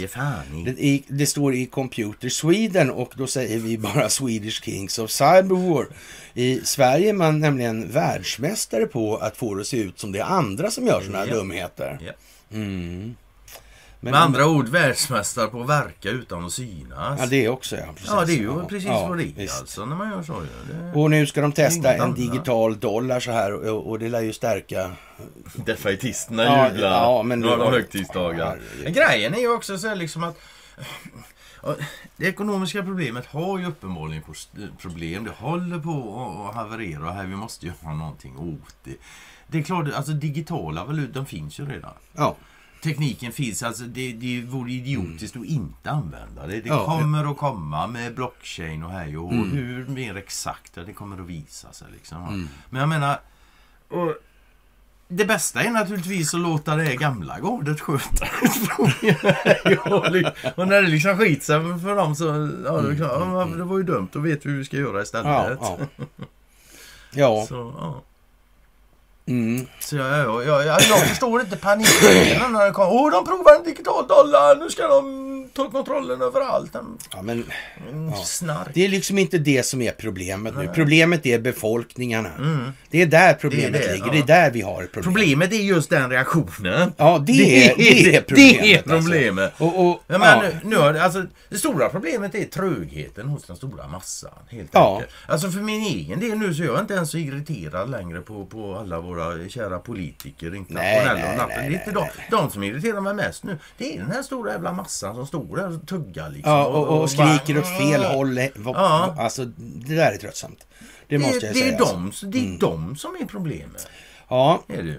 det, det, står i Computer Sweden och då säger vi bara [LAUGHS] Swedish Kings of Cyberwar. I Sverige är man nämligen världsmästare på att få det att se ut som det är andra som gör sådana här yep. dumheter. Mm. Men Med andra ord världsmästare på att verka utan att synas. Ja, det också ja. Precis. Ja, det är ju ja, precis ja, vad det är alltså när man gör så. Det... Och nu ska de testa en digital dollar så här och, och det lär ju stärka... Defaitisterna ja, jublar. Ja, men har de högtidsdagar. Men grejen är ju också så här liksom att det ekonomiska problemet har ju uppenbarligen problem. Det håller på att haverera här vi måste göra någonting åt det. Det är klart, alltså digitala valutor, finns ju redan. Ja tekniken finns. Alltså det, det vore idiotiskt mm. att inte använda det. Det ja, kommer ja. att komma med blockchain och hej och mm. hur mer exakt det kommer att visa sig. Liksom. Mm. Men jag menar, och det bästa är naturligtvis att låta det gamla gardet sköta [LAUGHS] Och när det liksom skiter sig för dem så, ja, det, ja, det var ju dumt, då vet vi hur vi ska göra istället. Ja, ja. ja. [LAUGHS] Så, ja. Mm. Så jag, jag, jag, jag, förstår inte paniken när det kommer. Åh, de provar en digital dollar. Nu ska de ta kontrollen över allt. Ja, men, ja. Det är liksom inte det som är problemet nu. Problemet är befolkningarna. Mm. Det är där problemet det är det, ligger. Ja. Det är där vi har problem. Problemet är just den reaktionen. Ja, det, [LAUGHS] det är, det är problemet. Det är problemet. Alltså. Och, och, ja, men, nu, nu, alltså, det stora problemet är trögheten hos den stora massan. Helt ja. enkelt. Alltså för min egen del nu så är jag inte ens så irriterad längre på, på alla våra kära politiker internationella nej, nej, nej, är inte de, de som irriterar mig mest nu. Det är den här stora jävla massan som står och tuggar liksom. Ja, och, och, och skriker bara, åt fel håll. Ja. Alltså, det där är tröttsamt. Det, måste jag det säga. Är de, alltså. Det är mm. de som är problemet. Ja. Är det.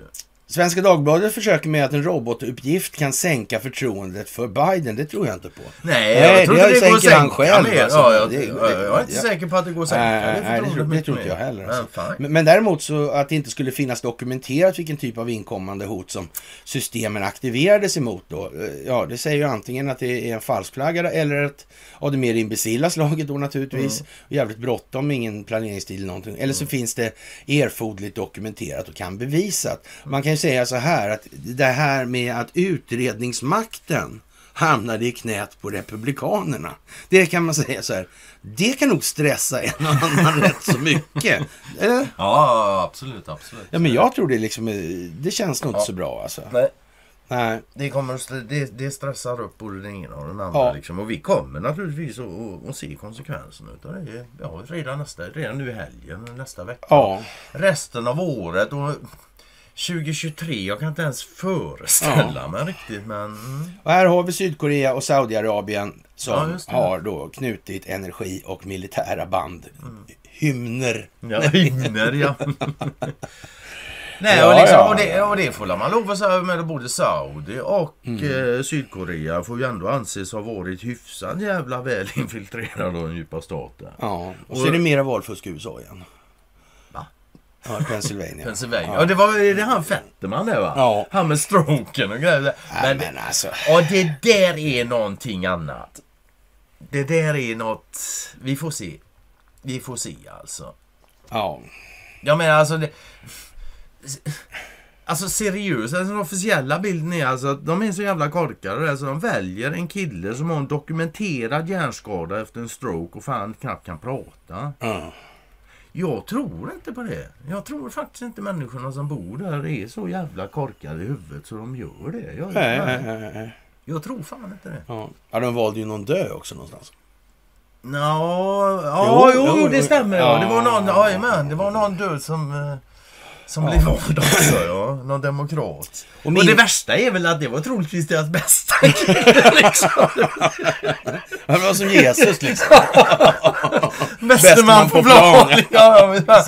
Svenska Dagbladet försöker med att en robotuppgift kan sänka förtroendet för Biden. Det tror jag inte på. Nej, jag tror inte det, det går att sänka han själv. Mer. Alltså. Ja, jag, det, jag, jag, är inte ja. säker på att det går att sänka. Nej, nej det, tror, det tror inte jag heller. Alltså. Men, men, däremot så att det inte skulle finnas dokumenterat vilken typ av inkommande hot som systemen aktiverades emot då. Eh, ja, det säger ju antingen att det är en falskflaggare eller att av det mer imbecilla [LAUGHS] slaget då naturligtvis. Mm. Jävligt bråttom, ingen planeringstid eller någonting. Eller så mm. finns det erforderligt dokumenterat och kan bevisat. Man kan säga så här att det här med att utredningsmakten hamnade i knät på Republikanerna. Det kan man säga så här. Det kan nog stressa en och annan [LAUGHS] rätt så mycket. Eller? Ja, absolut, absolut. Ja, men jag tror det liksom, det känns nog inte så bra alltså. Nej. Nej. Det, kommer, det, det stressar upp både den ena och den andra. Ja. Liksom. Och vi kommer naturligtvis att, se konsekvenserna av det. Ja, redan, nästa, redan nu i helgen, nästa vecka. Ja. Resten av året. Och 2023, jag kan inte ens föreställa ja. mig riktigt men... Mm. Och här har vi Sydkorea och Saudiarabien som ja, har då knutit energi och militära band. Mm. Hymner. Ja, hymner ja. [LAUGHS] Nej, ja, och, liksom, ja. och, det, och det får man lov att säga med både Saudi och mm. eh, Sydkorea får ju ändå anses ha varit hyfsat jävla väl infiltrerade av den djupa staten. Ja, och så är det mera valfusk i USA igen. Ja, Pennsylvania. Pennsylvania. Ja. Och det var det han Fetterman det va? Ja. Han med stroken och grejer. Men, men alltså. Och det där är någonting annat. Det där är något... Vi får se. Vi får se alltså. Ja. Jag menar alltså... Det, Alltså seriöst, alltså, den officiella bilden är alltså att de är så jävla korkade. Alltså, de väljer en kille som har en dokumenterad hjärnskada efter en stroke och fan knappt kan prata. Mm. Jag tror inte på det. Jag tror faktiskt inte människorna som bor där är så jävla korkade i huvudet så de gör det. Jag, nej, nej, nej, nej. jag tror fan inte det. Ja. ja, de valde ju någon dö också någonstans. Nå, ja, jo, jo, jo, det stämmer. Ja. Det var någon, ja, det var någon död som... Som ja. blev vald också, ja. Någon demokrat. Och, min... och, det värsta är väl att det var troligtvis deras bästa [LAUGHS] kille, liksom. Han var som Jesus, liksom. [LAUGHS] Bäste man på plan. ja, ja, [LAUGHS]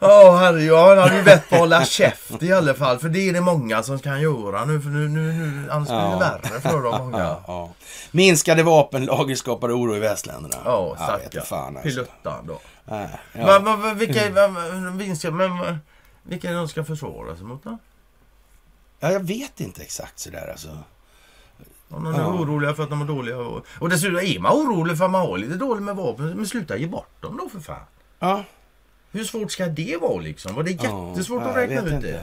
ja, herre, ja, han hade ju bett på att hålla käft i alla fall. För det är det många som kan göra nu. För nu, nu, nu annars blir det värre för dem många. Ja, ja. Minskade vapenlager skapar oro i västländerna. Ja, stackarn. Alltså. Piluttan då. Ja, ja. Men, men, vilka, men, men, vilka är det de ska försvara sig mot då? Ja, jag vet inte exakt sådär alltså. Om de är ja. oroliga för att de är dåliga. Och dessutom är man orolig för att man har lite dåligt med vapen, men sluta ge bort dem då för fan. Ja. Hur svårt ska det vara liksom? Var det jättesvårt ja, att räkna ut det?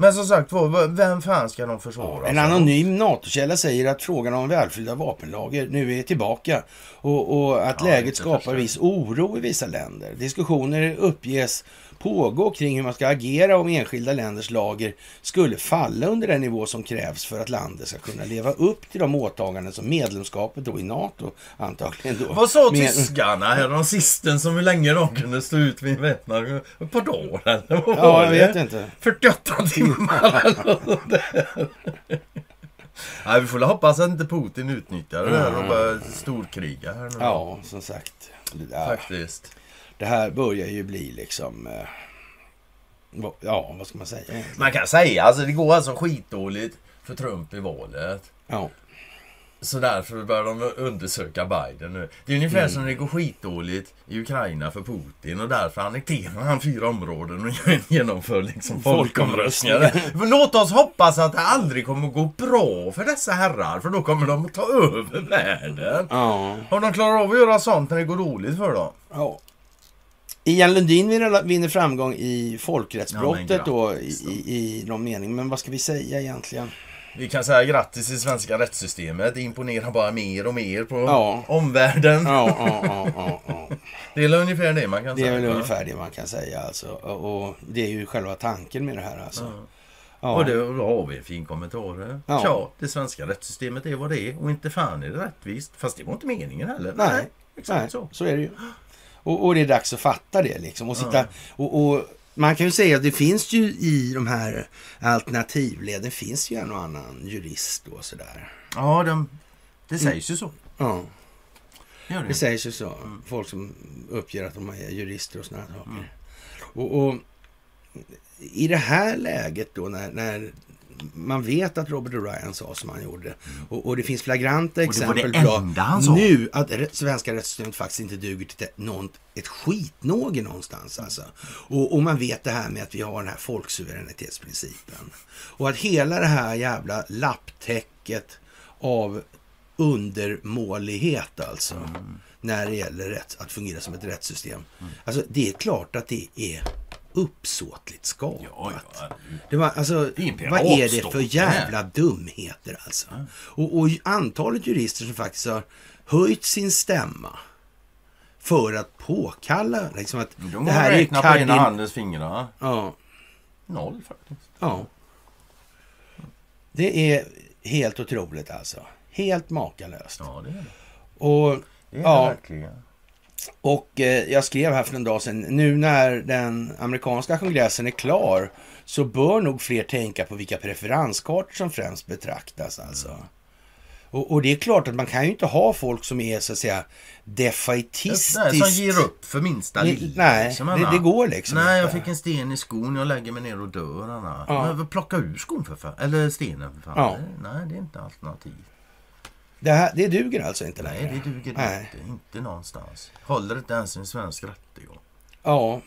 Men som sagt vem fan ska de försvara? En anonym NATO-källa säger att frågan om välfyllda vapenlager nu är tillbaka och, och att ja, läget skapar viss oro i vissa länder. Diskussioner uppges pågå kring hur man ska agera om enskilda länders lager skulle falla under den nivå som krävs för att landet ska kunna leva upp till de åtaganden som medlemskapet då i NATO antagligen då. Vad sa Med... tyskarna häromsistens som hur länge de kunde stå ut vid väpnad? Ett par dagar eller vad Ja, jag vet inte. 48 timmar eller Nej, vi får hoppas att inte Putin utnyttjar det här och börjar storkriga här nu. Ja, som sagt. Faktiskt det här börjar ju bli liksom... Eh, ja, vad ska man säga? Man kan säga alltså det går alltså skitdåligt för Trump i valet. Ja. Så därför bör de undersöka Biden nu. Det är ungefär mm. som det går skitdåligt i Ukraina för Putin och därför annekterar han fyra områden och genomför liksom [LAUGHS] folkomröstningar. Låt oss hoppas att det aldrig kommer gå bra för dessa herrar för då kommer de att ta över världen. Ja. Om de klarar av att göra sånt när det går dåligt för dem. Ja. Ian Lundin vinner framgång i folkrättsbrottet ja, då i, i, någon mening. Men vad ska vi säga egentligen? Vi kan säga grattis till svenska rättssystemet. Det imponerar bara mer och mer på ja. omvärlden. Ja, Det är väl ungefär det man kan det säga. Det är väl ungefär det man kan säga alltså. Och det är ju själva tanken med det här alltså. Ja. Och då har vi en fin kommentar. Ja. Tja, det svenska rättssystemet är vad det är och inte fan är det rättvist. Fast det var inte meningen heller. Nej, Nej exakt Nej, så. så är det ju. Och, och, det är dags att fatta det liksom. Och, sitta, och, och, man kan ju säga att det finns ju i de här alternativleden finns ju en och annan jurist och sådär. Ja, de, det sägs ju så. Ja. Det, det sägs ju så. Mm. Folk som uppger att de är jurister och sådana saker. Mm. Och, och, i det här läget då när, när man vet att Robert O'Ryan sa som han gjorde. Och, och, det finns flagranta exempel på nu att svenska rättssystemet faktiskt inte duger till något, ett skitnåge någonstans. Alltså. Och, och, man vet det här med att vi har den här folksuveränitetsprincipen. Och att hela det här jävla lapptäcket av undermålighet alltså. Mm. När det gäller rätt, att fungera som ett rättssystem. Mm. Alltså det är klart att det är uppsåtligt skapat. Ja, ja. Det var, alltså, det vad är det för jävla dumheter alltså? Ja. Och, och, antalet jurister som faktiskt har höjt sin stämma för att påkalla liksom att De det här är kardin... på ena handens fingrar. Ja. Noll faktiskt. Ja. Det är helt otroligt alltså. Helt makalöst. Ja, det är det. Och, det är ja, verkligen. Och eh, jag skrev här för en dag sedan, nu när den amerikanska kongressen är klar så bör nog fler tänka på vilka preferenskartor som främst betraktas alltså. Och, och, det är klart att man kan ju inte ha folk som är så att säga defaitistiskt... Som ger upp för minsta lilla. Nej, liksom, det, det, går liksom Nej, inte. jag fick en sten i skon, jag lägger mig ner och dör. Anna. Ja. Men plocka ur skon för fan. Eller stenen för fan. Ja. Nej, det är inte alternativ. Det, här, det duger alltså inte längre? Nej, det duger Nej. inte. Inte någonstans. Håller inte ens en svensk rättegång. Ja.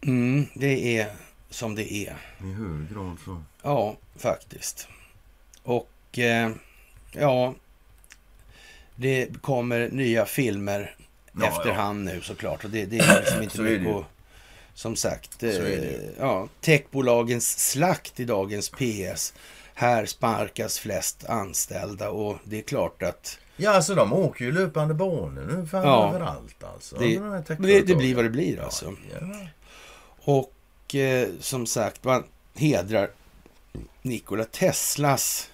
Mm, det är som det är. I hög grad så. Ja, faktiskt. Och eh, ja, det kommer nya filmer ja, efterhand ja. nu såklart. Och det, det är liksom [CLEARS THROAT] inte mycket att... Som sagt, eh, ja, techbolagens slakt i dagens PS här sparkas flest anställda och det är klart att... Ja, alltså de åker ju löpande banor nu fan ja, överallt alltså. Det, det, det, blir vad det blir alltså. Ja, Och eh, som sagt, man hedrar Nikola Teslas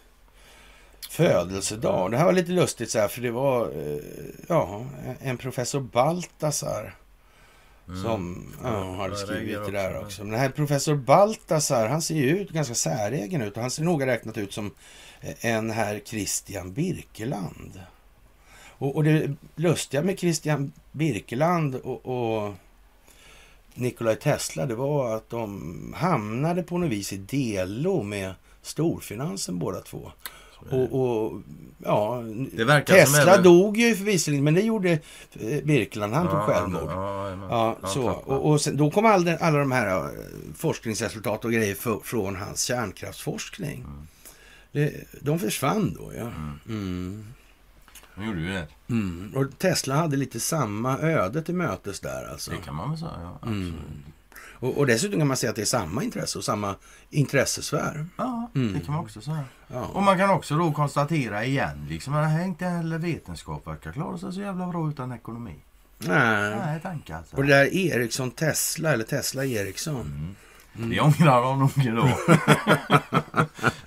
födelsedag. Det här var lite lustigt så här, för det var eh, ja, en professor Baltasar Mm. Som ja, hade skrivit det där också. Men den här professor Baltasar, han ser ju ut ganska säregen ut. Och han ser noga räknat ut som en herr Christian Birkeland. Och, och det lustiga med Christian Birkeland och, och Nikolaj Tesla, det var att de hamnade på något vis i delo med storfinansen båda två. Och, och, ja, Tesla även... dog ju förvisligen, men det gjorde eh, Birkeland. Han ja, tog självmord. Ja, ja, ja så. Och, och sen, då kom all, alla de här uh, forskningsresultat och grejer för, från hans kärnkraftsforskning. Mm. Det, de försvann då, ja. Mm. Mm. de gjorde ju det. Mm. Och Tesla hade lite samma öde till mötes där alltså. Det kan man väl säga, ja. Mm. Och, och, dessutom kan man säga att det är samma intresse och samma intressesfär. Ja, mm. det kan man också säga. Ja. Och man kan också då konstatera igen liksom att inte heller vetenskap verkar klara sig så jävla bra utan ekonomi. Nej. Nej, tanke alltså. Och det där Ericsson Tesla eller Tesla Ericsson. Mm. Mm. Det ångrar de nog idag.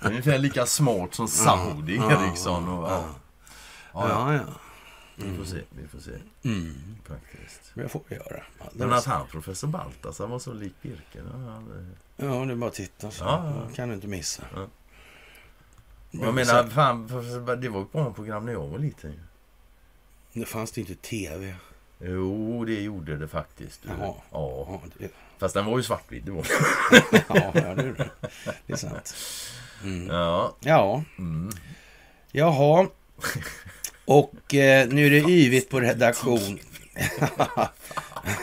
[LAUGHS] Ungefär lika smart som Saudi ja, Ericsson. Och, ja. Ja, ja. Vi får se, vi får se. Mm. Faktiskt. Det får vi göra. Men att han, professor Baltasar, var så lik Birken. Ja, det är bara att titta så. Ja, kan du inte missa. Ja. Jag menar, fan, det var ett bra program när jag var liten. Det fanns det inte tv. Jo, det gjorde det faktiskt. Jaha. Ja. det... Fast den var ju svartvit. Det var. [LAUGHS] ja, det är. Det är sant. Mm. Ja. Ja. Mm. Jaha. Och eh, nu är det yvigt på redaktion. [LAUGHS]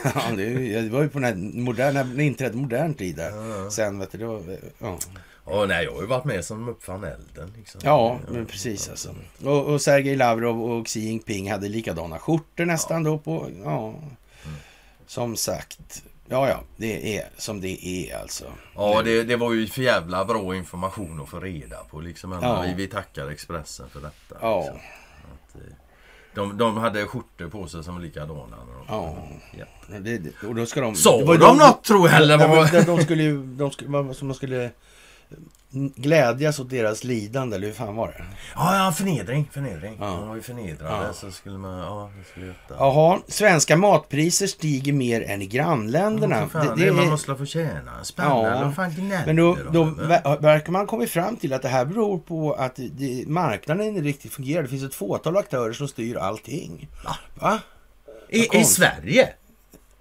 ja, det, var ju på den här moderna, inträdde modern tid där. Ja. Sen vet du, det var, ja. Och nej, jag har ju varit med som uppfann elden. Liksom. Ja, men precis alltså. Och, och Sergej Lavrov och Xi Jinping hade likadana skjortor nästan ja. då på, ja. Mm. Som sagt, ja ja, det är som det är alltså. Ja, det, det var ju för jävla bra information att få reda på liksom. Ja. Vi, vi tackar Expressen för detta. Ja. Liksom. Att, de, de hade skjortor på sig som var likadana. Ja. ja. Det, och då ska de... Sa de, de något tror jag eller? De, de, skulle ju... De skulle, som de skulle glädjas åt deras lidande, eller hur fan var det? Ja, ja förnedring. förnedring. Ja. De var ju förnedrade, ja. så skulle man... Ja, det skulle Jaha, svenska matpriser stiger mer än i grannländerna. Fan, det, det, är man måste få tjäna. Spännande. Ja. Men då, då verkar man kommit fram till att det här beror på att det, marknaden inte riktigt fungerar. Det finns ett fåtal aktörer som styr allting. Va? Va? I, I Sverige?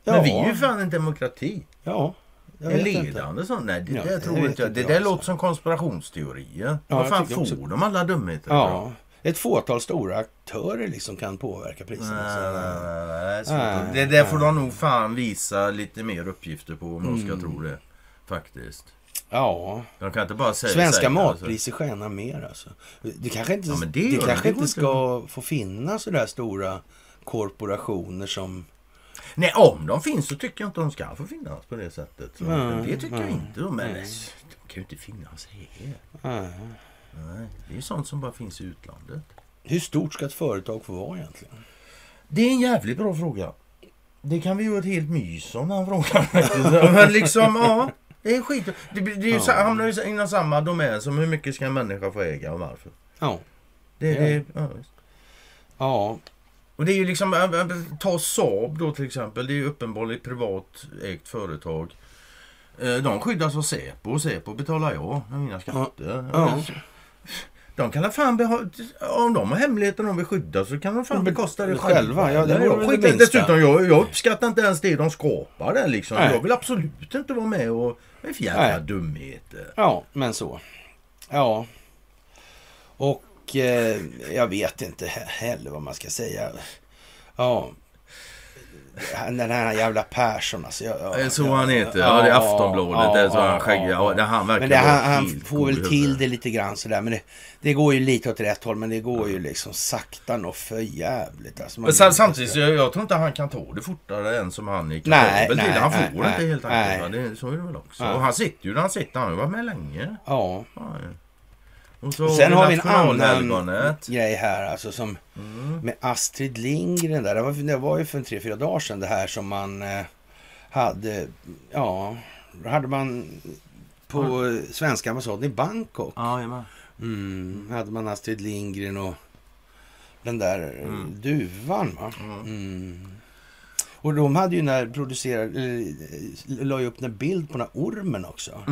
Ja. Men vi är ju fan en demokrati. Ja. En ledande sån? Nej, det, ja, det tror inte jag. Det där låter som konspirationsteorier. Ja, Var fan får de alla dumheter Ja. Ett fåtal stora aktörer liksom kan påverka priserna. Nej. Det där får de nog fan visa lite mer uppgifter på om de ska mm. tro det. Faktiskt. Ja. De kan inte bara säga Svenska säga, alltså. matpriser alltså. skenar mer alltså. Det kanske inte, ja, det, det kanske inte ska få finnas sådär stora korporationer som Nej, om de finns så tycker jag inte de ska få finnas på det sättet. Så mm, det tycker mm, jag inte. Men mm. de kan ju inte finnas här. Nej, det är sånt som bara finns i utlandet. Hur stort ska ett företag få vara egentligen? Det är en jävligt bra fråga. Det kan vi göra ett helt mys om den frågan. Men liksom, ja. Det är skit. Det, det, det ja. hamnar inom samma domän som hur mycket ska en människa få äga och varför. Ja. Det, det, ja. ja. Och det är ju liksom, äh, äh, ta Saab då till exempel. Det är ju uppenbarligen ett privat ägt företag. Eh, de skyddas av Säpo och Säpo betalar jag med mina skatter. Ja. De kan fan om de har hemligheter de vill skydda så kan de fan bekosta det själva. Ja, det jag skiter, dessutom, jag, jag uppskattar inte ens det de skapar där liksom. Nej. Jag vill absolut inte vara med och för jävla dumheter. Ja, men så. Ja. Och eh, jag vet inte heller vad man ska säga. Ja. Den här jävla Persson alltså. Jag, ja, det så han heter. Ja, det är Aftonbladet. Ja, det är så han. Ja, det, han men det, han, han får väl till det lite grann sådär. Men det, det, går ju lite åt rätt håll. Men det går ju liksom sakta och för jävligt. Alltså, men sen, samtidigt, jag, jag tror inte han kan ta det fortare än som han är kapabel till. Han får nej, inte helt enkelt. Det, så är det väl också. Och han sitter ju där han sitter. Han har ju varit med länge. Ja. Och så Sen har vi en annan grej här alltså som mm. med Astrid Lindgren där. Det var, det var ju för en tre, fyra dagar sedan det här som man eh, hade. Ja, hade man på mm. svenska ambassaden i Bangkok. Ja, mm, hade man Astrid Lindgren och den där mm. duvan. Va? Mm. mm. Och de hade ju när producerade, eh, la ju upp en bild på den här ormen också.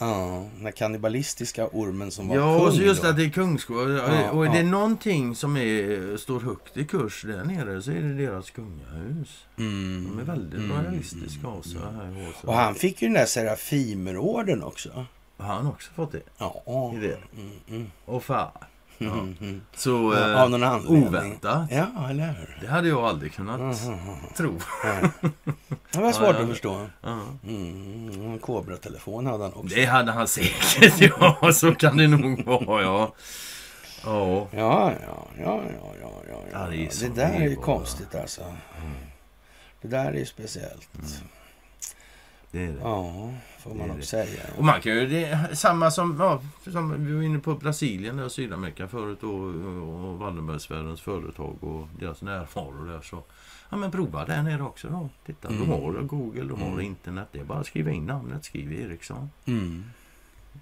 Mm. Ja, den här kannibalistiska ormen som var ja, kung. Ja, och just då. att det är kungsgård. Ja, och är ja. det någonting som är, står högt i kurs där nere så är det deras kungahus. Mm. De är väldigt mm. realistiska av sig. Mm. Och han fick ju den där Serafimerorden också. Har han också fått det? Ja. I det? Mm, mm. Och Ja. Mm, Så eh, av någon anledning. oväntat. Ja, eller hur? Det hade jag aldrig kunnat tro. [LAUGHS] Det var svårt ja, att förstå. Mm, en Cobra-telefon hade han också. Det hade han säkert, [LAUGHS] ja. Så kan det nog vara, ja. Ja, ja, ja, ja, ja, ja. ja. det, där är ju konstigt alltså. Mm. Det där är ju speciellt. Det är det. Ja, får man nog säga. Och man kan ju, det är samma som, ja, som vi var inne på Brasilien och Sydamerika förut och, och Wallenbergsfärens företag och deras närvaro där. Så, ja men prova där nere också då. Titta, mm. du har Google, du har mm. internet. Det är bara att skriva in namnet, skriv Ericsson. Mm.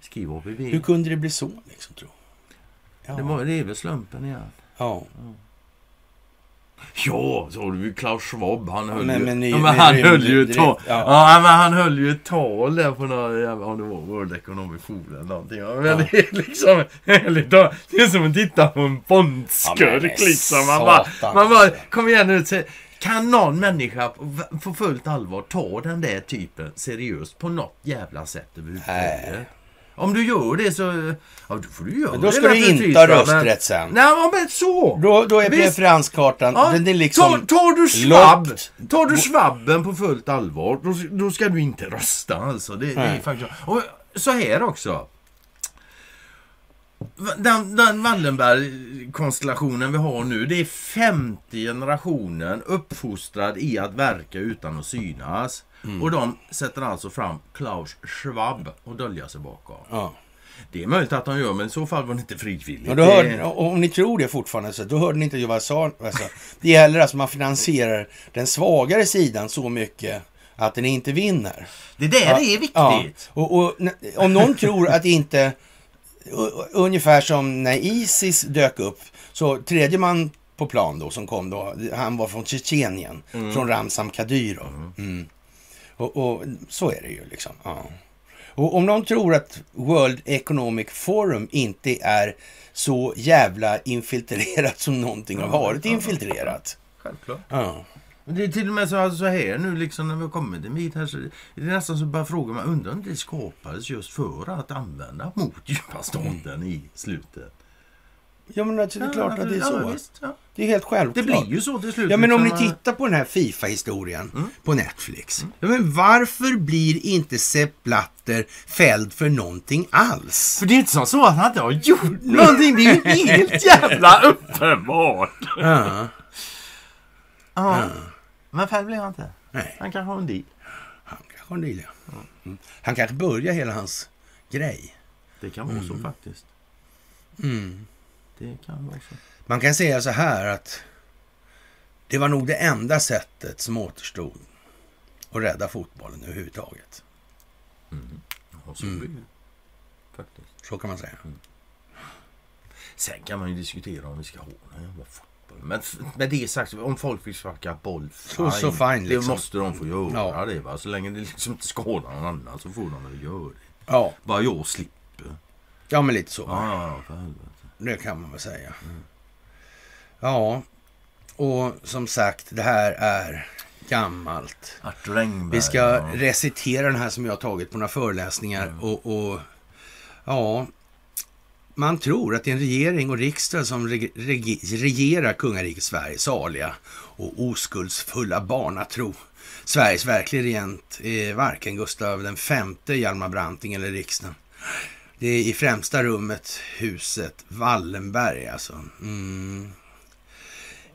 Skriv ABB. Hur kunde det bli så liksom, tro? Ja. Det, var, det är väl slumpen igen. Ja. ja. Ja, så har du Klaus Schwab. Han höll men, ju, men, ja, men han höll ju ett tal. Ja. ja. men han höll ju ett tal där på någon jävla, om det var World Economic Forum eller någonting. Ja. Men det är liksom, det är som att titta på en fondskurk ja, liksom. Man bara, man bara, kom igen nu. Kan någon människa på fullt allvar ta den där typen seriöst på något jävla sätt överhuvudtaget? Om du gör det så... Ja, då får du göra men Då ska du inte ha rösträtt sen. Nej, men så! Då, då är preferenskartan... Ja, den är liksom tar, tar du svabb, tar du svabben på fullt allvar, då, då ska du inte rösta alltså. Det, det är faktiskt... Och så här också. Den, den Wallenberg-konstellationen vi har nu, det är femte generationen uppfostrad i att verka utan att synas. Mm. Och de sätter alltså fram Klaus Schwab och dölja sig bakom. Ja. Det är möjligt att de gör, men i så fall var det inte frivilligt. Och då hörde, om ni tror det fortfarande, så då hörde ni inte vad jag sa. Alltså, det gäller alltså att man finansierar den svagare sidan så mycket att den inte vinner. Det där ja, är viktigt. Ja. Och, och, om någon tror att inte... Ungefär som när Isis dök upp, så tredje man på plan då som kom då, han var från Tjetjenien, mm. från Ramzan Kadyrov. Mm. Och, och, så är det ju liksom. Ja. Och om någon tror att World Economic Forum inte är så jävla infiltrerat som någonting har varit infiltrerat. Självklart. Ja. Det är till och med så, så här nu liksom när vi har kommit en bit här så det är nästan så bara frågar man undrar om det skapades just för att använda mot djupa staten mm. i slutet. Ja men alltså, det är klart ja, att det är så. Ja, visst, ja. Det är helt självklart. Det blir ju så till slut. Ja men om liksom, ni tittar på den här Fifa-historien mm. på Netflix. Mm. Ja, men varför blir inte Sepp Blatter fälld för någonting alls? För det är inte som så att han inte har gjort [LAUGHS] någonting. Det är ju helt jävla [LAUGHS] uppenbart. Ja. ja. Men fälld blir han inte. Nej. Han kanske har en deal. Han kanske har en deal, ja. Mm. Han kanske börjar hela hans grej. Det kan vara så mm. faktiskt. Mm. Det kan vara så. Man kan säga så här att det var nog det enda sättet som återstod att rädda fotbollen överhuvudtaget. Mm. Ja, så blir det faktiskt. Så kan man säga. Mm. Sen kan man ju diskutera om vi ska ha någon jävla fotboll. Men med det sagt, om folk vill sparka boll, fine. Så, så fine liksom. Det måste de få göra ja. det. Va? Så länge det liksom inte skadar någon annan så får de väl göra det. Ja. Bara jag slipper. Ja, men lite så. Ja, ja, för helvete. Det kan man väl säga. Mm. Ja, och som sagt, det här är gammalt. Arthur Engberg, Vi ska ja. recitera den här som jag har tagit på några föreläsningar. Mm. Och, och, ja, man tror att det är en regering och riksdag som reg reg regerar kungariket Sverige, saliga och oskuldsfulla barnatro. Sveriges verkliga regent är varken Gustav V, Hjalmar Branting eller riksdagen. Det är i främsta rummet huset Wallenberg alltså. Mm.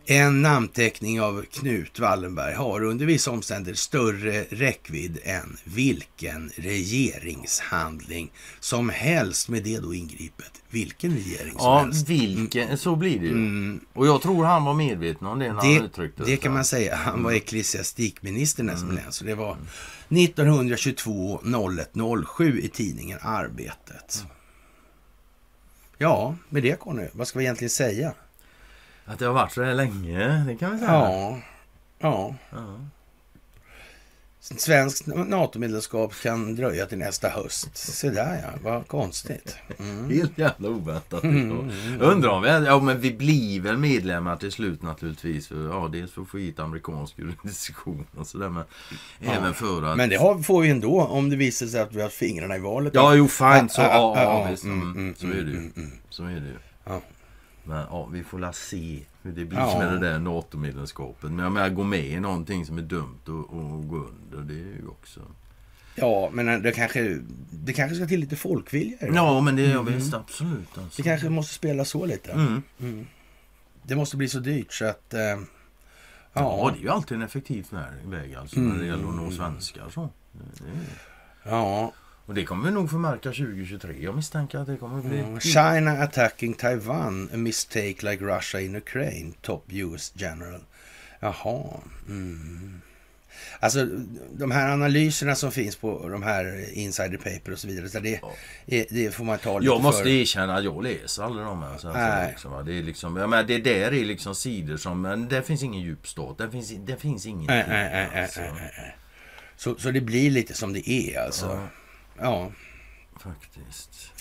En namnteckning av Knut Wallenberg har under vissa omständigheter större räckvidd än vilken regeringshandling som helst. Med det då ingripet. Vilken regering som ja, helst. vilken, mm. så blir det ju. Mm. Och jag tror han var medveten om det när det, han uttryckte det. Det kan man säga. Han var mm. ecklesiastikminister nästan. Mm. Så det var 1922 01 07 i tidningen Arbetet. Mm. Ja, med det Conny, vad ska vi egentligen säga? Att det har varit så här länge, det kan vi säga. Ja. Ja. ja. Svenskt NATO-medlemskap kan dröja till nästa höst. Se där ja, vad konstigt. Mm. Helt jävla oväntat. Mm, mm, mm. Undrar om vi, ja men vi blir väl medlemmar till slut naturligtvis. För, ja, dels för att få hit amerikansk jurisdiktion och sådär. Men ja. även för att... Men det har, får vi ändå om det visar sig att vi har fingrarna i valet. Ja, jo fine. Så, ja, ja, visst. Mm, så är det ju. Så är det ju. Men ja, vi får la se hur det blir ja. med det där NATO-medlemskapet. Men jag menar, gå med i någonting som är dumt och, och gå under, det är ju också... Ja, men det kanske, det kanske ska till lite folkvilja. Ja, men det är mm. visst absolut. Alltså. Det kanske måste spela så lite. Mm. Mm. Det måste bli så dyrt så att... Eh, ja. ja, det är ju alltid en effektiv väg alltså, när det gäller att nå svenskar. Så. Ja. Och det kommer vi nog få märka 2023. Jag misstänker att det kommer bli... Mm. China attacking Taiwan. A mistake like Russia in Ukraine. Top US general. Jaha. Mm. Alltså de här analyserna som finns på de här insider paper och så vidare. Så det, ja. det får man ta lite Jag måste för... erkänna att jag läser aldrig de här. Så liksom, det, är liksom, ja, men det där är liksom sidor som, men det finns ingen djupstat. Det finns, det finns ingenting. Nej, nej, nej, alltså. Så, så det blir lite som det är alltså. Ja. Ja. Faktiskt.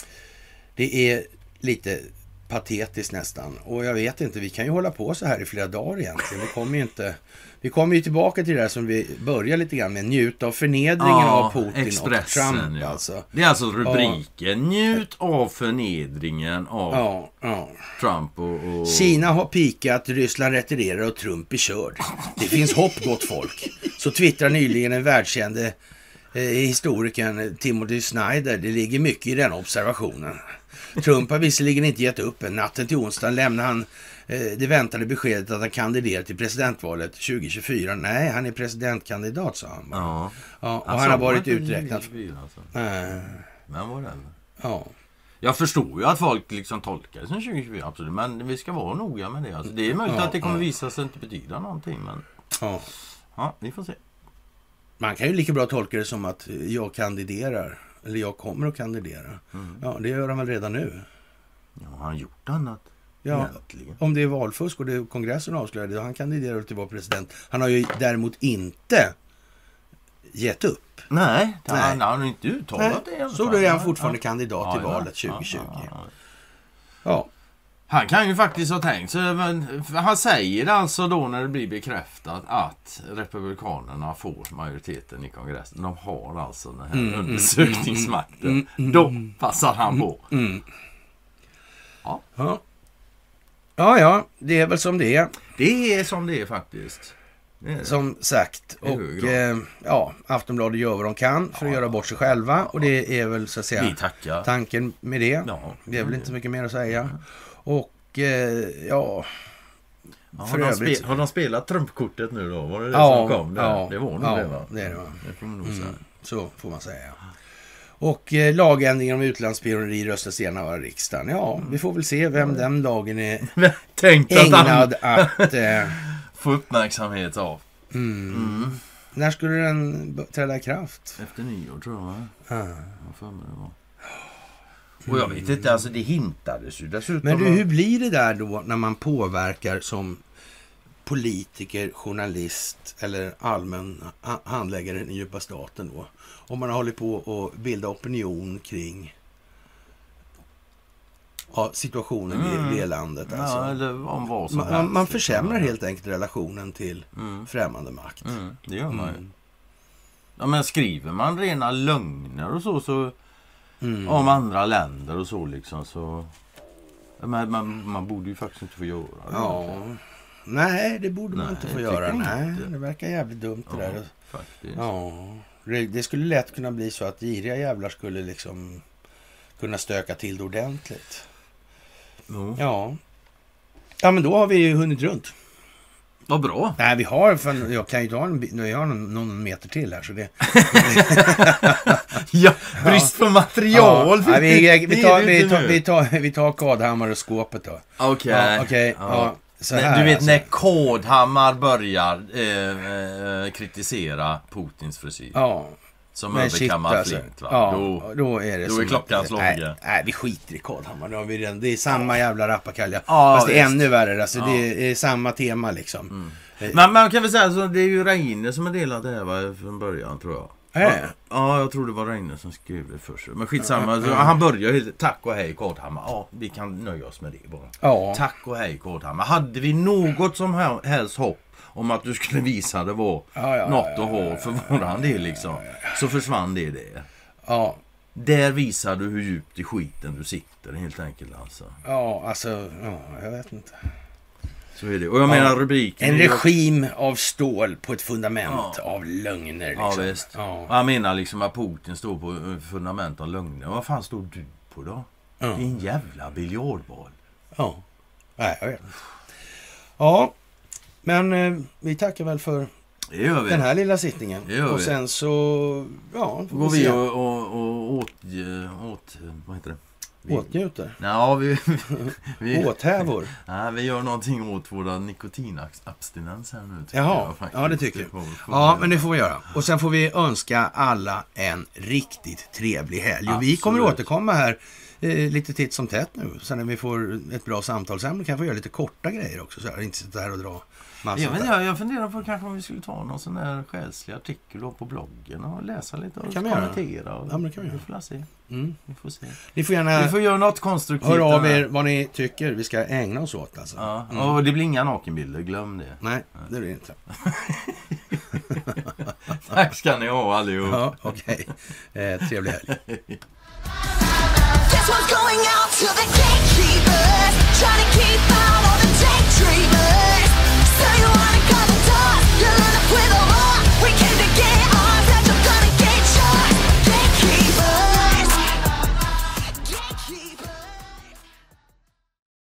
Det är lite patetiskt nästan. Och jag vet inte, vi kan ju hålla på så här i flera dagar egentligen. Vi kommer ju inte... Vi kommer ju tillbaka till det där som vi börjar lite grann med. Njut av förnedringen ja, av Putin Expressen, och Trump. Ja. Alltså. Det är alltså rubriken. Ja. Njut av förnedringen av ja, Trump och, och, Kina har pikat, Ryssland retirerar och Trump är körd. Det finns hopp gott folk. Så twittrar nyligen en världskände historikern Timothy Snyder. Det ligger mycket i den observationen. Trump har visserligen inte gett upp. Natten till onsdagen lämnade han eh, det väntade beskedet att han kandiderar till presidentvalet 2024. Nej, han är presidentkandidat, sa han. Ja. ja och han, han har varit uträknad. Alltså. Äh. Men var det? Ja. Jag förstår ju att folk liksom tolkar det som 2024, absolut. Men vi ska vara noga med det. Alltså, det är möjligt ja, att det kommer ja. visa sig inte betyda någonting. Men... Ja. ja, vi får se. Man kan ju lika bra tolka det som att jag kandiderar. Eller jag kommer att kandidera. Mm. Ja, det gör han väl redan nu. Ja, har han gjort annat? Ja, Egentligen. om det är valfusk och det kongressen avslöjade, han kandiderar till att vara president. Han har ju däremot inte gett upp. Nej, Nej. Han, han har inte uttalat Nej. det. Så då är han fortfarande ja. kandidat ja, till valet 2020. Ja, ja, Han kan ju faktiskt ha tänkt sig, han säger alltså då när det blir bekräftat att Republikanerna får majoriteten i kongressen. De har alltså den här mm, mm undersökningsmakten. Mm, mm, då mm. passar han på. Mm, ja. ja. Ja, ja, det är väl som det är. Det är som det är faktiskt. Som sagt. Och eh, ja, Aftonbladet gör vad de kan för att ja, göra bort sig själva. Och det är väl så att säga tanken med det. Ja, det är väl inte så mycket mer att säga. Och eh, ja... Ja, har, de spel, har de spelat trumpkortet nu då? Var det det ja, som kom? Där? Ja, det var nog ja, det va? Det, är det, va? det får man nog säga. Mm, så får man säga. Och eh, lagändringen om utlandsspioneri röstas igenom av riksdagen. Ja, vi får väl se vem den lagen är [LAUGHS] ägnad att... att eh, [LAUGHS] få uppmärksamhet av. Mm. Mm. När skulle den träda i kraft? Efter nyår tror jag. Va? Ah. Jag för mig det var. Och jag vet inte, alltså det hintades ju dessutom. Men du, hur blir det där då när man påverkar som politiker, journalist eller allmän handläggare i den djupa staten då? Om man har hållit på att bilda opinion kring ja, situationen mm. i det landet. Alltså. Ja, eller om vad som man, helst, man försämrar liksom. helt enkelt relationen till mm. främmande makt. Mm, det gör man ju. Mm. Ja, men skriver man rena lögner och så, så mm. om andra länder och så liksom så... Man, man, man borde ju faktiskt inte få göra det. Ja. Nej, det borde nej, man inte få göra. Nej, inte. det verkar jävligt dumt det ja, där. Faktiskt. Ja. Det skulle lätt kunna bli så att giriga jävlar skulle liksom kunna stöka till det ordentligt. Mm. Ja. Ja, men då har vi ju hunnit runt. Vad bra. Nej, vi har, för jag kan ju ta en, jag har någon, någon meter till här så det... [LAUGHS] ja, brist på material. Ja, vi, [LAUGHS] vi, vi, tar, vi, tar, vi, tar, vi tar Kadhammar och skåpet då. Okej. Okay. Ja, okay. ja. Här, du vet alltså. när Kodhammar börjar eh, eh, kritisera Putins frisyr. Ja. Som överkammar alltså. flint va? Ja, då, då är det Då är klockan slagen. Nej, vi skiter i Kodhammar. Då har vi redan, det är samma jävla rappakalja. Ja, Fast det är ännu värre. Alltså, ja. Det är samma tema liksom. Mm. Men man kan väl säga att det är ju Reine som har delat det här va, från början tror jag. Ja, ja, jag tror det var Reine som skrev det först. Men skitsamma. Ja, ja. Han börjar ju tack och hej Kodhammar. Ja, vi kan nöja oss med det bara. Ja. Tack och hej Kodhammar. Hade vi något som helst hopp om att du skulle visa det var ja, ja, något att ha för våran del liksom. Så försvann det det. Ja. Där visar du hur djupt i skiten du sitter helt enkelt alltså. Ja, alltså, ja, jag vet inte. Så är det. Och jag menar rubriken. En regim av stål på ett fundament av lögner. Liksom. Ja, visst. Ja. Jag menar liksom att Putin står på fundament av lögner. Vad fan står du på då? Din jävla biljardboll. Ja. Nej, jag vet inte. Ja, men eh, vi tackar väl för den här lilla sittningen. Och sen så, ja. Då går vi och, och, och åt, åt, vad heter det? Vi, Åtnjuter? Ja, vi... [LAUGHS] vi Åthävor? Nej, vi gör någonting åt våra nikotinabstinens här nu. Jaha, jag, ja det tycker jag. Ja, men det får vi göra. Och sen får vi önska alla en riktigt trevlig helg. Och vi kommer återkomma här eh, lite titt som tätt nu. Sen när vi får ett bra samtalsämne kan vi få göra lite korta grejer också. Så här, inte sitta här och dra jag, men jag, jag funderar på kanske om vi skulle ta någon sån här själslig artikel på bloggen och läsa lite och kommentera. Ja, det kan vi, vi får se. Mm. Vi får se. Ni får gärna... Vi får göra något konstruktivt. Hör av er vad ni tycker vi ska ägna oss åt. Alltså. Ja. Mm. Och det blir inga nakenbilder, glöm det. Nej. det blir det inte. [LAUGHS] Tack ska ni ha allihop. Ja, Okej, okay. eh, trevlig helg. This one's going out to the gatekeepers Trying to keep out all the daydreamers with a